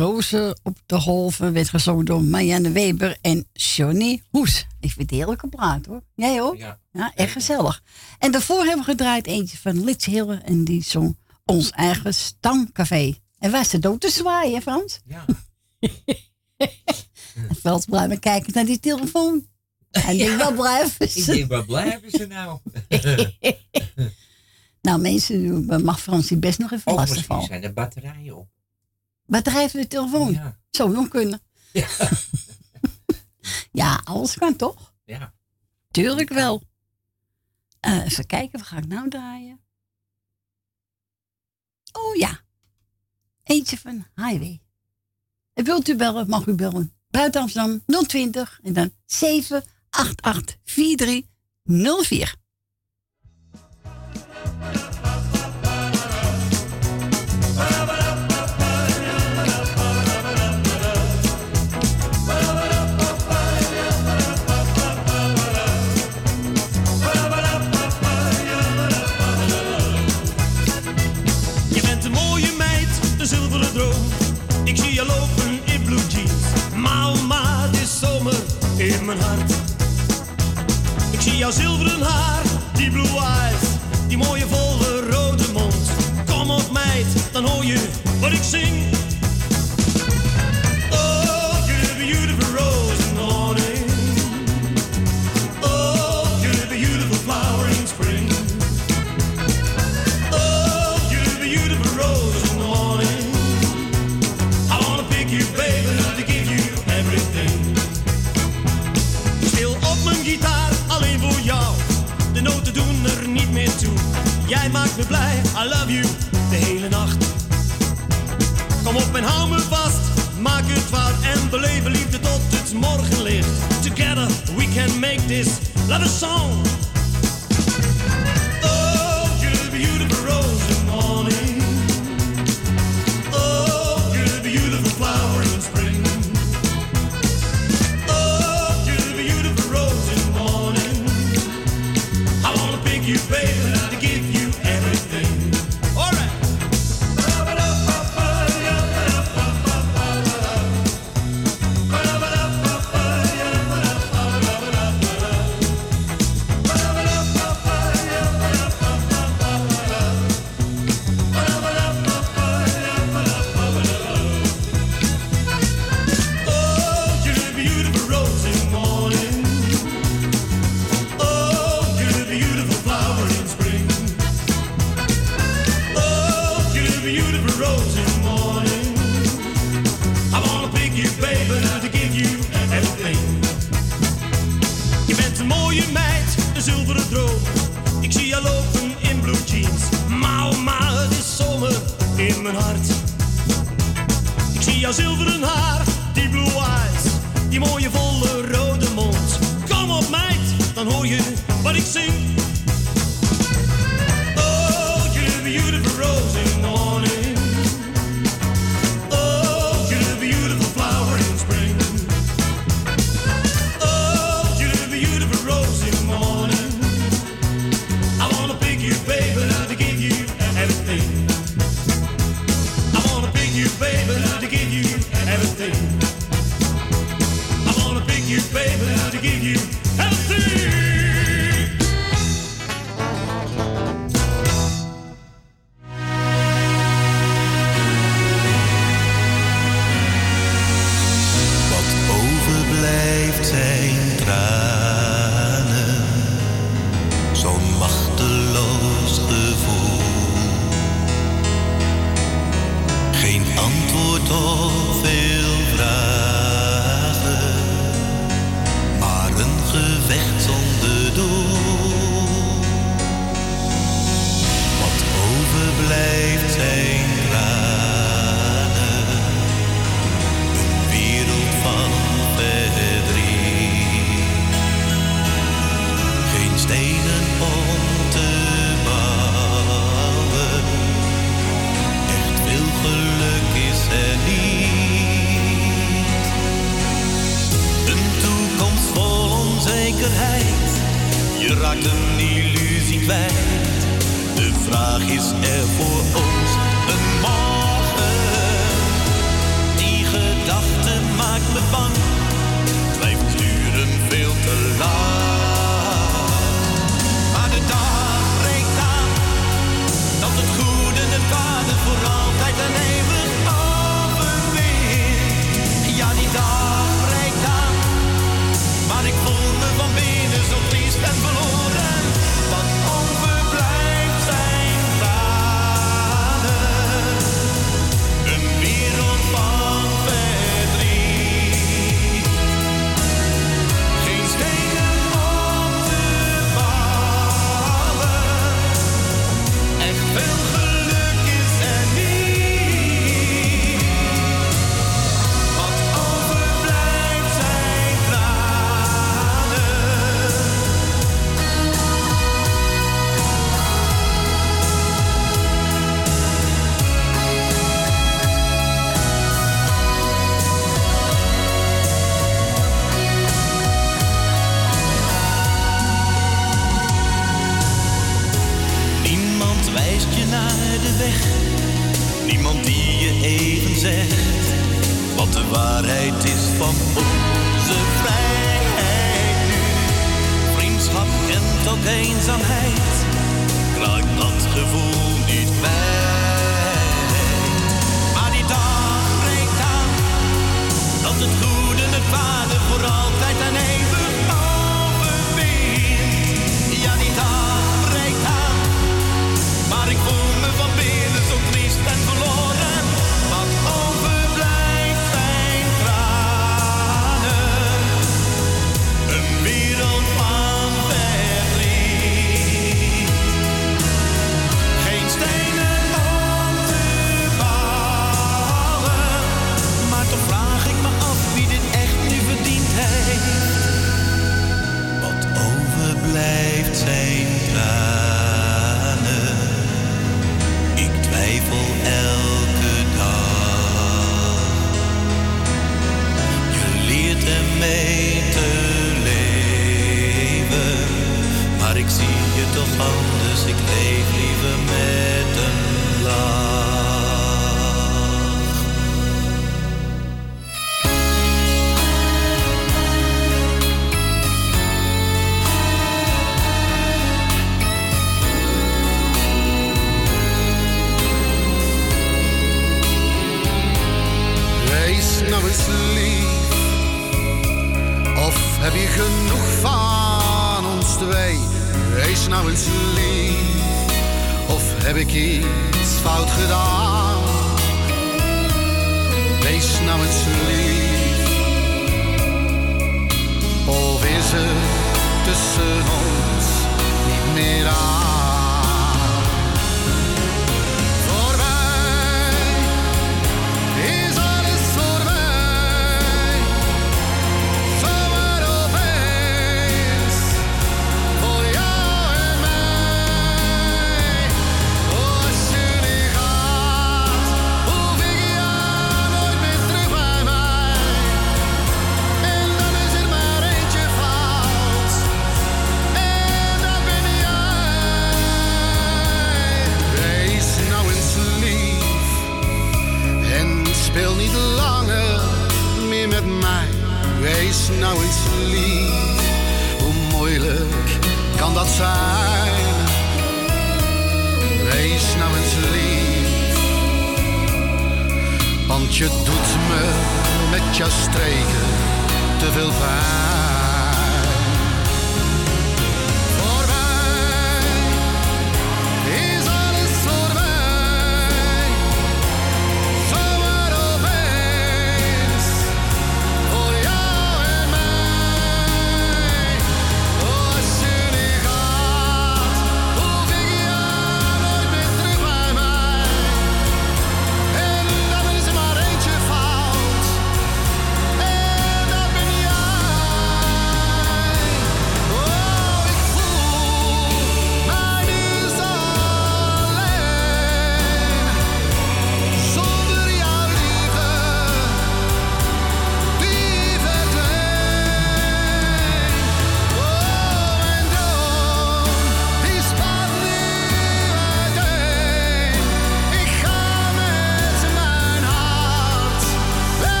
[SPEAKER 41] rozen op de golven werd
[SPEAKER 2] gezongen door Marianne Weber en Johnny Hoes. Ik vind het heerlijke plaat hoor. Jij ook?
[SPEAKER 3] Ja.
[SPEAKER 2] echt gezellig. En daarvoor hebben we gedraaid eentje van Lits Hille en die zong ons eigen stamcafé. En is de dood te zwaaien, hè, Frans?
[SPEAKER 3] Ja. [laughs] [laughs]
[SPEAKER 2] en Frans blijven kijken naar die telefoon. En
[SPEAKER 3] Ja.
[SPEAKER 2] denk, waar blijven
[SPEAKER 3] Ik
[SPEAKER 2] ze?
[SPEAKER 3] denk, waar blijven ze nou? [laughs]
[SPEAKER 2] nou mensen, mag Frans die best nog even lastig van.
[SPEAKER 3] zijn er batterijen op.
[SPEAKER 2] Van de telefoon.
[SPEAKER 3] Ja.
[SPEAKER 2] Zou kunnen.
[SPEAKER 3] Ja. [laughs]
[SPEAKER 2] Ja, alles kan toch?
[SPEAKER 3] Ja.
[SPEAKER 2] Tuurlijk wel. Eh, even kijken, wat ga ik nou draaien? Oh ja. Eentje van Highway. En wilt u bellen, mag u bellen. Buiten Amsterdam 020 en dan 788 4304.
[SPEAKER 42] Haar, die blue eyes. Die mooie volle rode mond. Kom op meid, dan hoor je wat ik zing. Jij maakt me blij, I love you, de hele nacht. Kom op en hou me vast, maak het waar en beleven liefde tot het morgenlicht. Together we can make this love a song. Wat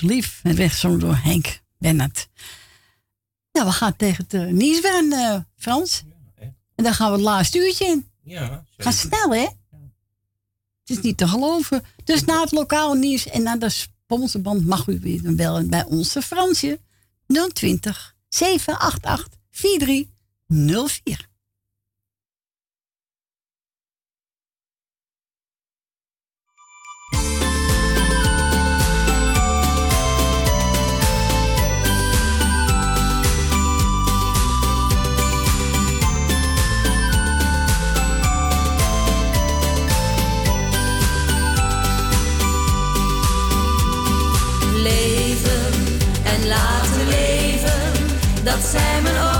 [SPEAKER 43] lief.
[SPEAKER 2] Werd zo door Henk Bennett. Nou, we gaan tegen het nieuws weer, uh, Frans. En dan gaan we het laatste uurtje in.
[SPEAKER 3] Ja.
[SPEAKER 2] Gaat snel, hè? Het is niet te geloven. Dus na het lokaal nieuws en na de sponsorband mag u weer bellen bij onze Fransje. 020 788 4304.
[SPEAKER 41] dat mijn ogen.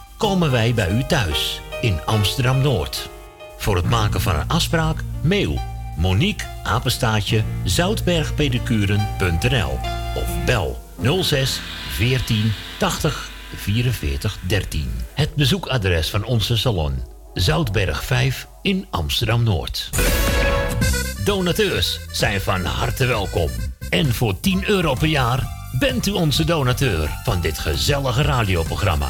[SPEAKER 1] komen wij bij u thuis in Amsterdam Noord. Voor het maken van een afspraak mail Monique Apenstaatje zoutbergpedicuren.nl of bel 06 14 80 44 13. Het bezoekadres van onze salon Zoutberg 5 in Amsterdam Noord. Donateurs zijn van harte welkom. En voor 10 euro per jaar bent u onze donateur van dit gezellige radioprogramma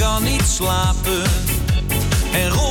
[SPEAKER 44] kan niet slapen. En rond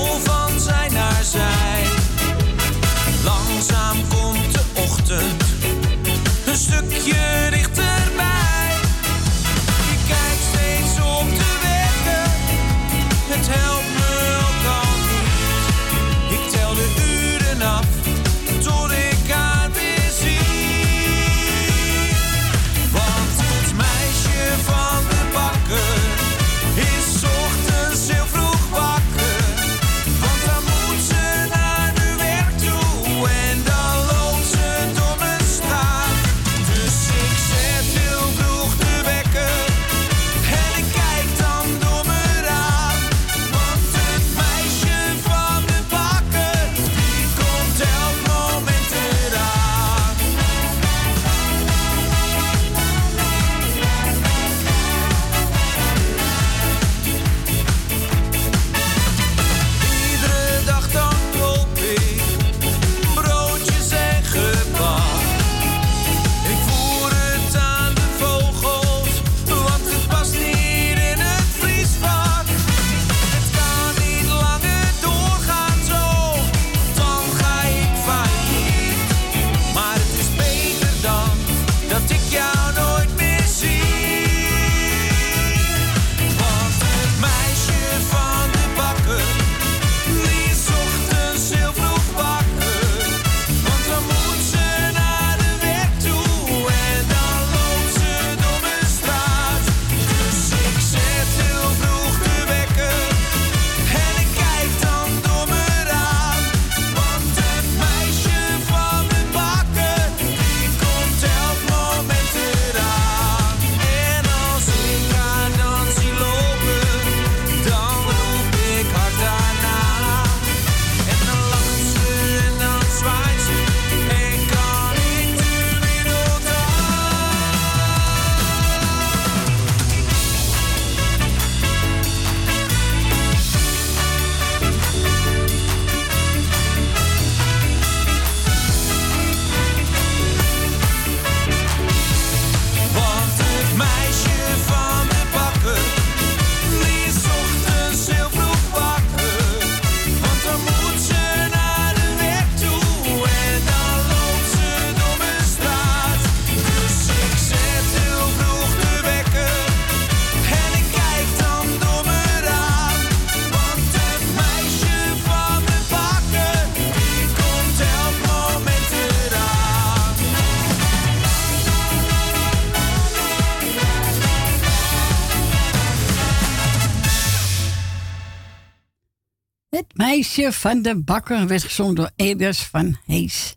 [SPEAKER 44] Meisje van de Bakker
[SPEAKER 2] werd gezongen door Elias van Hees.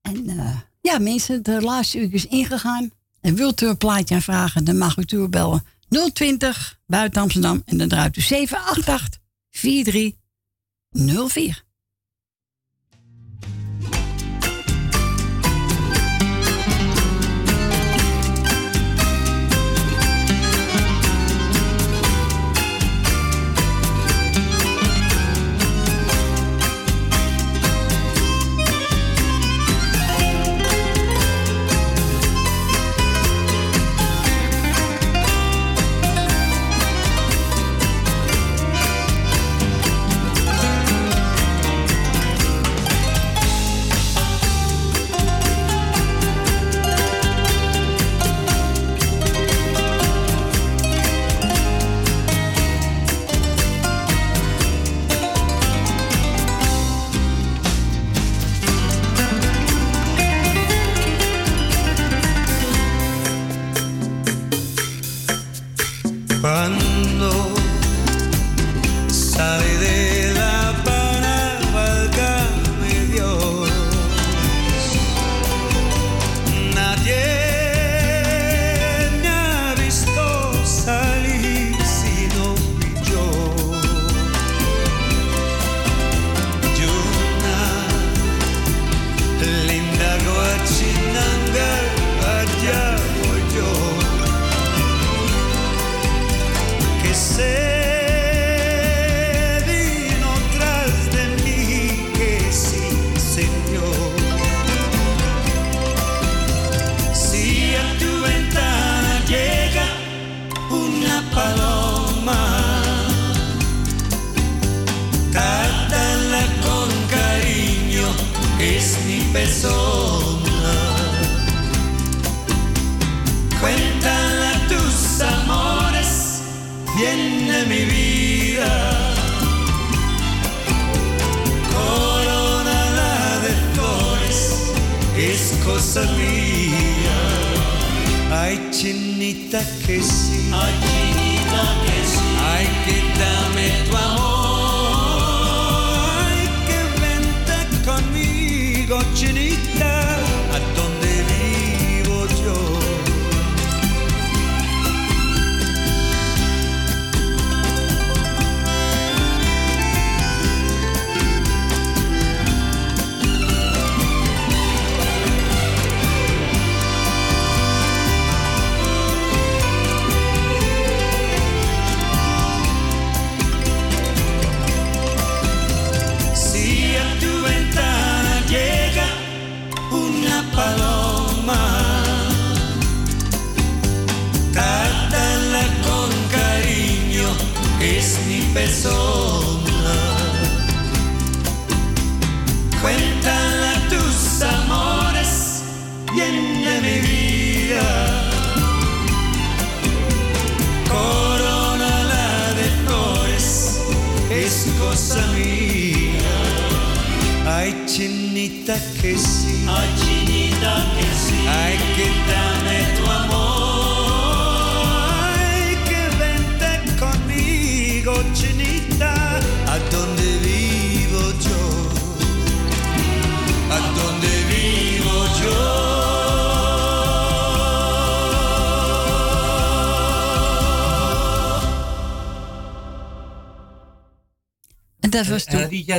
[SPEAKER 2] En uh, ja, mensen, de laatste uur is ingegaan. En wilt u een plaatje aanvragen, dan mag u toe bellen 020 buiten Amsterdam. En dan draait u 788 4304.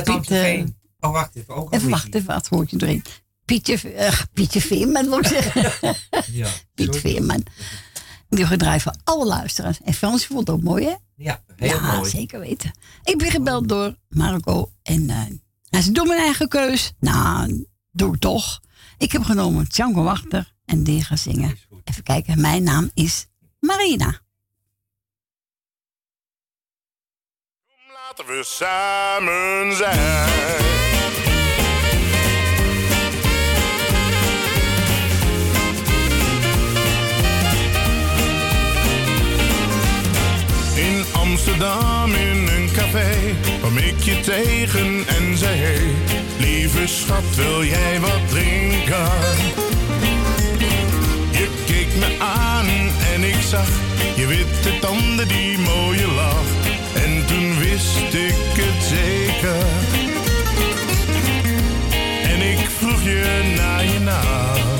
[SPEAKER 2] Piet,
[SPEAKER 3] Amstelveen.
[SPEAKER 2] eh,
[SPEAKER 3] Oh, wacht even. Ook
[SPEAKER 2] Even wacht even, wat hoort je erin? Pietje, eh, Pietje Veerman, wil ik zeggen.
[SPEAKER 3] Ja,
[SPEAKER 2] Piet. Veerman. Die gedraaid voor alle luisteraars. En Frans vond het ook mooi, hè?
[SPEAKER 3] Ja, heel
[SPEAKER 2] ja,
[SPEAKER 3] mooi.
[SPEAKER 2] zeker weten. Ik ben gebeld door Marco. En eh, hij zei, doe mijn eigen keus. Nou, doe ik toch. Ik heb genomen Django Wachter en die gaan zingen. Even kijken, mijn naam is Marina.
[SPEAKER 37] Laten we samen zijn. In Amsterdam in een café kwam ik je tegen en zei hey, lieve schat wil jij wat drinken? Je keek me aan en ik zag je witte tanden, die mooie lach. Wist ik het zeker. En ik vroeg je naar je naam.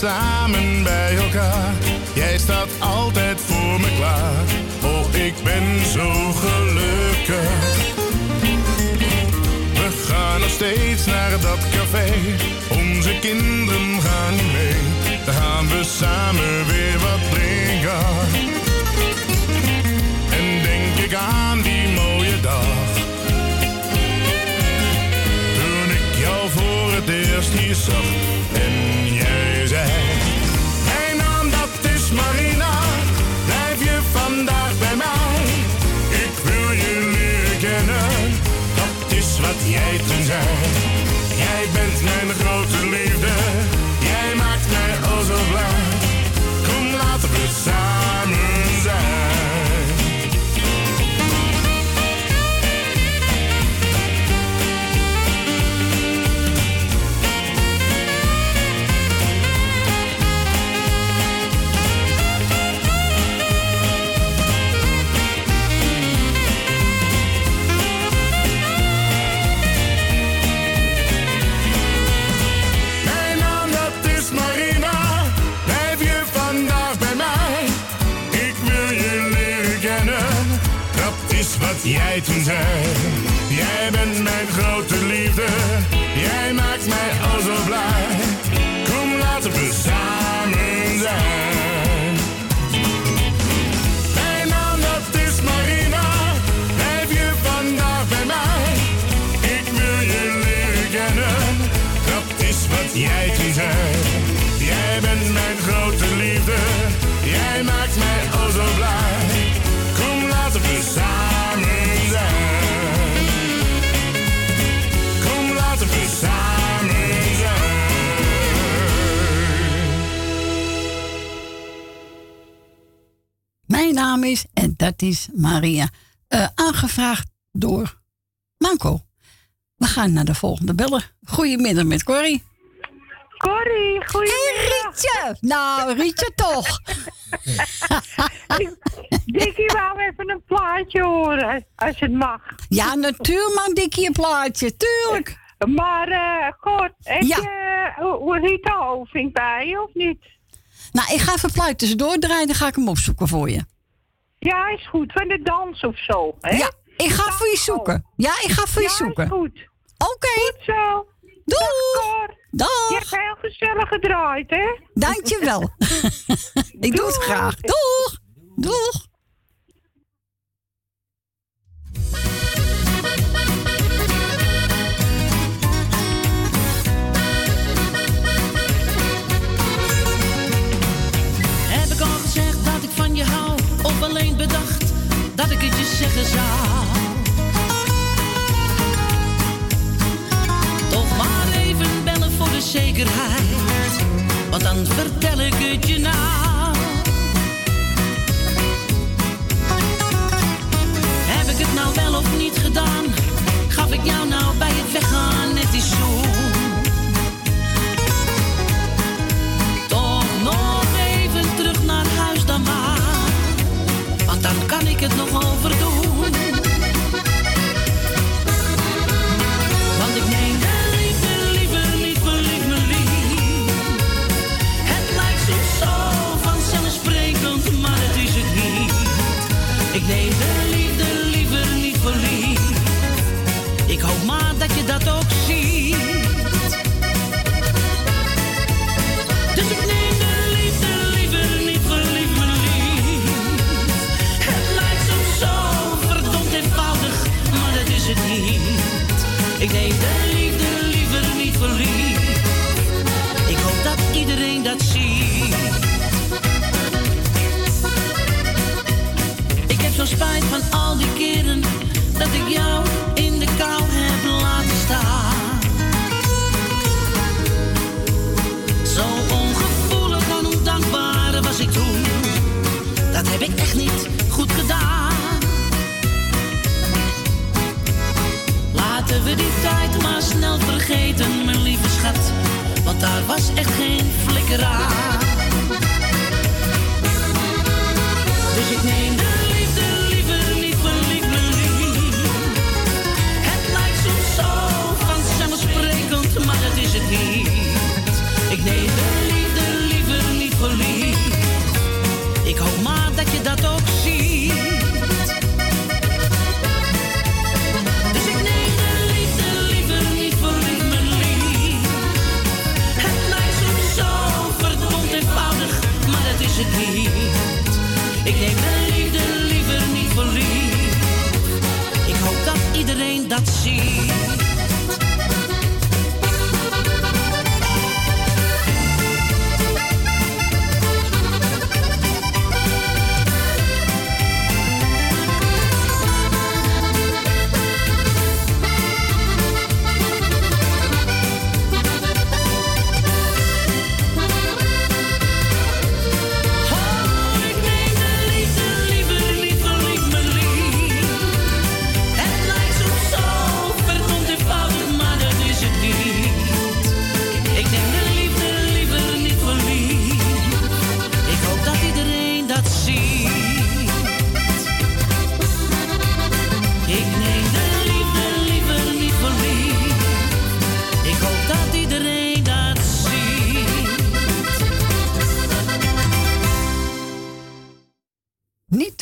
[SPEAKER 37] samen bij elkaar. Jij staat altijd voor me klaar. Oh, ik ben zo gelukkig. We gaan nog steeds naar dat café. Onze kinderen gaan niet mee. Daar gaan we samen weer wat drinken. En denk ik aan die mooie dag. Toen ik jou voor het eerst hier zag. Jij toen zei. Jij bent mijn grote liefde, jij maakt mij al zo blij. Kom laten we samen jij toen zei. Jij bent mijn grote liefde, jij maakt mij al zo blij. Kom laten we samen zijn. Mijn naam dat is Marina, blijf je vandaag bij mij. Ik wil je leren kennen, dat is wat. Jij Mijn
[SPEAKER 2] naam is, en dat is Maria. Eh, aangevraagd door Manco. We gaan naar de volgende beller. Goedemiddag met Corrie.
[SPEAKER 45] Corrie, goedemiddag.
[SPEAKER 2] Hey Rietje! Nou, Rietje toch. [laughs]
[SPEAKER 45] Dikkie wou even een plaatje horen, als het mag.
[SPEAKER 2] Ja, natuurlijk mag Dikkie een plaatje, tuurlijk.
[SPEAKER 45] Maar, eh, God, heb
[SPEAKER 2] Ja.
[SPEAKER 45] je uh, Rita Oving bij je of niet?
[SPEAKER 2] Nou, ik ga even plaatje tussendoor draaien, dan ga ik hem opzoeken voor je.
[SPEAKER 45] Ja, is goed. Van de dans of zo, hè?
[SPEAKER 2] Ja, ik ga voor je zoeken. Ja, ik ga voor je
[SPEAKER 45] Ja,
[SPEAKER 2] zoeken.
[SPEAKER 45] is goed.
[SPEAKER 2] Oké.
[SPEAKER 45] Goed zo.
[SPEAKER 2] Doeg.
[SPEAKER 45] Dag. Je hebt heel gezellig gedraaid, hè?
[SPEAKER 2] Dankjewel. [laughs] ik doe het graag. Doeg. Doeg.
[SPEAKER 46] Hou? Of alleen bedacht dat ik het je zeggen zou? Toch maar even bellen voor de zekerheid. Want dan vertel ik het je nou. Heb ik het nou wel of niet gedaan? Gaf ik jou nou bij het weggaan net die zoen? need. vergeten, mijn lieve schat. Want daar was echt geen flikker aan. Dus ik neem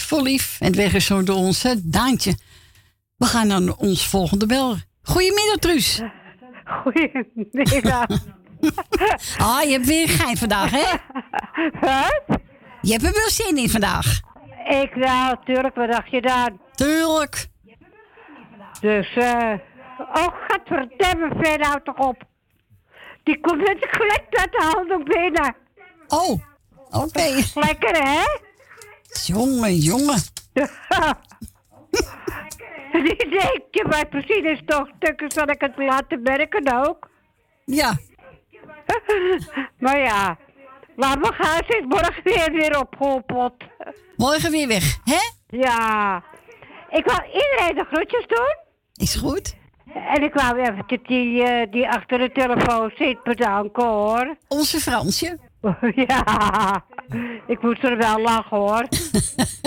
[SPEAKER 2] voor lief. En het weg is zo door ons hè, Daantje. We gaan naar ons volgende bel. Goedemiddag, Truus. [laughs]
[SPEAKER 45] Goedemiddag. [laughs]
[SPEAKER 2] ah, je hebt weer gein vandaag, hè?
[SPEAKER 45] Wat?
[SPEAKER 2] Je hebt er wel zin in vandaag.
[SPEAKER 45] Ik wel, tuurlijk. Wat dacht je dan?
[SPEAKER 2] Tuurlijk.
[SPEAKER 45] Dus, eh... oh, gadverdamme, Fred, houd toch op. Die komt met de gelek uit de handdoek binnen.
[SPEAKER 2] Oh, oké.
[SPEAKER 45] Lekker, hè?
[SPEAKER 2] Jongen, jongen. [laughs]
[SPEAKER 45] Die denkt je, maar precies is toch stukken zal ik het laten werken ook.
[SPEAKER 2] Ja. [laughs]
[SPEAKER 45] maar ja, laat maar gaan, ze is morgen weer weer opgehoppeld.
[SPEAKER 2] Morgen weer weg, hè?
[SPEAKER 45] Ja. Ik wil iedereen de groetjes doen.
[SPEAKER 2] Is goed.
[SPEAKER 45] En ik wou even die, eh, die achter de telefoon zit bedanken hoor.
[SPEAKER 2] Onze Fransje. [laughs]
[SPEAKER 45] ja, ik moest er wel lachen hoor.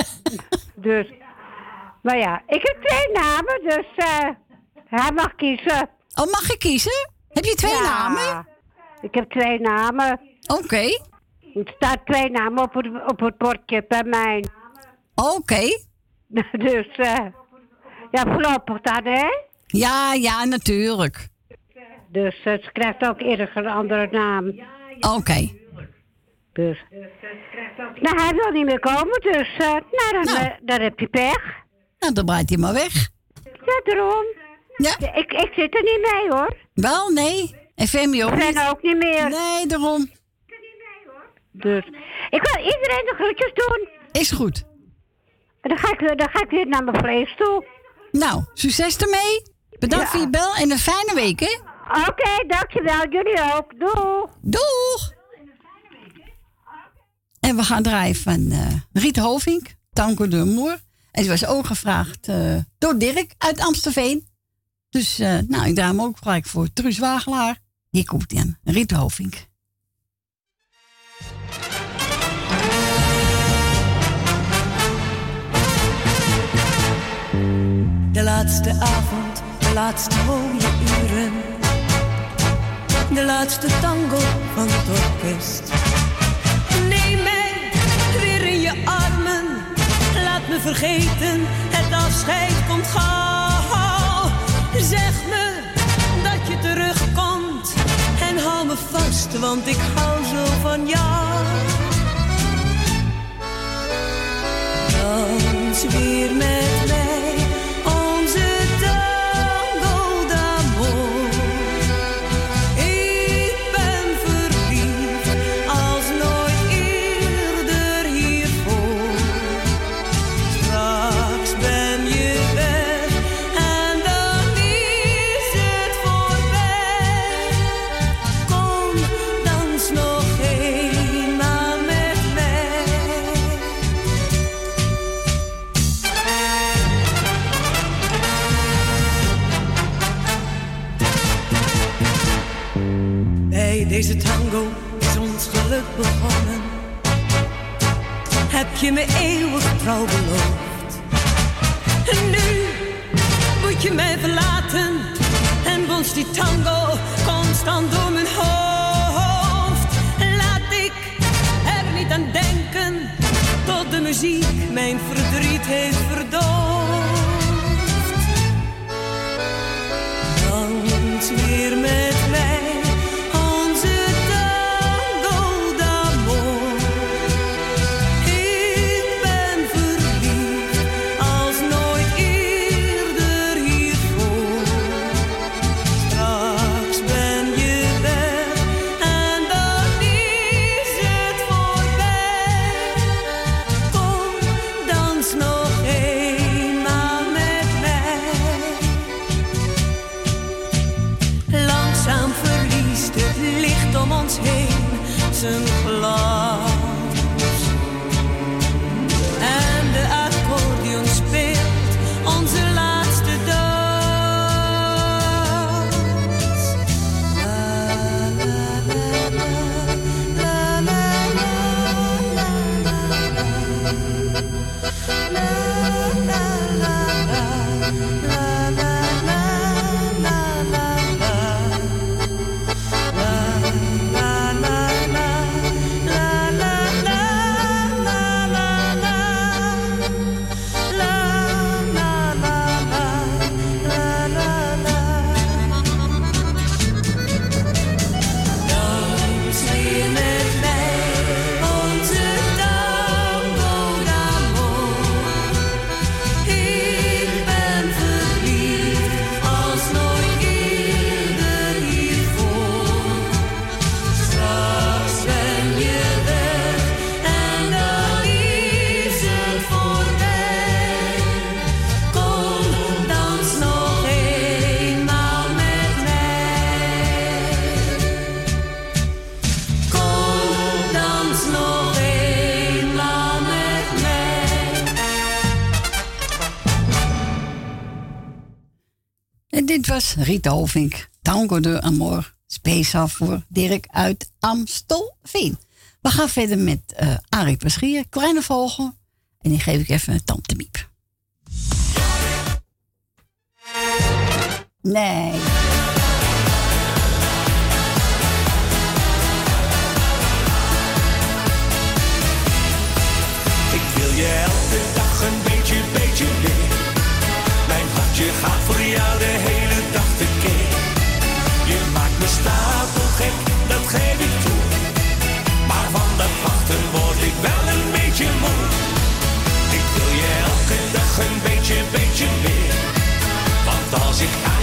[SPEAKER 45] [laughs] dus, maar ja, ik heb twee namen, dus eh hij mag kiezen.
[SPEAKER 2] Oh, mag ik kiezen? Heb je twee
[SPEAKER 45] Ja,
[SPEAKER 2] namen?
[SPEAKER 45] Ik heb twee namen.
[SPEAKER 2] Oké.
[SPEAKER 45] Er staat twee namen op het, op het bordje bij mij.
[SPEAKER 2] Oké. [laughs]
[SPEAKER 45] dus, eh ja, voorlopig dan, hè?
[SPEAKER 2] Ja, ja, natuurlijk.
[SPEAKER 45] Dus eh, ze krijgt ook eerder een andere naam.
[SPEAKER 2] Oké.
[SPEAKER 45] Dus. Nou, hij wil niet meer komen, dus eh, nou, dan, eh, dan heb je pech.
[SPEAKER 2] Nou, dan draait hij maar weg.
[SPEAKER 45] Ja, daarom.
[SPEAKER 2] Ja.
[SPEAKER 45] Ik, ik zit er niet mee, hoor.
[SPEAKER 2] Wel, nee. Ook
[SPEAKER 45] Ik
[SPEAKER 2] niet.
[SPEAKER 45] ben ook niet meer.
[SPEAKER 2] Nee, daarom.
[SPEAKER 45] Dus. Ik wil iedereen de groetjes doen.
[SPEAKER 2] Is goed.
[SPEAKER 45] En dan ga ik, weer- dan ga ik weer naar mijn vlees toe.
[SPEAKER 2] Nou, succes ermee. Bedankt voor je bel en een fijne week, hè?
[SPEAKER 45] Oké, dankjewel. Jullie ook. Doeg.
[SPEAKER 2] Doeg. En we gaan draaien van eh Riet Hovink, Tango de Moer. En ze was ook gevraagd eh, door Dirk uit Amstelveen. Dus eh, nou, ik draai hem ook gelijk voor Truus Wagelaar. Hier komt hij Riet Hovink.
[SPEAKER 47] De laatste avond, de laatste mooie uren. De laatste tango van het orkest. Vergeten, het afscheid komt gauw. Zeg me dat je terugkomt. En hou me vast, want ik hou zo van jou. Dans weer met En nu moet je mij verlaten. En bonst die tango constant door mijn hoofd. Laat ik er niet aan denken. Tot de muziek mijn verdriet heeft verdoofd.
[SPEAKER 2] was Riet Hovink. Tango de Amor. Speciaal voor Dirk uit Amstelveen. We gaan verder met uh, Arie Paschier, Kleine Vogel. En die geef ik even een tante miep. Nee.
[SPEAKER 27] Ik wil je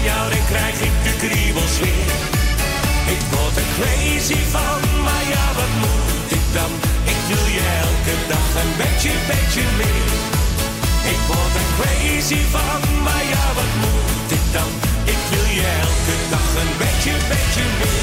[SPEAKER 27] jou, dan krijg ik de kriebels weer. Ik word er crazy van, maar ja, wat moet ik dan? Ik wil je elke dag een beetje, beetje meer. Ik word er crazy van, maar ja, wat moet ik dan? Ik wil je elke dag een beetje, beetje meer.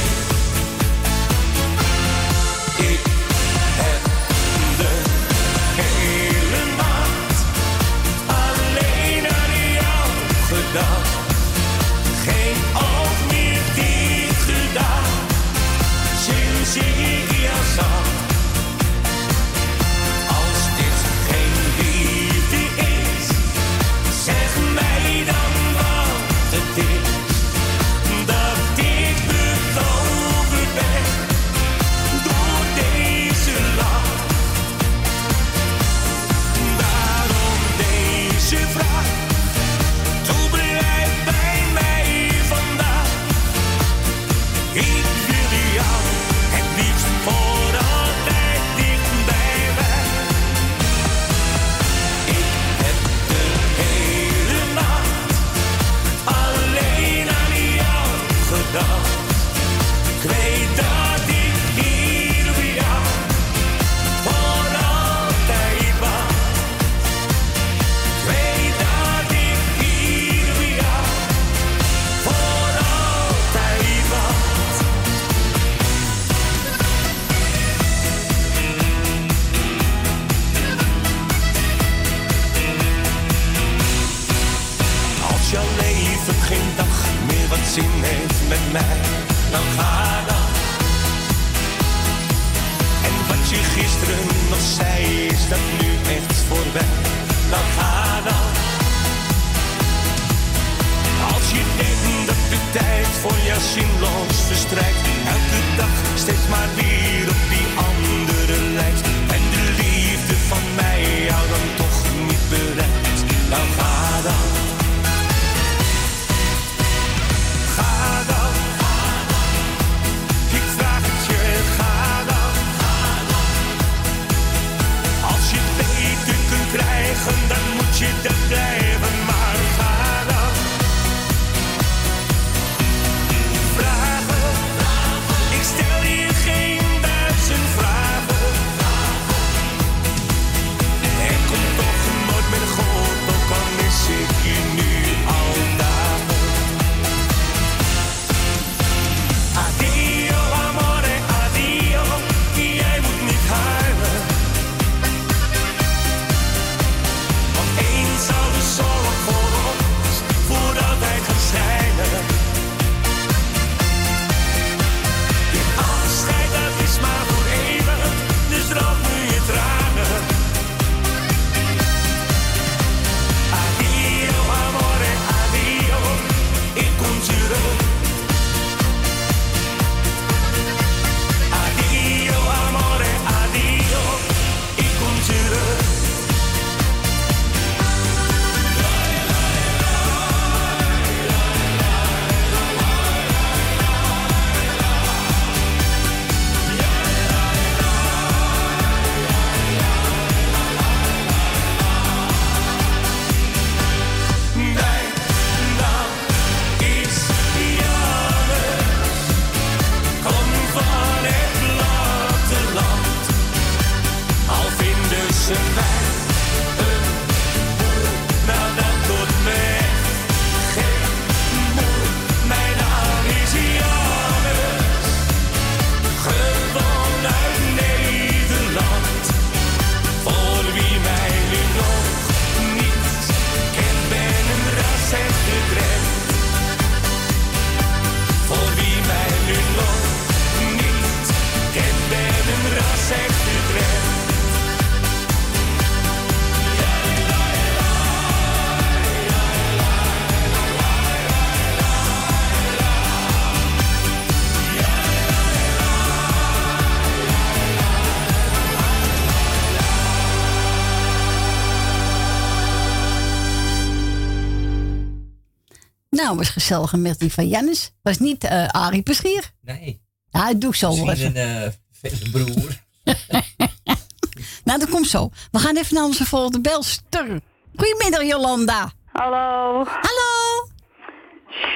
[SPEAKER 2] Nou, was gezellig met die van Jannes. Was niet eh Arie Peschier.
[SPEAKER 3] Nee.
[SPEAKER 2] Ja, dat doe ik zo wel
[SPEAKER 3] Misschien
[SPEAKER 2] even.
[SPEAKER 3] een uh, broer. [laughs]
[SPEAKER 2] Nou, dat komt zo. We gaan even naar onze volgende belster. Goedemiddag, Jolanda.
[SPEAKER 48] Hallo.
[SPEAKER 2] Hallo.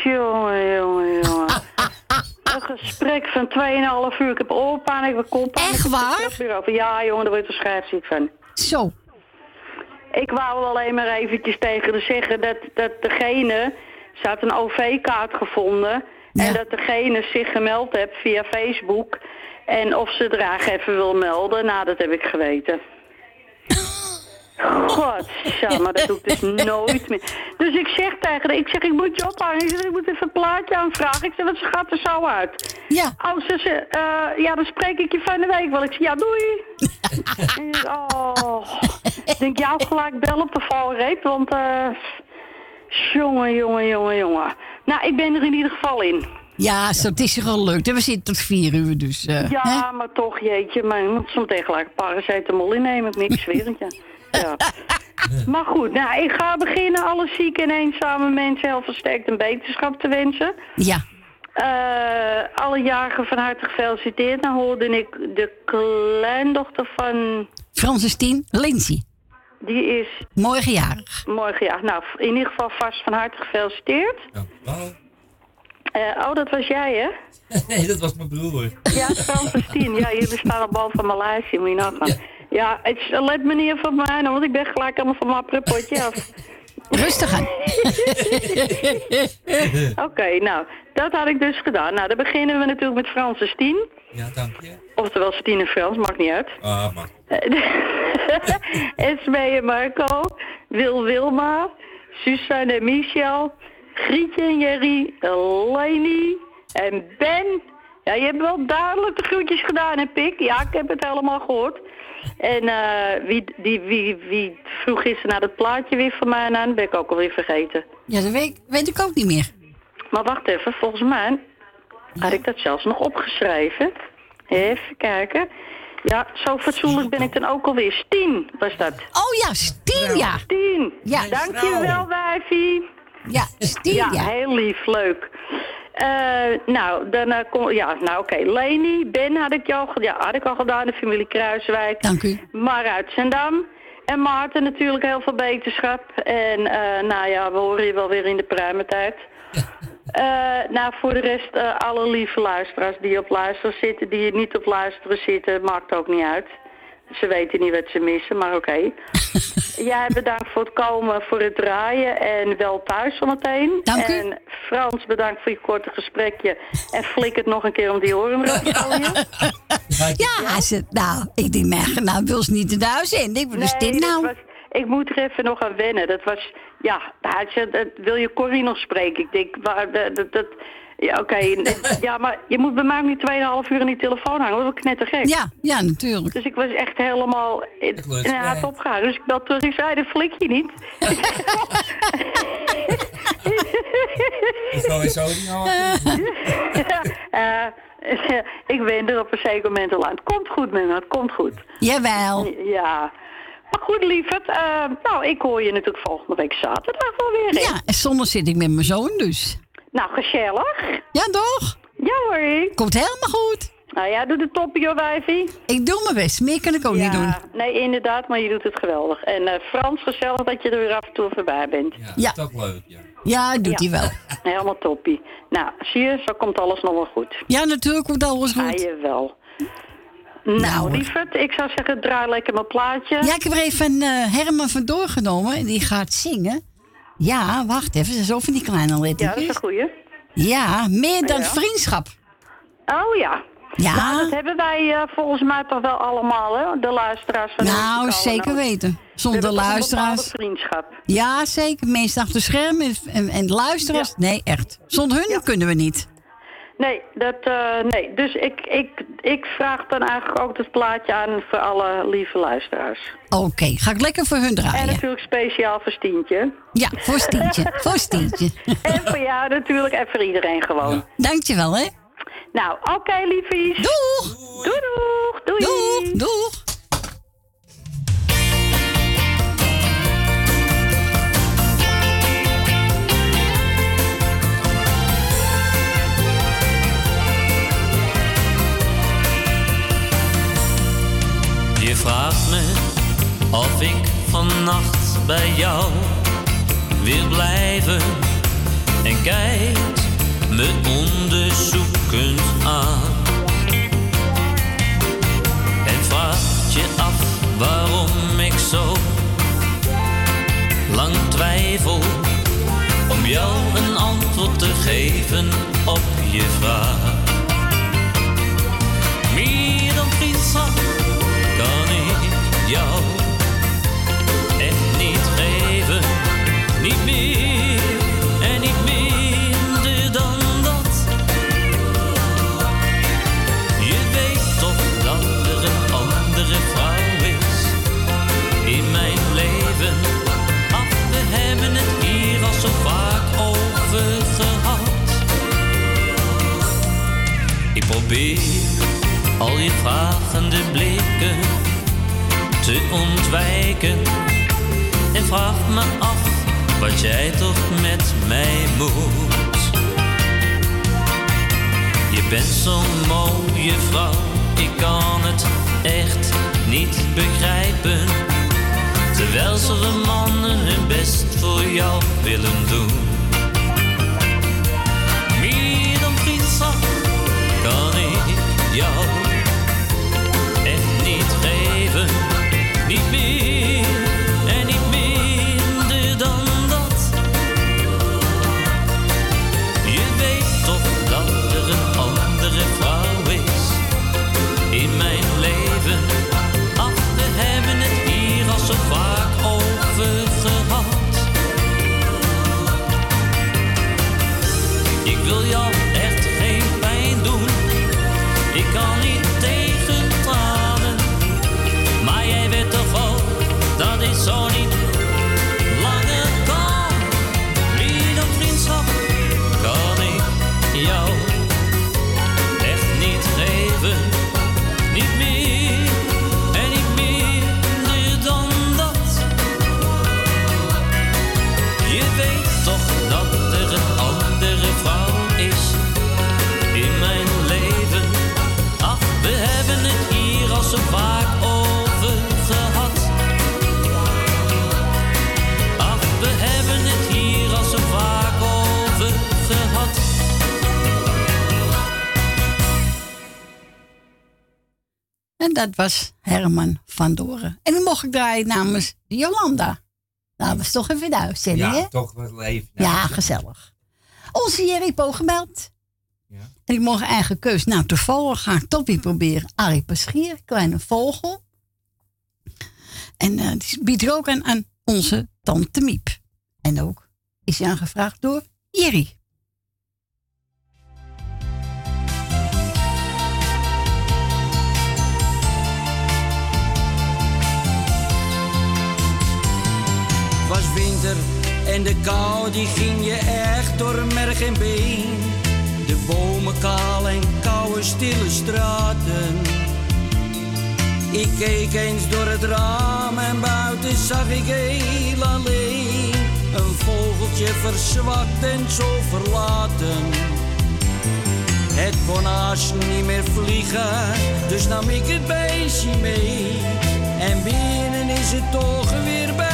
[SPEAKER 48] Jongen, jongen, jongen. [laughs] Een gesprek van 2,5 uur. Ik heb oorpijn, ik heb. Echt waar? Ja, jongen, daar word je schrijfziek van.
[SPEAKER 2] Zo.
[SPEAKER 48] Ik wou alleen maar eventjes tegen de zeggen dat, dat degene... Ze had een OV-kaart gevonden. En dat degene zich gemeld heeft via Facebook. En of ze er eigenlijk even wil melden. Nou, dat heb ik geweten. [laughs] God, maar dat doe ik dus nooit meer. Dus ik zeg tegen haar, ik zeg, ik moet je ophangen. Ik zeg, ik moet even een plaatje aanvragen. Ik zeg, wat ze gaat er zo uit?
[SPEAKER 2] Ja.
[SPEAKER 48] Oh, ze ze, eh, ja, dan spreek ik je van de week wel. Ik zeg, ja, doei. [laughs] En oh. Ik denk, jou gelijk bel op de valreep, want... eh jongen, jongen, jongen, jongen. Nou, ik ben er in ieder geval in.
[SPEAKER 2] Ja, zo, het is gelukt. En we zitten tot vier uur, dus... eh,
[SPEAKER 48] ja,
[SPEAKER 2] hè?
[SPEAKER 48] maar toch, jeetje. Maar je moet soms tegen gelijk paracetamol innemen. Ik niks zweer het je. Ja. [laughs] Maar goed, nou, ik ga beginnen alle zieke en eenzame mensen heel versterkt een beterschap te wensen.
[SPEAKER 2] Ja.
[SPEAKER 48] Eh, alle jarigen van harte gefeliciteerd. Dan hoorde ik de kleindochter van...
[SPEAKER 2] Francis Tien, Lindsay.
[SPEAKER 48] Die is...
[SPEAKER 2] Morgen jarig.
[SPEAKER 48] Morgen, ja. Nou, in ieder geval vast van harte gefeliciteerd. Eh, oh, dat was jij, hè? [laughs]
[SPEAKER 3] nee, dat was mijn broer.
[SPEAKER 48] Ja, Francis Tien. Ja, jullie staan op bal van Maleisië, moet je nagaan. Ja, het is- let me niet van mij, nou, want ik ben gelijk allemaal van mijn prepotje af.
[SPEAKER 2] Rustig aan. [laughs]
[SPEAKER 48] Oké, nou, dat had ik dus gedaan. Nou, dan beginnen we natuurlijk met Francis Tien.
[SPEAKER 3] Ja, dank je.
[SPEAKER 48] Oftewel Stien en Frans, maakt niet uit.
[SPEAKER 3] Ah, maar. [laughs]
[SPEAKER 48] Esme en Marco, Wil Wilma, Suzanne en Michel, Grietje en Jerry, Leni en Ben. Ja, je hebt wel duidelijk de groetjes gedaan, hè, Pik? Ja, ik heb het helemaal gehoord. En eh, wie, die, wie, wie vroeg gisteren naar dat plaatje weer van mij aan? Ben ik ook alweer vergeten.
[SPEAKER 2] Ja, dat weet, weet ik ook niet meer.
[SPEAKER 48] Maar wacht even, volgens mij had ik dat zelfs nog opgeschreven. Even kijken. Ja, zo fatsoenlijk ben ik dan ook alweer. Stien was dat.
[SPEAKER 2] Oh ja, Stien, ja.
[SPEAKER 48] Stien.
[SPEAKER 2] Ja.
[SPEAKER 48] Dankjewel, wijfie.
[SPEAKER 2] Ja, Stien,
[SPEAKER 48] ja.
[SPEAKER 2] ja.
[SPEAKER 48] heel lief, leuk. Eh, nou, dan kom, ja, nou oké. Leni, Ben had ik, ge- ja, had ik al gedaan, de familie Kruiswijk.
[SPEAKER 2] Dank u.
[SPEAKER 48] Maar uit Zendam. En Maarten natuurlijk heel veel beterschap. En eh, nou ja, we horen je wel weer in de pruimentijd. Eh nou, voor de rest, alle lieve luisteraars die op luisteren zitten, die niet op luisteren zitten, maakt ook niet uit. Ze weten niet wat ze missen, maar oké. [laughs] Jij bedankt voor het komen, voor het draaien en wel thuis zometeen.
[SPEAKER 2] Dank u.
[SPEAKER 48] En Frans, bedankt voor je korte gesprekje. En flik het nog een keer om die oren erop te gooien. [laughs]
[SPEAKER 2] Ja, ze, nou, ik denk, maar, nou wil ze niet in de huis in. Ik wat is dit nou?
[SPEAKER 48] was- ik moet er even nog aan wennen. Dat was, ja, hij zei, dat- wil je Corrie nog spreken? Ik denk, waar, dat, dat- ja, oké. [laughs] ja, maar je moet bij mij niet 2,5 uur in die telefoon hangen. Dat is knettergek.
[SPEAKER 2] Ja, ja, natuurlijk.
[SPEAKER 48] Dus ik was echt helemaal in, de haat opgegaan. Dus ik bel terug, ik zei, dat flik je niet.
[SPEAKER 3] Ik ga weer zo [laughs]
[SPEAKER 48] Eh, ik ben er op een zeker moment al aan. Het komt goed, man. Het komt goed.
[SPEAKER 2] Jawel.
[SPEAKER 48] Ja. Maar goed, lieverd. eh, nou, ik hoor je natuurlijk volgende week zaterdag wel weer. hè?
[SPEAKER 2] Ja, en zondag zit ik met mijn zoon dus.
[SPEAKER 48] Nou, gezellig.
[SPEAKER 2] Ja, toch?
[SPEAKER 48] Ja hoor.
[SPEAKER 2] Komt helemaal goed.
[SPEAKER 48] Nou ja, doe de toppie hoor, wijfie.
[SPEAKER 2] Ik doe mijn best. Meer kan ik ook niet doen.
[SPEAKER 48] Ja, nee, inderdaad, maar je doet het geweldig. En eh, Frans, gezellig dat je er weer af en toe voorbij bent.
[SPEAKER 2] Ja.
[SPEAKER 3] Dat is leuk, ja.
[SPEAKER 2] Ja, doet hij wel. [laughs]
[SPEAKER 48] Helemaal toppie. Nou, zie je, zo komt alles nog wel goed.
[SPEAKER 2] Ja, natuurlijk komt alles goed.
[SPEAKER 48] jawel. Nou,
[SPEAKER 2] hoor.
[SPEAKER 48] lieverd, ik zou zeggen, draai lekker mijn plaatje.
[SPEAKER 2] Ja, ik heb er even eh, Herman van doorgenomen. En die gaat zingen. Ja, wacht even. Is over die kleine
[SPEAKER 48] Ja,
[SPEAKER 2] lettertjes.
[SPEAKER 48] dat is een goeie.
[SPEAKER 2] Ja, meer dan
[SPEAKER 48] Ja.
[SPEAKER 2] vriendschap.
[SPEAKER 48] Oh ja.
[SPEAKER 2] Ja.
[SPEAKER 48] Nou, dat hebben wij eh, volgens mij toch wel allemaal, hè? De luisteraars van
[SPEAKER 2] Nou, zeker weten.
[SPEAKER 48] We
[SPEAKER 2] Zonder
[SPEAKER 48] een
[SPEAKER 2] luisteraars.
[SPEAKER 48] vriendschap.
[SPEAKER 2] Ja, zeker. Mensen achter het scherm en, en, en luisteraars. Nee, echt. Zonder hun kunnen we niet.
[SPEAKER 48] Nee, dat, eh, nee. dus ik, ik, ik vraag dan eigenlijk ook het plaatje aan voor alle lieve luisteraars.
[SPEAKER 2] Oké, ga ik lekker voor hun
[SPEAKER 48] En
[SPEAKER 2] draaien.
[SPEAKER 48] natuurlijk speciaal voor Stientje.
[SPEAKER 2] Ja, voor Stientje. [laughs] voor Stientje.
[SPEAKER 48] En voor jou natuurlijk en voor iedereen gewoon.
[SPEAKER 2] Dankjewel, hè.
[SPEAKER 48] Nou, oké liefies.
[SPEAKER 2] Doeg.
[SPEAKER 48] Doei doeg. Doei.
[SPEAKER 2] Doeg. Doeg.
[SPEAKER 49] Of ik vannacht bij jou wil blijven en kijkt me onderzoekend aan. En vraagt je af waarom ik zo lang twijfel om jou een antwoord te geven op je vraag. Meer dan vriendschap kan ik jou al je vragende blikken te ontwijken. En vraag me af wat jij toch met mij moet. Je bent zo'n mooie vrouw, ik kan het echt niet begrijpen. Terwijl zoveel mannen hun best voor jou willen doen. Meer dan vriendschap jou echt niet geven. Niet meer dat
[SPEAKER 2] was Herman van Doren. En die mocht ik draaien namens Jolanda. Nou, dat is toch even de uitzending,
[SPEAKER 3] Ja, toch wel even.
[SPEAKER 2] Ja, gezellig. Onze Jerry Po gebeld. En ik mocht eigen keus. Nou, toevallig ga ik weer proberen. Arie Paschier, kleine vogel. En eh, die biedt er ook aan, aan onze tante Miep. En ook is hij aangevraagd door Jerry.
[SPEAKER 44] En de kou die ging je echt door merg en been. De bomen kaal en koude stille straten. Ik keek eens door het raam en buiten zag ik heel alleen. Een vogeltje verzwakt en zo verlaten. Het kon niet meer vliegen, dus nam ik het beestje mee. En binnen is het toch weer bijgekomen.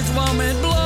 [SPEAKER 44] Lente kwam met blaadjes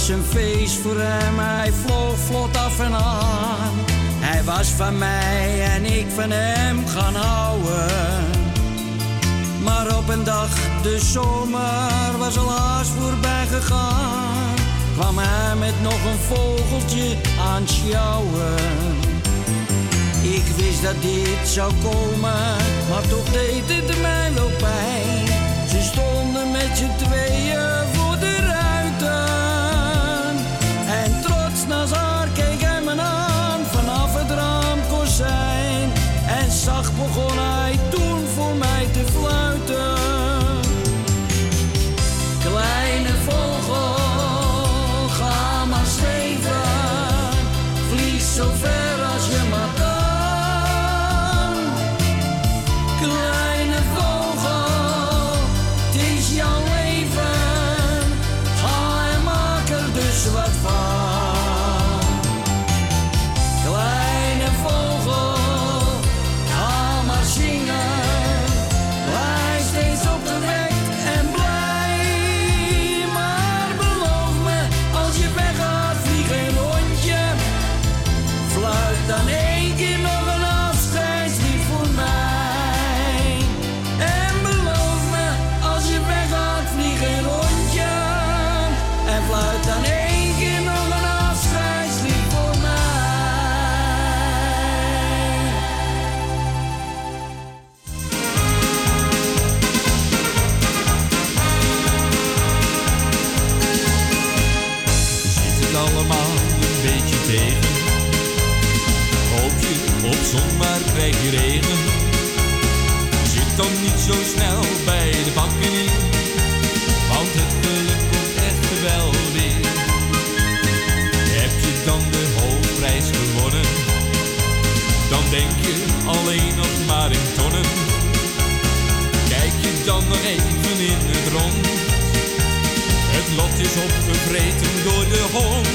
[SPEAKER 44] was een feest voor hem, hij vloog vlot af en aan. Hij was van mij en ik van hem gaan houden. Maar op een dag, de zomer was al haast voorbij gegaan. Kwam hij met nog een vogeltje aan sjouwen. Ik wist dat dit zou komen, maar toch deed het mij wel pijn. Ze stonden met je
[SPEAKER 50] tweeën alleen nog maar in tonnen. Kijk je dan nog even in het rond. Het lot is opgevreten door de hond.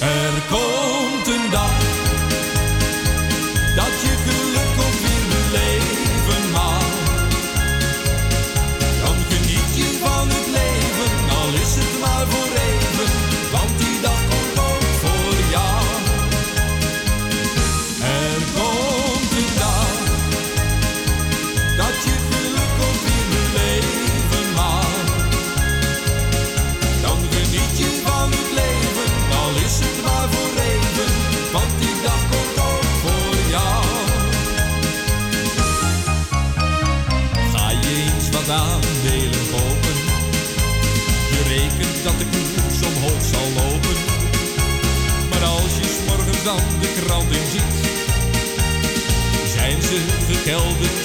[SPEAKER 50] Er komt dan de krant in ziet, zijn ze gekelderd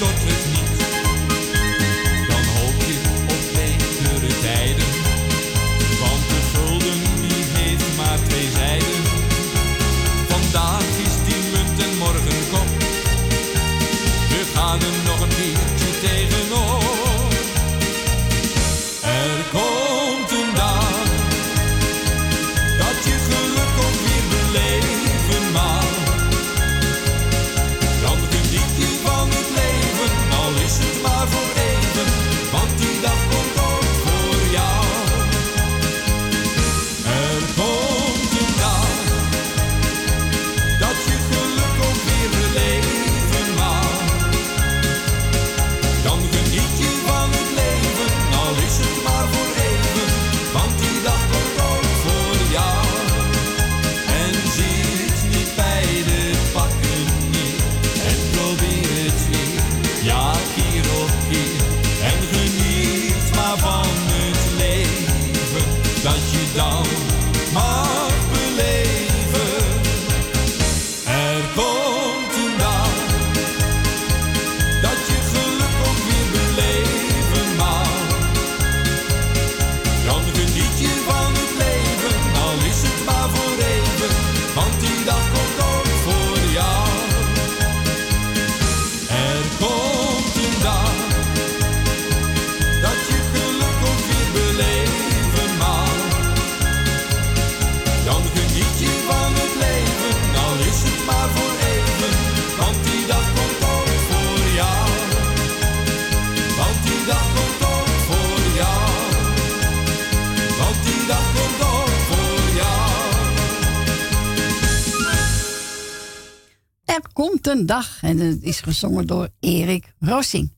[SPEAKER 50] het is
[SPEAKER 2] gezongen door Erik Rossing.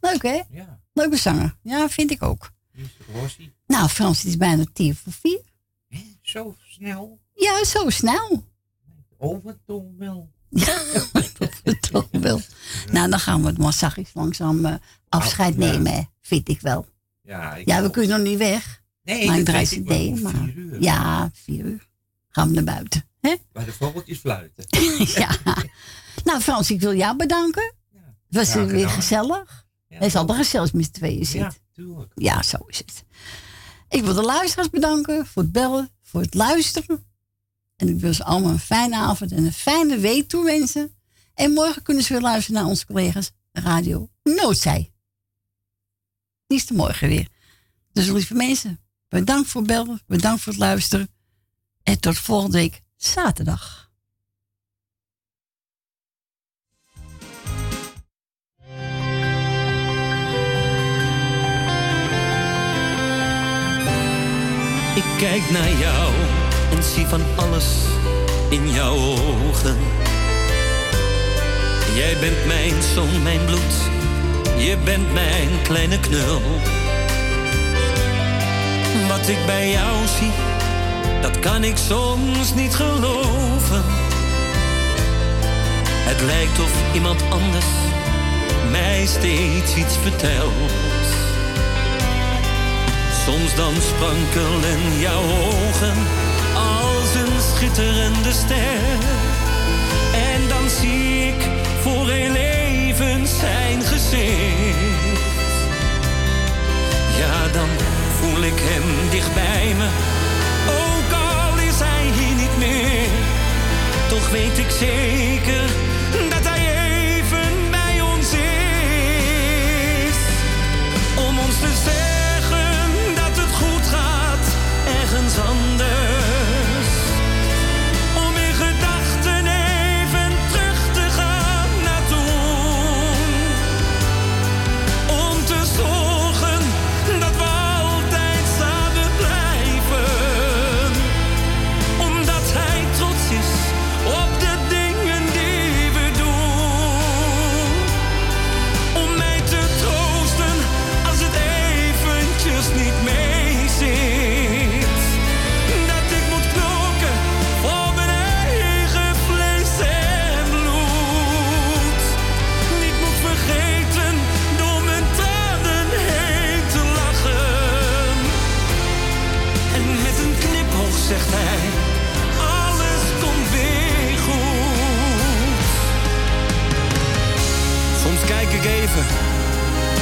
[SPEAKER 2] Leuk, hè?
[SPEAKER 3] Ja.
[SPEAKER 2] Leuke zanger. Ja, vind ik ook.
[SPEAKER 3] Rossi.
[SPEAKER 2] Nou, Frans, het is bijna tien voor vier. Hè?
[SPEAKER 3] Zo snel?
[SPEAKER 2] Ja, zo snel.
[SPEAKER 3] Overtoon wel.
[SPEAKER 2] Ja, overtoon wel. Nou, dan gaan we het massagisch langzaam eh, afscheid nemen, vind ik wel.
[SPEAKER 3] Ja,
[SPEAKER 2] ja we kunnen nog niet weg.
[SPEAKER 3] Nee,
[SPEAKER 2] maar ik draai Maar,
[SPEAKER 3] vier uur.
[SPEAKER 2] Ja, vier uur. Gaan we naar buiten. Hè?
[SPEAKER 3] Bij de vogeltjes fluiten. [laughs]
[SPEAKER 2] ja. [laughs] Nou, Frans, ik wil jou bedanken. Het was weer gezellig. Het is altijd gezellig met z'n tweeën zit.
[SPEAKER 3] Ja, tuurlijk.
[SPEAKER 2] Ja, zo is het. Ik wil de luisteraars bedanken voor het bellen, voor het luisteren. En ik wil ze allemaal een fijne avond en een fijne week toewensen. En morgen kunnen ze weer luisteren naar onze collega's Radio Noodzij. Die is er morgen weer. Dus lieve mensen, bedankt voor het bellen, bedankt voor het luisteren. En tot volgende week zaterdag.
[SPEAKER 11] Kijk naar jou en zie van alles in jouw ogen. Jij bent mijn zon, mijn bloed. Je bent mijn kleine knul. Wat ik bij jou zie, dat kan ik soms niet geloven. Het lijkt of iemand anders mij steeds iets vertelt. Soms dan sprankelen jouw ogen als een schitterende ster. En dan zie ik voor heel even zijn gezicht. Ja, dan voel ik hem dicht bij me. Ook al is hij hier niet meer. Toch weet ik zeker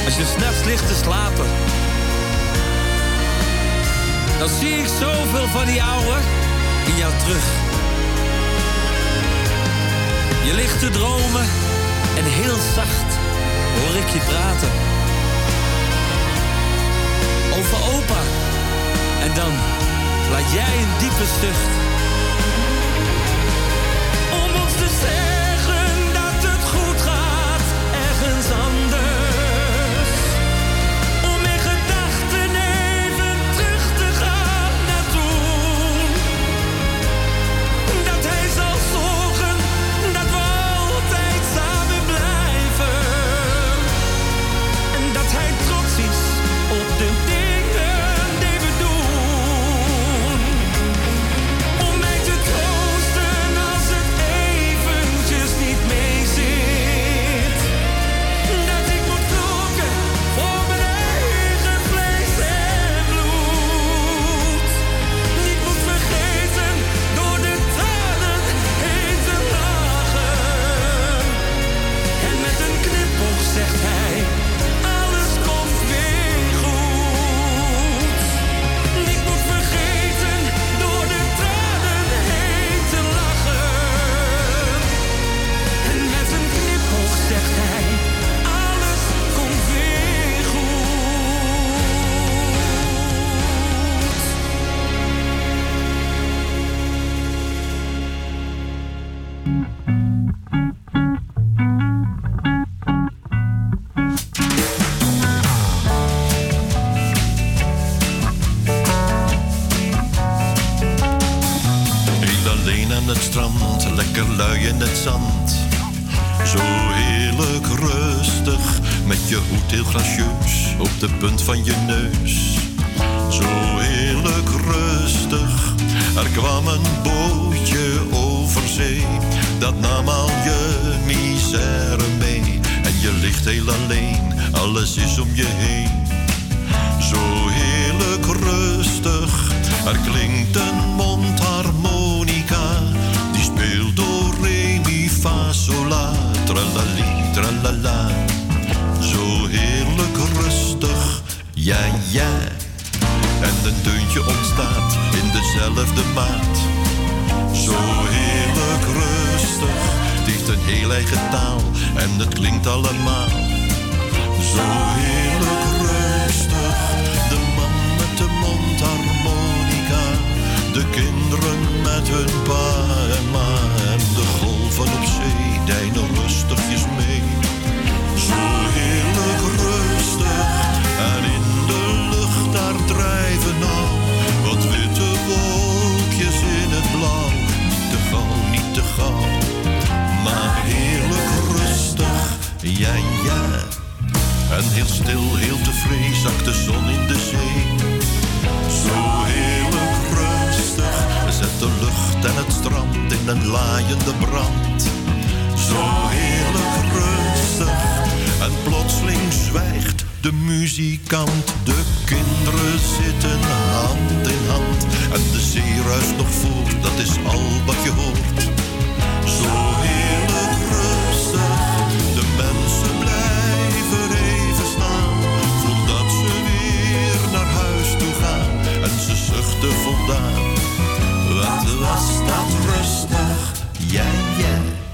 [SPEAKER 11] als je s'nachts ligt te slapen. Dan zie ik zoveel van die ouwe in jou terug. Je ligt te dromen en heel zacht hoor ik je praten. Over opa. En dan laat jij een diepe zucht. Een
[SPEAKER 51] deuntje ontstaat in dezelfde maat. Zo heerlijk rustig, het heeft een heel eigen taal en het klinkt allemaal. Zo heerlijk rustig, de man met de mondharmonica, de kinderen met hun pa heel stil, heel tevreden zakt de zon in de zee. Zo heerlijk rustig, zet de lucht en het strand in een laaiende brand. Zo heerlijk rustig, en plotseling zwijgt de muzikant. De kinderen zitten hand in hand en de zee ruist nog voort, dat is al wat je hoort. Zo heerlijk zuchten voldaan. Wat was dat rustig, ja ja.